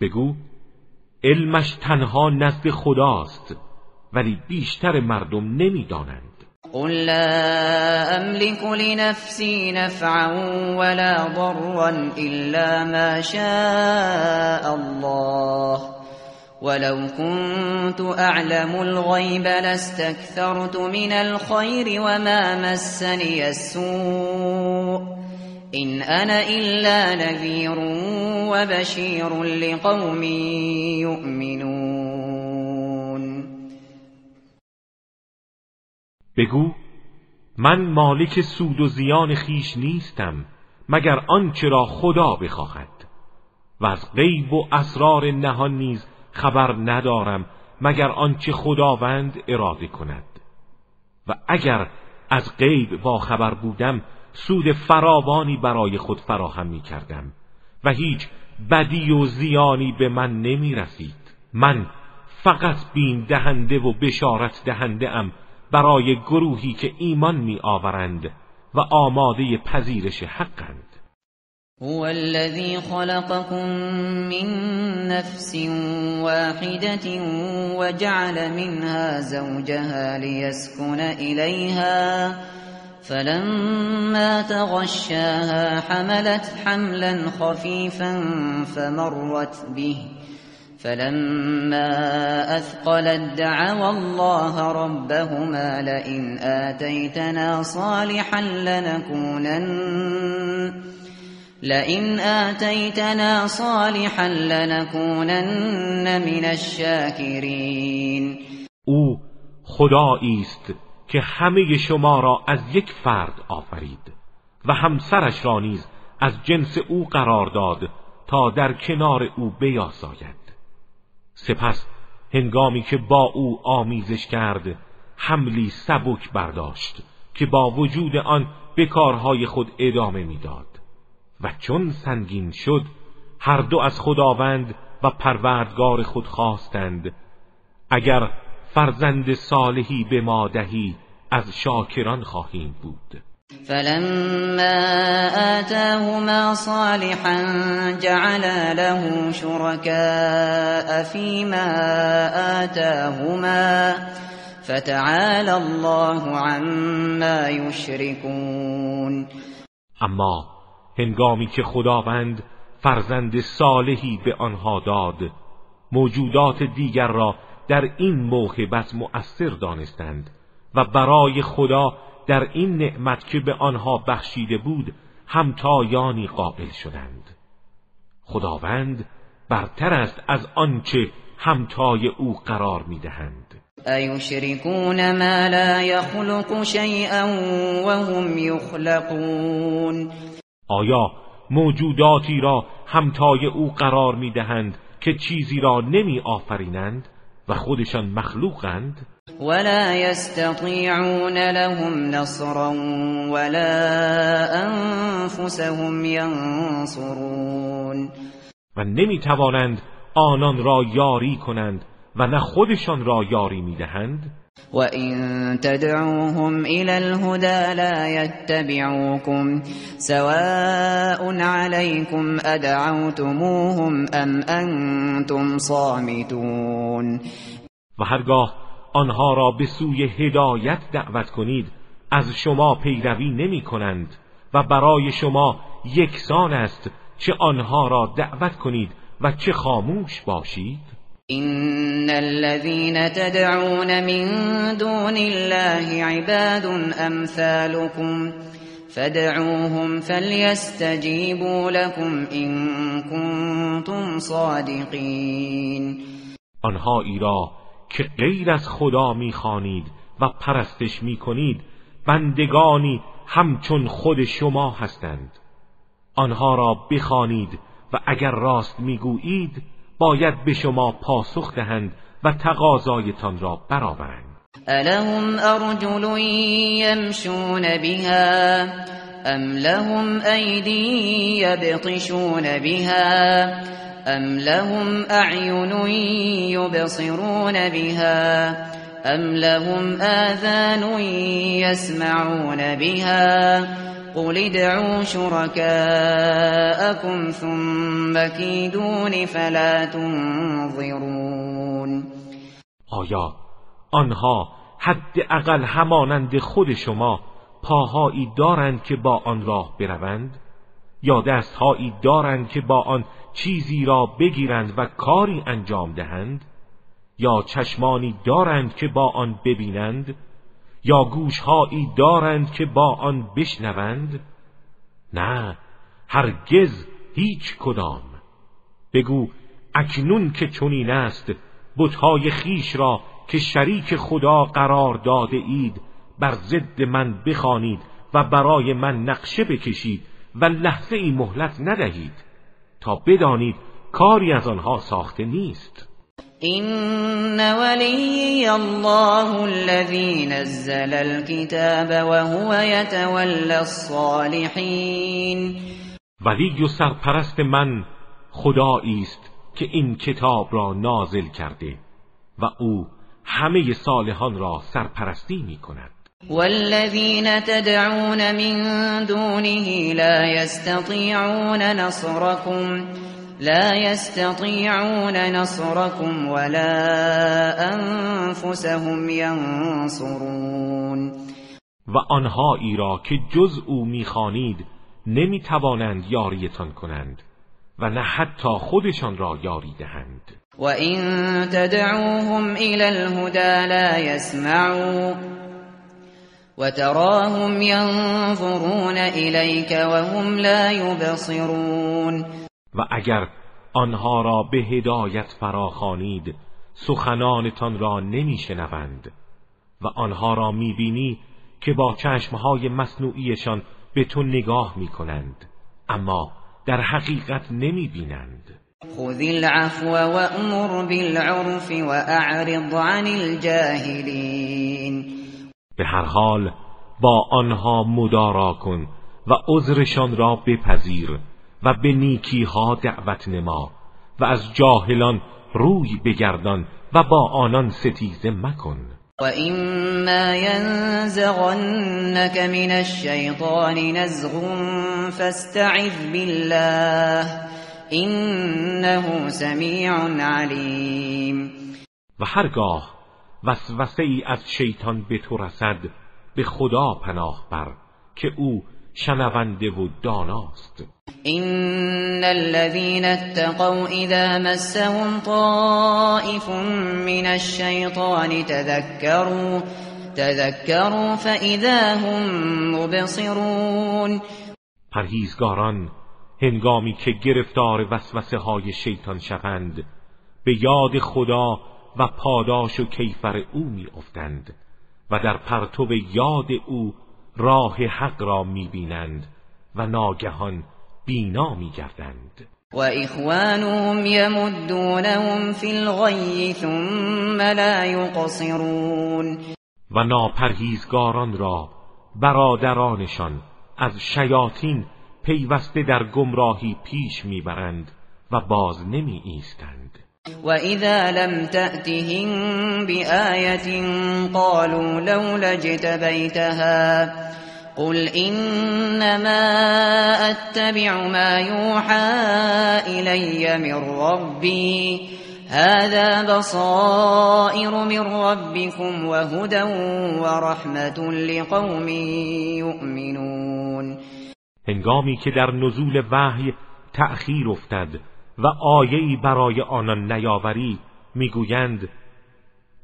Speaker 1: بگو علمش تنها نزد خداست. ولی بیشتر مردم نمیدانند.
Speaker 2: قل لا أملك لنفسي نفعا ولا ضرا إلا ما شاء الله. ولو كنت أعلم الغيب لاستكثرت من الخير وما مسني السوء. إن أنا إلا نذير وبشير لقوم يؤمنون.
Speaker 1: بگو من مالک سود و زیان خیش نیستم مگر آنچه را خدا بخواهد. و از غیب و اسرار نهان نیز خبر ندارم مگر آنچه خداوند اراده کند. و اگر از غیب با خبر بودم سود فراوانی برای خود فراهم می کردم. و هیچ بدی و زیانی به من نمی رسید. من فقط بین دهنده و بشارت دهنده ام. برای گروهی که ایمان می آورند و آماده پذیرش حقند.
Speaker 2: هو الذي خلقكم من نفس واحدة وجعل منها زوجها ليسكن إليها فلما تغشاها حملت حملا خفيفا فمرت به فلما اثقلت دعوا الله ربهما لئن آتيتنا صالحا لنكونن لئن آتيتنا صالحا لنكونن من الشاکرین
Speaker 1: او خدایی است که همه شما را از یک فرد آفرید و همسرش را نیز از جنس او قرار داد تا در کنار او بیاساید. سپس هنگامی که با او آمیزش کرد حملی سبک برداشت که با وجود آن به کارهای خود ادامه می‌داد. و چون سنگین شد هر دو از خداوند و پروردگار خود خواستند اگر فرزند صالحی به ما دهی از شاکران خواهیم بود.
Speaker 2: فلما آتاهما صالحا جعل له شركاء فيما آتاهما فتعالى الله عما يشركون.
Speaker 1: اما هنگامی که خداوند فرزند صالحی به آنها داد موجودات دیگر را در این موهبت مؤثر دانستند و برای خدا در این نعمت که به آنها بخشیده بود همتایانی قابل شدند. خداوند برتر است از آنچه همتای او قرار می‌دهند.
Speaker 2: ایشرکون ما لا یخلق شیئا وهم یخلقون.
Speaker 1: آیا موجوداتی را همتای او قرار می‌دهند که چیزی را نمی آفرینند و خودشان مخلوقند؟
Speaker 2: ولا يستطيعون لهم نصرا ولا أنفسهم ينصرون.
Speaker 1: و نمی توانند آنان را یاری کنند و نه خودشان را یاری میدهند؟
Speaker 2: و این تدعوهم إلى الهدى لا يتبعوكم سواء عليكم ادعوتموهم ام أنتم صامتون.
Speaker 1: و هرگاه آنها را به سوی هدایت دعوت کنید. از شما پیروی نمی کنند و برای شما یکسان است چه آنها را دعوت کنید و چه خاموش باشید.
Speaker 2: این الذين تدعون من دون الله عباد امثالكم فدعوهم فليستجيبوا لكم ان كنتم صادقين.
Speaker 1: آنها را که غیر از خدا می‌خوانید و پرستش می‌کنید بندگانی همچون خود شما هستند. آنها را بخوانید و اگر راست می‌گویید باید به شما پاسخ دهند و تقاضایتان را برآورند.
Speaker 2: الهم ارجل یمشون بها ام لهم ایدی یبطشون بها ام لهم اعین یبصرون بها ام لهم آذان يسمعون بها قل ادعوا شركاءكم ثم كيدون فلا تنظرون
Speaker 1: آیا آنها حد اقل همانند خود شما پاهایی دارند که با آن راه بروند؟ یا دستهایی دارند که با آن چیزی را بگیرند و کاری انجام دهند یا چشمانی دارند که با آن ببینند یا گوشهایی دارند که با آن بشنوند؟ نه هرگز هیچ کدام. بگو اکنون که چنین است بتهای خیش را که شریک خدا قرار داده اید بر ضد من بخوانید و برای من نقشه بکشید و لحظه ای مهلت ندهید. تا بدانید کاری از آنها ساخته نیست.
Speaker 2: این ولی الله الذي نزل الكتاب وهو يتولى الصالحین
Speaker 1: ولی و سرپرست من خدایی است که این کتاب را نازل کرده و او همه صالحان را سرپرستی می کند
Speaker 2: والذين تدعون من دونه لا يستطيعون نصركم لا يستطيعون نصركم ولا انفسهم ينصرون.
Speaker 1: و آنهایی را که جز او می‌خوانید نمی‌توانند یاریتان کنند و نه حتی خودشان را یاری دهند.
Speaker 2: وإن تدعوهم إلى الهدى لا يسمعوا وتراهم ينظرون إليك وهم لا يبصرون.
Speaker 1: و اگر آنها را به هدایت فراخوانید سخنانتان را نمیشنوند. و آنها را می‌بینی که با چشمهای مصنوعیشان به تو نگاه می‌کنند اما در حقیقت نمی‌بینند.
Speaker 2: خذ العفو وأمر بالعرف وأعرض عن الجاهلين
Speaker 1: به هر حال با آنها مدارا کن و عذرشان را بپذیر و به نیکی ها دعوت نما و از جاهلان روی بگردان و با آنان ستیزه مکن.
Speaker 2: و اما ینزغنك من الشیطان نزغ فاستعذ بالله انه سمیع علیم.
Speaker 1: و هرگاه وسوسه ای از شیطان به تو رسد به خدا پناه بر که او شنونده و داناست.
Speaker 2: ان الذين اتقوا اذا مسهم طائف من الشيطان تذكروا تذكروا فاذا هم مبصرون.
Speaker 1: پرهیزگاران هنگامی که گرفتار وسوسه های شیطان شوند به یاد خدا و پاداش و کیفر او می افتند و در پرتو یاد او راه حق را می بینند و ناگهان بینا می گردند
Speaker 2: و اخوانهم یمدونهم فی الغی ثم لا یقصرون.
Speaker 1: و ناپرهیزگاران را برادرانشان از شیاطین پیوسته در گمراهی پیش می‌برند و باز نمی ایستند
Speaker 2: و اذا لم تأتهم بآیت قالوا لولا جتبیتها قل انما اتبع ما يوحى الي من ربي هذا بصائر من ربكم وهدى ورحمة لقوم يؤمنون
Speaker 1: هنگامی که در نزول وحی تأخیر افتد و آیه‌ای برای آنان نیاوری می‌گویند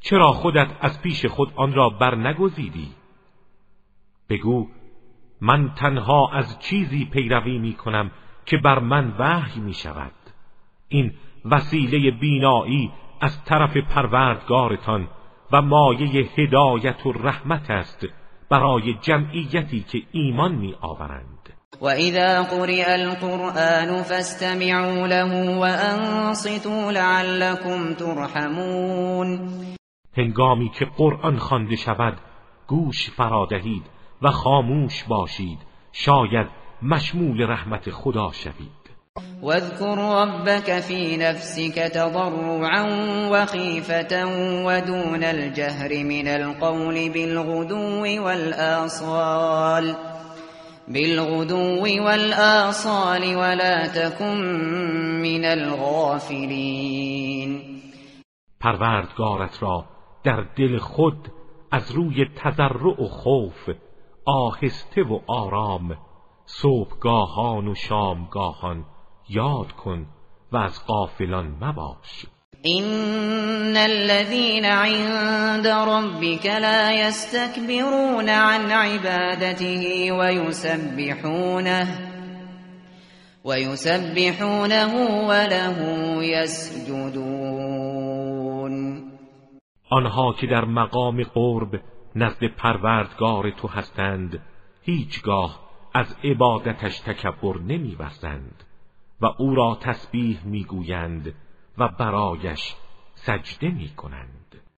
Speaker 1: چرا خودت از پیش خود آن را بر نگزیدی بگو من تنها از چیزی پیروی می کنم که بر من وحی می شود این وسیله بینایی از طرف پروردگارتان و مایه هدایت و رحمت است برای جمعیتی که ایمان می آورند
Speaker 2: و اذا قرئ القرآن فاستمعوا له وانصتوا لعلكم ترحمون.
Speaker 1: هنگامی که قرآن خوانده شود گوش فرادهید و خاموش باشید. شاید مشمول رحمت خدا شوید.
Speaker 2: واذكر ربك في نفسك تضرعا وخيفة ودون الجهر من القول بالغدو والآصال. بالغدو والآصال ولا تكن من الغافلين.
Speaker 1: پروردگارت را در دل خود از روی تضرع و خوف آهسته و آرام صبحگاهان و شامگاهان یاد کن و از غافلان مباش.
Speaker 2: این الذين عند ربك لا يستكبرون عن عبادته ويسبحونه ويسبحونه وله يسجدون
Speaker 1: آنها که در مقام قرب نزد پروردگار تو هستند هیچگاه از عبادتش تکبر نمیورزند و او را تسبیح می‌گویند. و برایش سجده می‌کنند.